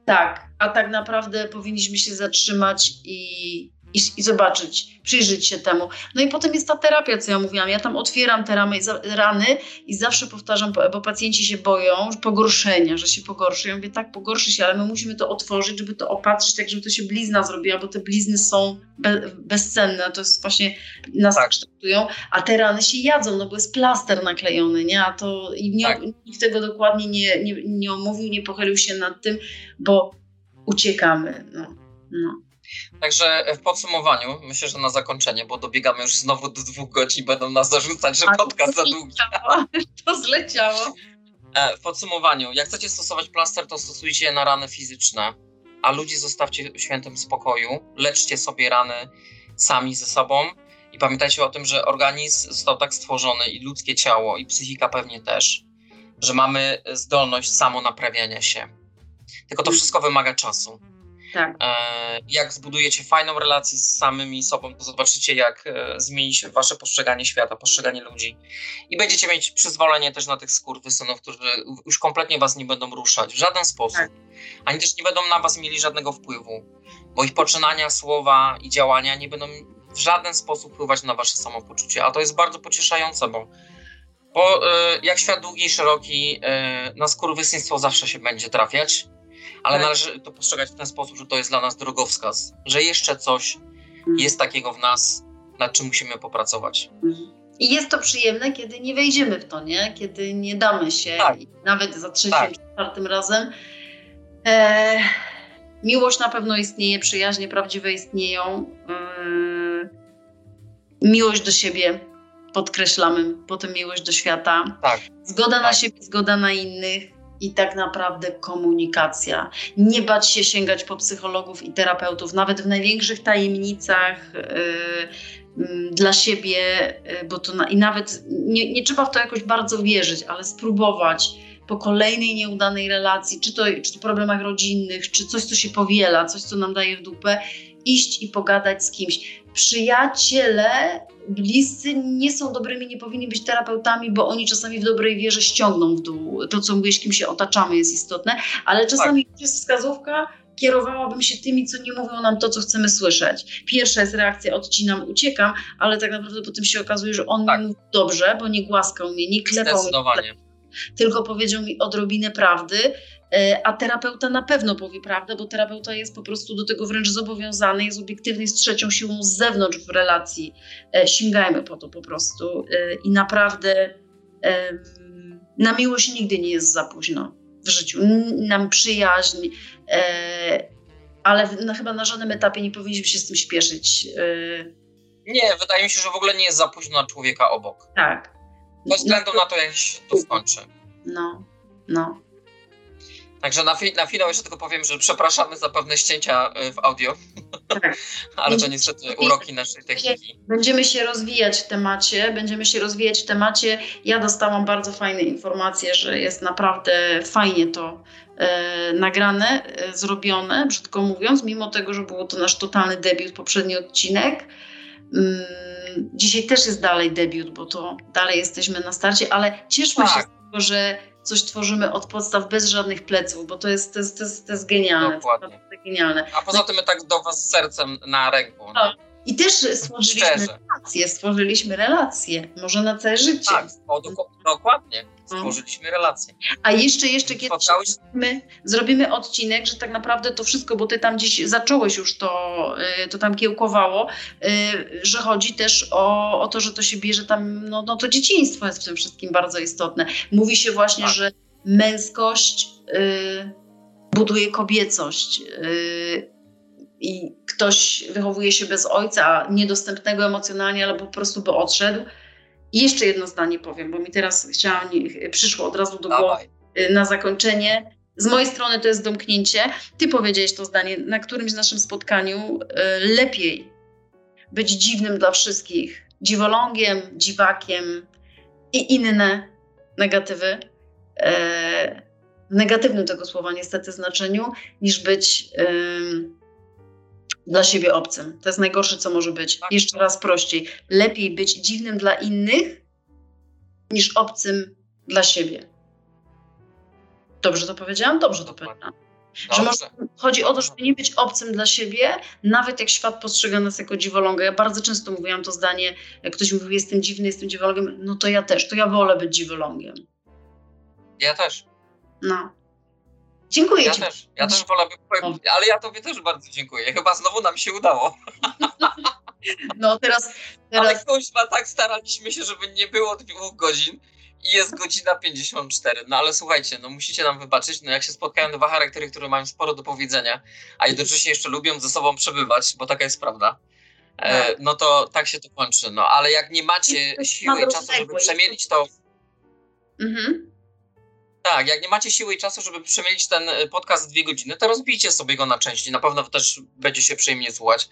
Tak, a tak naprawdę powinniśmy się zatrzymać i, i, i, zobaczyć, przyjrzeć się temu. No i potem jest ta terapia, co ja mówiłam. Ja tam otwieram te ramy, rany i zawsze powtarzam, bo pacjenci się boją pogorszenia, że się pogorszy. Ja mówię, tak, pogorszy się, ale my musimy to otworzyć, żeby to opatrzyć, tak żeby to się blizna zrobiła, bo te blizny są be, bezcenne. To jest właśnie, nas tak. kształtują, a te rany się jadzą, no bo jest plaster naklejony, nie? A to i nie, tak. nikt tego dokładnie nie, nie, nie omówił, nie pochylił się nad tym, bo uciekamy, no. no. Także w podsumowaniu, myślę, że na zakończenie, bo dobiegamy już znowu do dwóch godzin, będą nas zarzucać, że podcast za długi. To zleciało. E, w podsumowaniu, jak chcecie stosować plaster, to stosujcie je na rany fizyczne, a ludzi zostawcie w świętym spokoju, leczcie sobie rany sami ze sobą i pamiętajcie o tym, że organizm został tak stworzony i ludzkie ciało i psychika pewnie też, że mamy zdolność samonaprawiania się. Tylko to wszystko wymaga czasu. Tak. E, jak zbudujecie fajną relację z samymi sobą, to zobaczycie, jak e, zmieni się wasze postrzeganie świata, postrzeganie ludzi. I będziecie mieć przyzwolenie też na tych skurwysynów, którzy już kompletnie was nie będą ruszać w żaden sposób. Tak. Ani też nie będą na was mieli żadnego wpływu, bo ich poczynania, słowa i działania nie będą w żaden sposób wpływać na wasze samopoczucie. A to jest bardzo pocieszające, bo bo e, jak świat długi i szeroki, na skurwysyństwo zawsze się będzie trafiać ale tak. należy to postrzegać w ten sposób, że to jest dla nas drogowskaz, że jeszcze coś mhm. jest takiego w nas, nad czym musimy popracować. I jest to przyjemne, kiedy nie wejdziemy w to, nie? Kiedy nie damy się, tak. nawet za trzecim, tak. czwartym razem. E, miłość na pewno istnieje, przyjaźnie prawdziwe istnieją. E, miłość do siebie podkreślamy, potem miłość do świata. Tak. Zgoda na tak. siebie, zgoda na innych i tak naprawdę komunikacja. Nie bać się sięgać po psychologów i terapeutów, nawet w największych tajemnicach yy, yy, dla siebie, yy, bo to na, i nawet nie, nie, trzeba w to jakoś bardzo wierzyć, ale spróbować po kolejnej nieudanej relacji, czy to, czy to problemach rodzinnych, czy coś, co się powiela, coś, co nam daje w dupę, iść i pogadać z kimś. Przyjaciele bliscy nie są dobrymi, nie powinni być terapeutami, bo oni czasami w dobrej wierze ściągną w dół. To, co mówisz, kim się otaczamy, jest istotne, ale czasami tak. jest wskazówka, kierowałabym się tymi, co nie mówią nam to, co chcemy słyszeć. Pierwsza jest reakcja, odcinam, uciekam, ale tak naprawdę potem się okazuje, że on tak. mi mówił dobrze, bo nie głaskał mnie, nie klepał mnie, tylko powiedział mi odrobinę prawdy, a terapeuta na pewno powie prawdę, bo terapeuta jest po prostu do tego wręcz zobowiązany, jest obiektywny, z trzecią siłą z zewnątrz w relacji. E, sięgajmy po to po prostu e, i naprawdę na miłość nigdy nie jest za późno w życiu. Nam przyjaźń, ale chyba na żadnym etapie nie powinniśmy się z tym śpieszyć. Nie, wydaje mi się, że w ogóle nie jest za późno na człowieka obok. Tak. Bez względu na to, jak się to skończy. No, no. Także na, fi na finał jeszcze tylko powiem, że przepraszamy za pewne ścięcia y, w audio, tak. ale to niestety uroki naszej techniki. Będziemy się rozwijać w temacie, będziemy się rozwijać w temacie. Ja dostałam bardzo fajne informacje, że jest naprawdę fajnie to e, nagrane, e, zrobione, brzydko mówiąc, mimo tego, że było to nasz totalny debiut, poprzedni odcinek. Mm, dzisiaj też jest dalej debiut, bo to dalej jesteśmy na starcie, ale cieszmy tak. się z tego, że coś tworzymy od podstaw bez żadnych pleców, bo to jest, to jest, to jest, to jest genialne. Dokładnie. To jest genialne. A poza tym my tak do Was sercem na ręku. No. I też stworzyliśmy Szczerze. relacje, stworzyliśmy relacje, może na całe życie. Tak, o, dokładnie. No. Stworzyliśmy relacje. A jeszcze, jeszcze kiedyś Spotkałeś zrobimy, zrobimy odcinek, że tak naprawdę to wszystko, bo ty tam gdzieś zacząłeś już to, y, to tam kiełkowało, y, że chodzi też o, o to, że to się bierze tam, no, no to dzieciństwo jest w tym wszystkim bardzo istotne. Mówi się właśnie, Tak. że męskość y, buduje kobiecość. y, I ktoś wychowuje się bez ojca, niedostępnego emocjonalnie, albo po prostu by odszedł. I jeszcze jedno zdanie powiem, bo mi teraz chciałam, przyszło od razu do głowy y, na zakończenie. Z mojej strony to jest domknięcie. Ty powiedziałeś to zdanie na którymś naszym spotkaniu. y, Lepiej być dziwnym dla wszystkich, dziwolągiem, dziwakiem i inne negatywy. e, W negatywnym tego słowa niestety znaczeniu, niż być dla siebie obcym. To jest najgorsze, co może być. Tak. Jeszcze raz prościej. Lepiej być dziwnym dla innych, niż obcym dla siebie. Dobrze to powiedziałam? Dobrze to powiedziałam. Że może, chodzi o to, żeby nie być obcym dla siebie, nawet jak świat postrzega nas jako dziwoląga. Ja bardzo często mówiłam to zdanie, jak ktoś mówił, jestem dziwny, jestem dziwolągiem, no to ja też, to ja wolę być dziwolągiem. Ja też. No. Dziękuję Ja Ci. też. Ja też wolę, ale ja tobie też bardzo dziękuję. Chyba znowu nam się udało. No teraz, Ale teraz kuźwa, tak staraliśmy się, żeby nie było dwóch godzin i jest godzina 54. No ale słuchajcie, no musicie nam wybaczyć, no jak się spotkają dwa charaktery, które mają sporo do powiedzenia, a jednocześnie jeszcze lubią ze sobą przebywać, bo taka jest prawda, e, no to tak się to kończy. No ale jak nie macie siły i czasu, żeby przemielić to mhm. Tak, jak nie macie siły i czasu, żeby przemielić ten e, podcast dwie godziny, to rozbijcie sobie go na części. Na pewno też będzie się przyjemnie słuchać.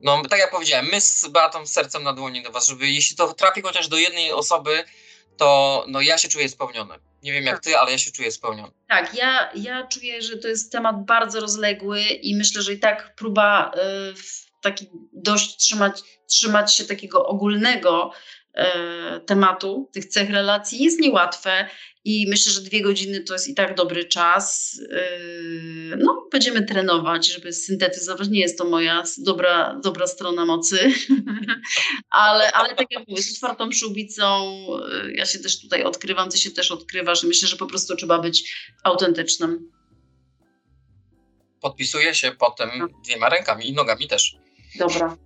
No, tak jak powiedziałem, my z Beatą sercem na dłoni do was, żeby jeśli to trafi chociaż do jednej osoby, to no, ja się czuję spełniony. Nie wiem jak ty, ale ja się czuję spełniony. Tak, ja, ja czuję, że to jest temat bardzo rozległy i myślę, że i tak próba y, taki dość trzymać, trzymać się takiego ogólnego tematu, tych cech relacji jest niełatwe i myślę, że dwie godziny to jest i tak dobry czas. Y, no, będziemy trenować, żeby syntetyzować. Nie jest to moja dobra, dobra strona mocy, ale, ale tak jak mówię, z otwartą przyłbicą y, ja się też tutaj odkrywam, ty się też odkrywasz myślę, że po prostu trzeba być autentycznym. Podpisuję się potem dwiema rękami i nogami też. Dobra.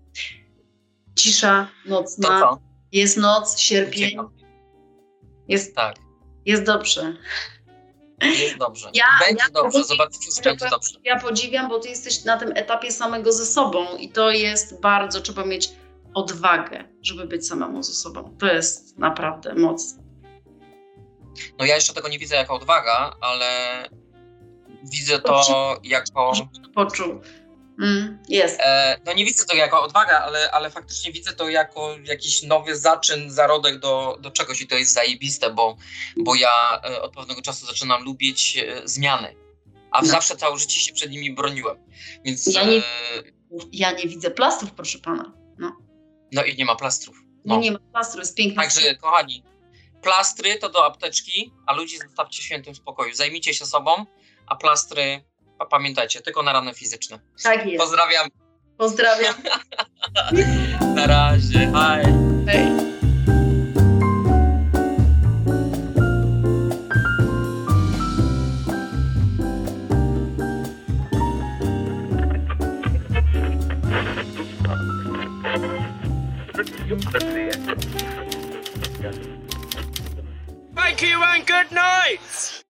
Cisza To nocna. co? Jest noc, sierpień. Jest, Tak, jest dobrze. jest dobrze. Ja- będzie ja dobrze, zobaczycie, że będzie dobrze. Ja podziwiam, bo ty jesteś na tym etapie samego ze sobą i to jest bardzo, trzeba mieć odwagę, żeby być samemu ze sobą. To jest naprawdę moc. No ja jeszcze tego nie widzę jako odwaga, ale widzę to jako... Poczuł. Mm, jest. E, no nie widzę tego jako odwaga, ale, ale faktycznie widzę to jako jakiś nowy zaczyn, zarodek do, do czegoś i to jest zajebiste, bo, bo ja e, od pewnego czasu zaczynam lubić e, zmiany. A No. zawsze całe życie się przed nimi broniłem. Więc Ja nie- Ja nie widzę plastrów, proszę pana. no i nie ma plastrów. No. No. Nie ma plastrów, jest piękna Także kochani, plastry to do apteczki, a ludzi zostawcie w świętym spokoju. Zajmijcie się sobą, a plastry pamiętajcie, tylko na rany fizyczne. Tak jest. Pozdrawiam, Pozdrawiam. na razie, hej. Hej. Thank you and good night!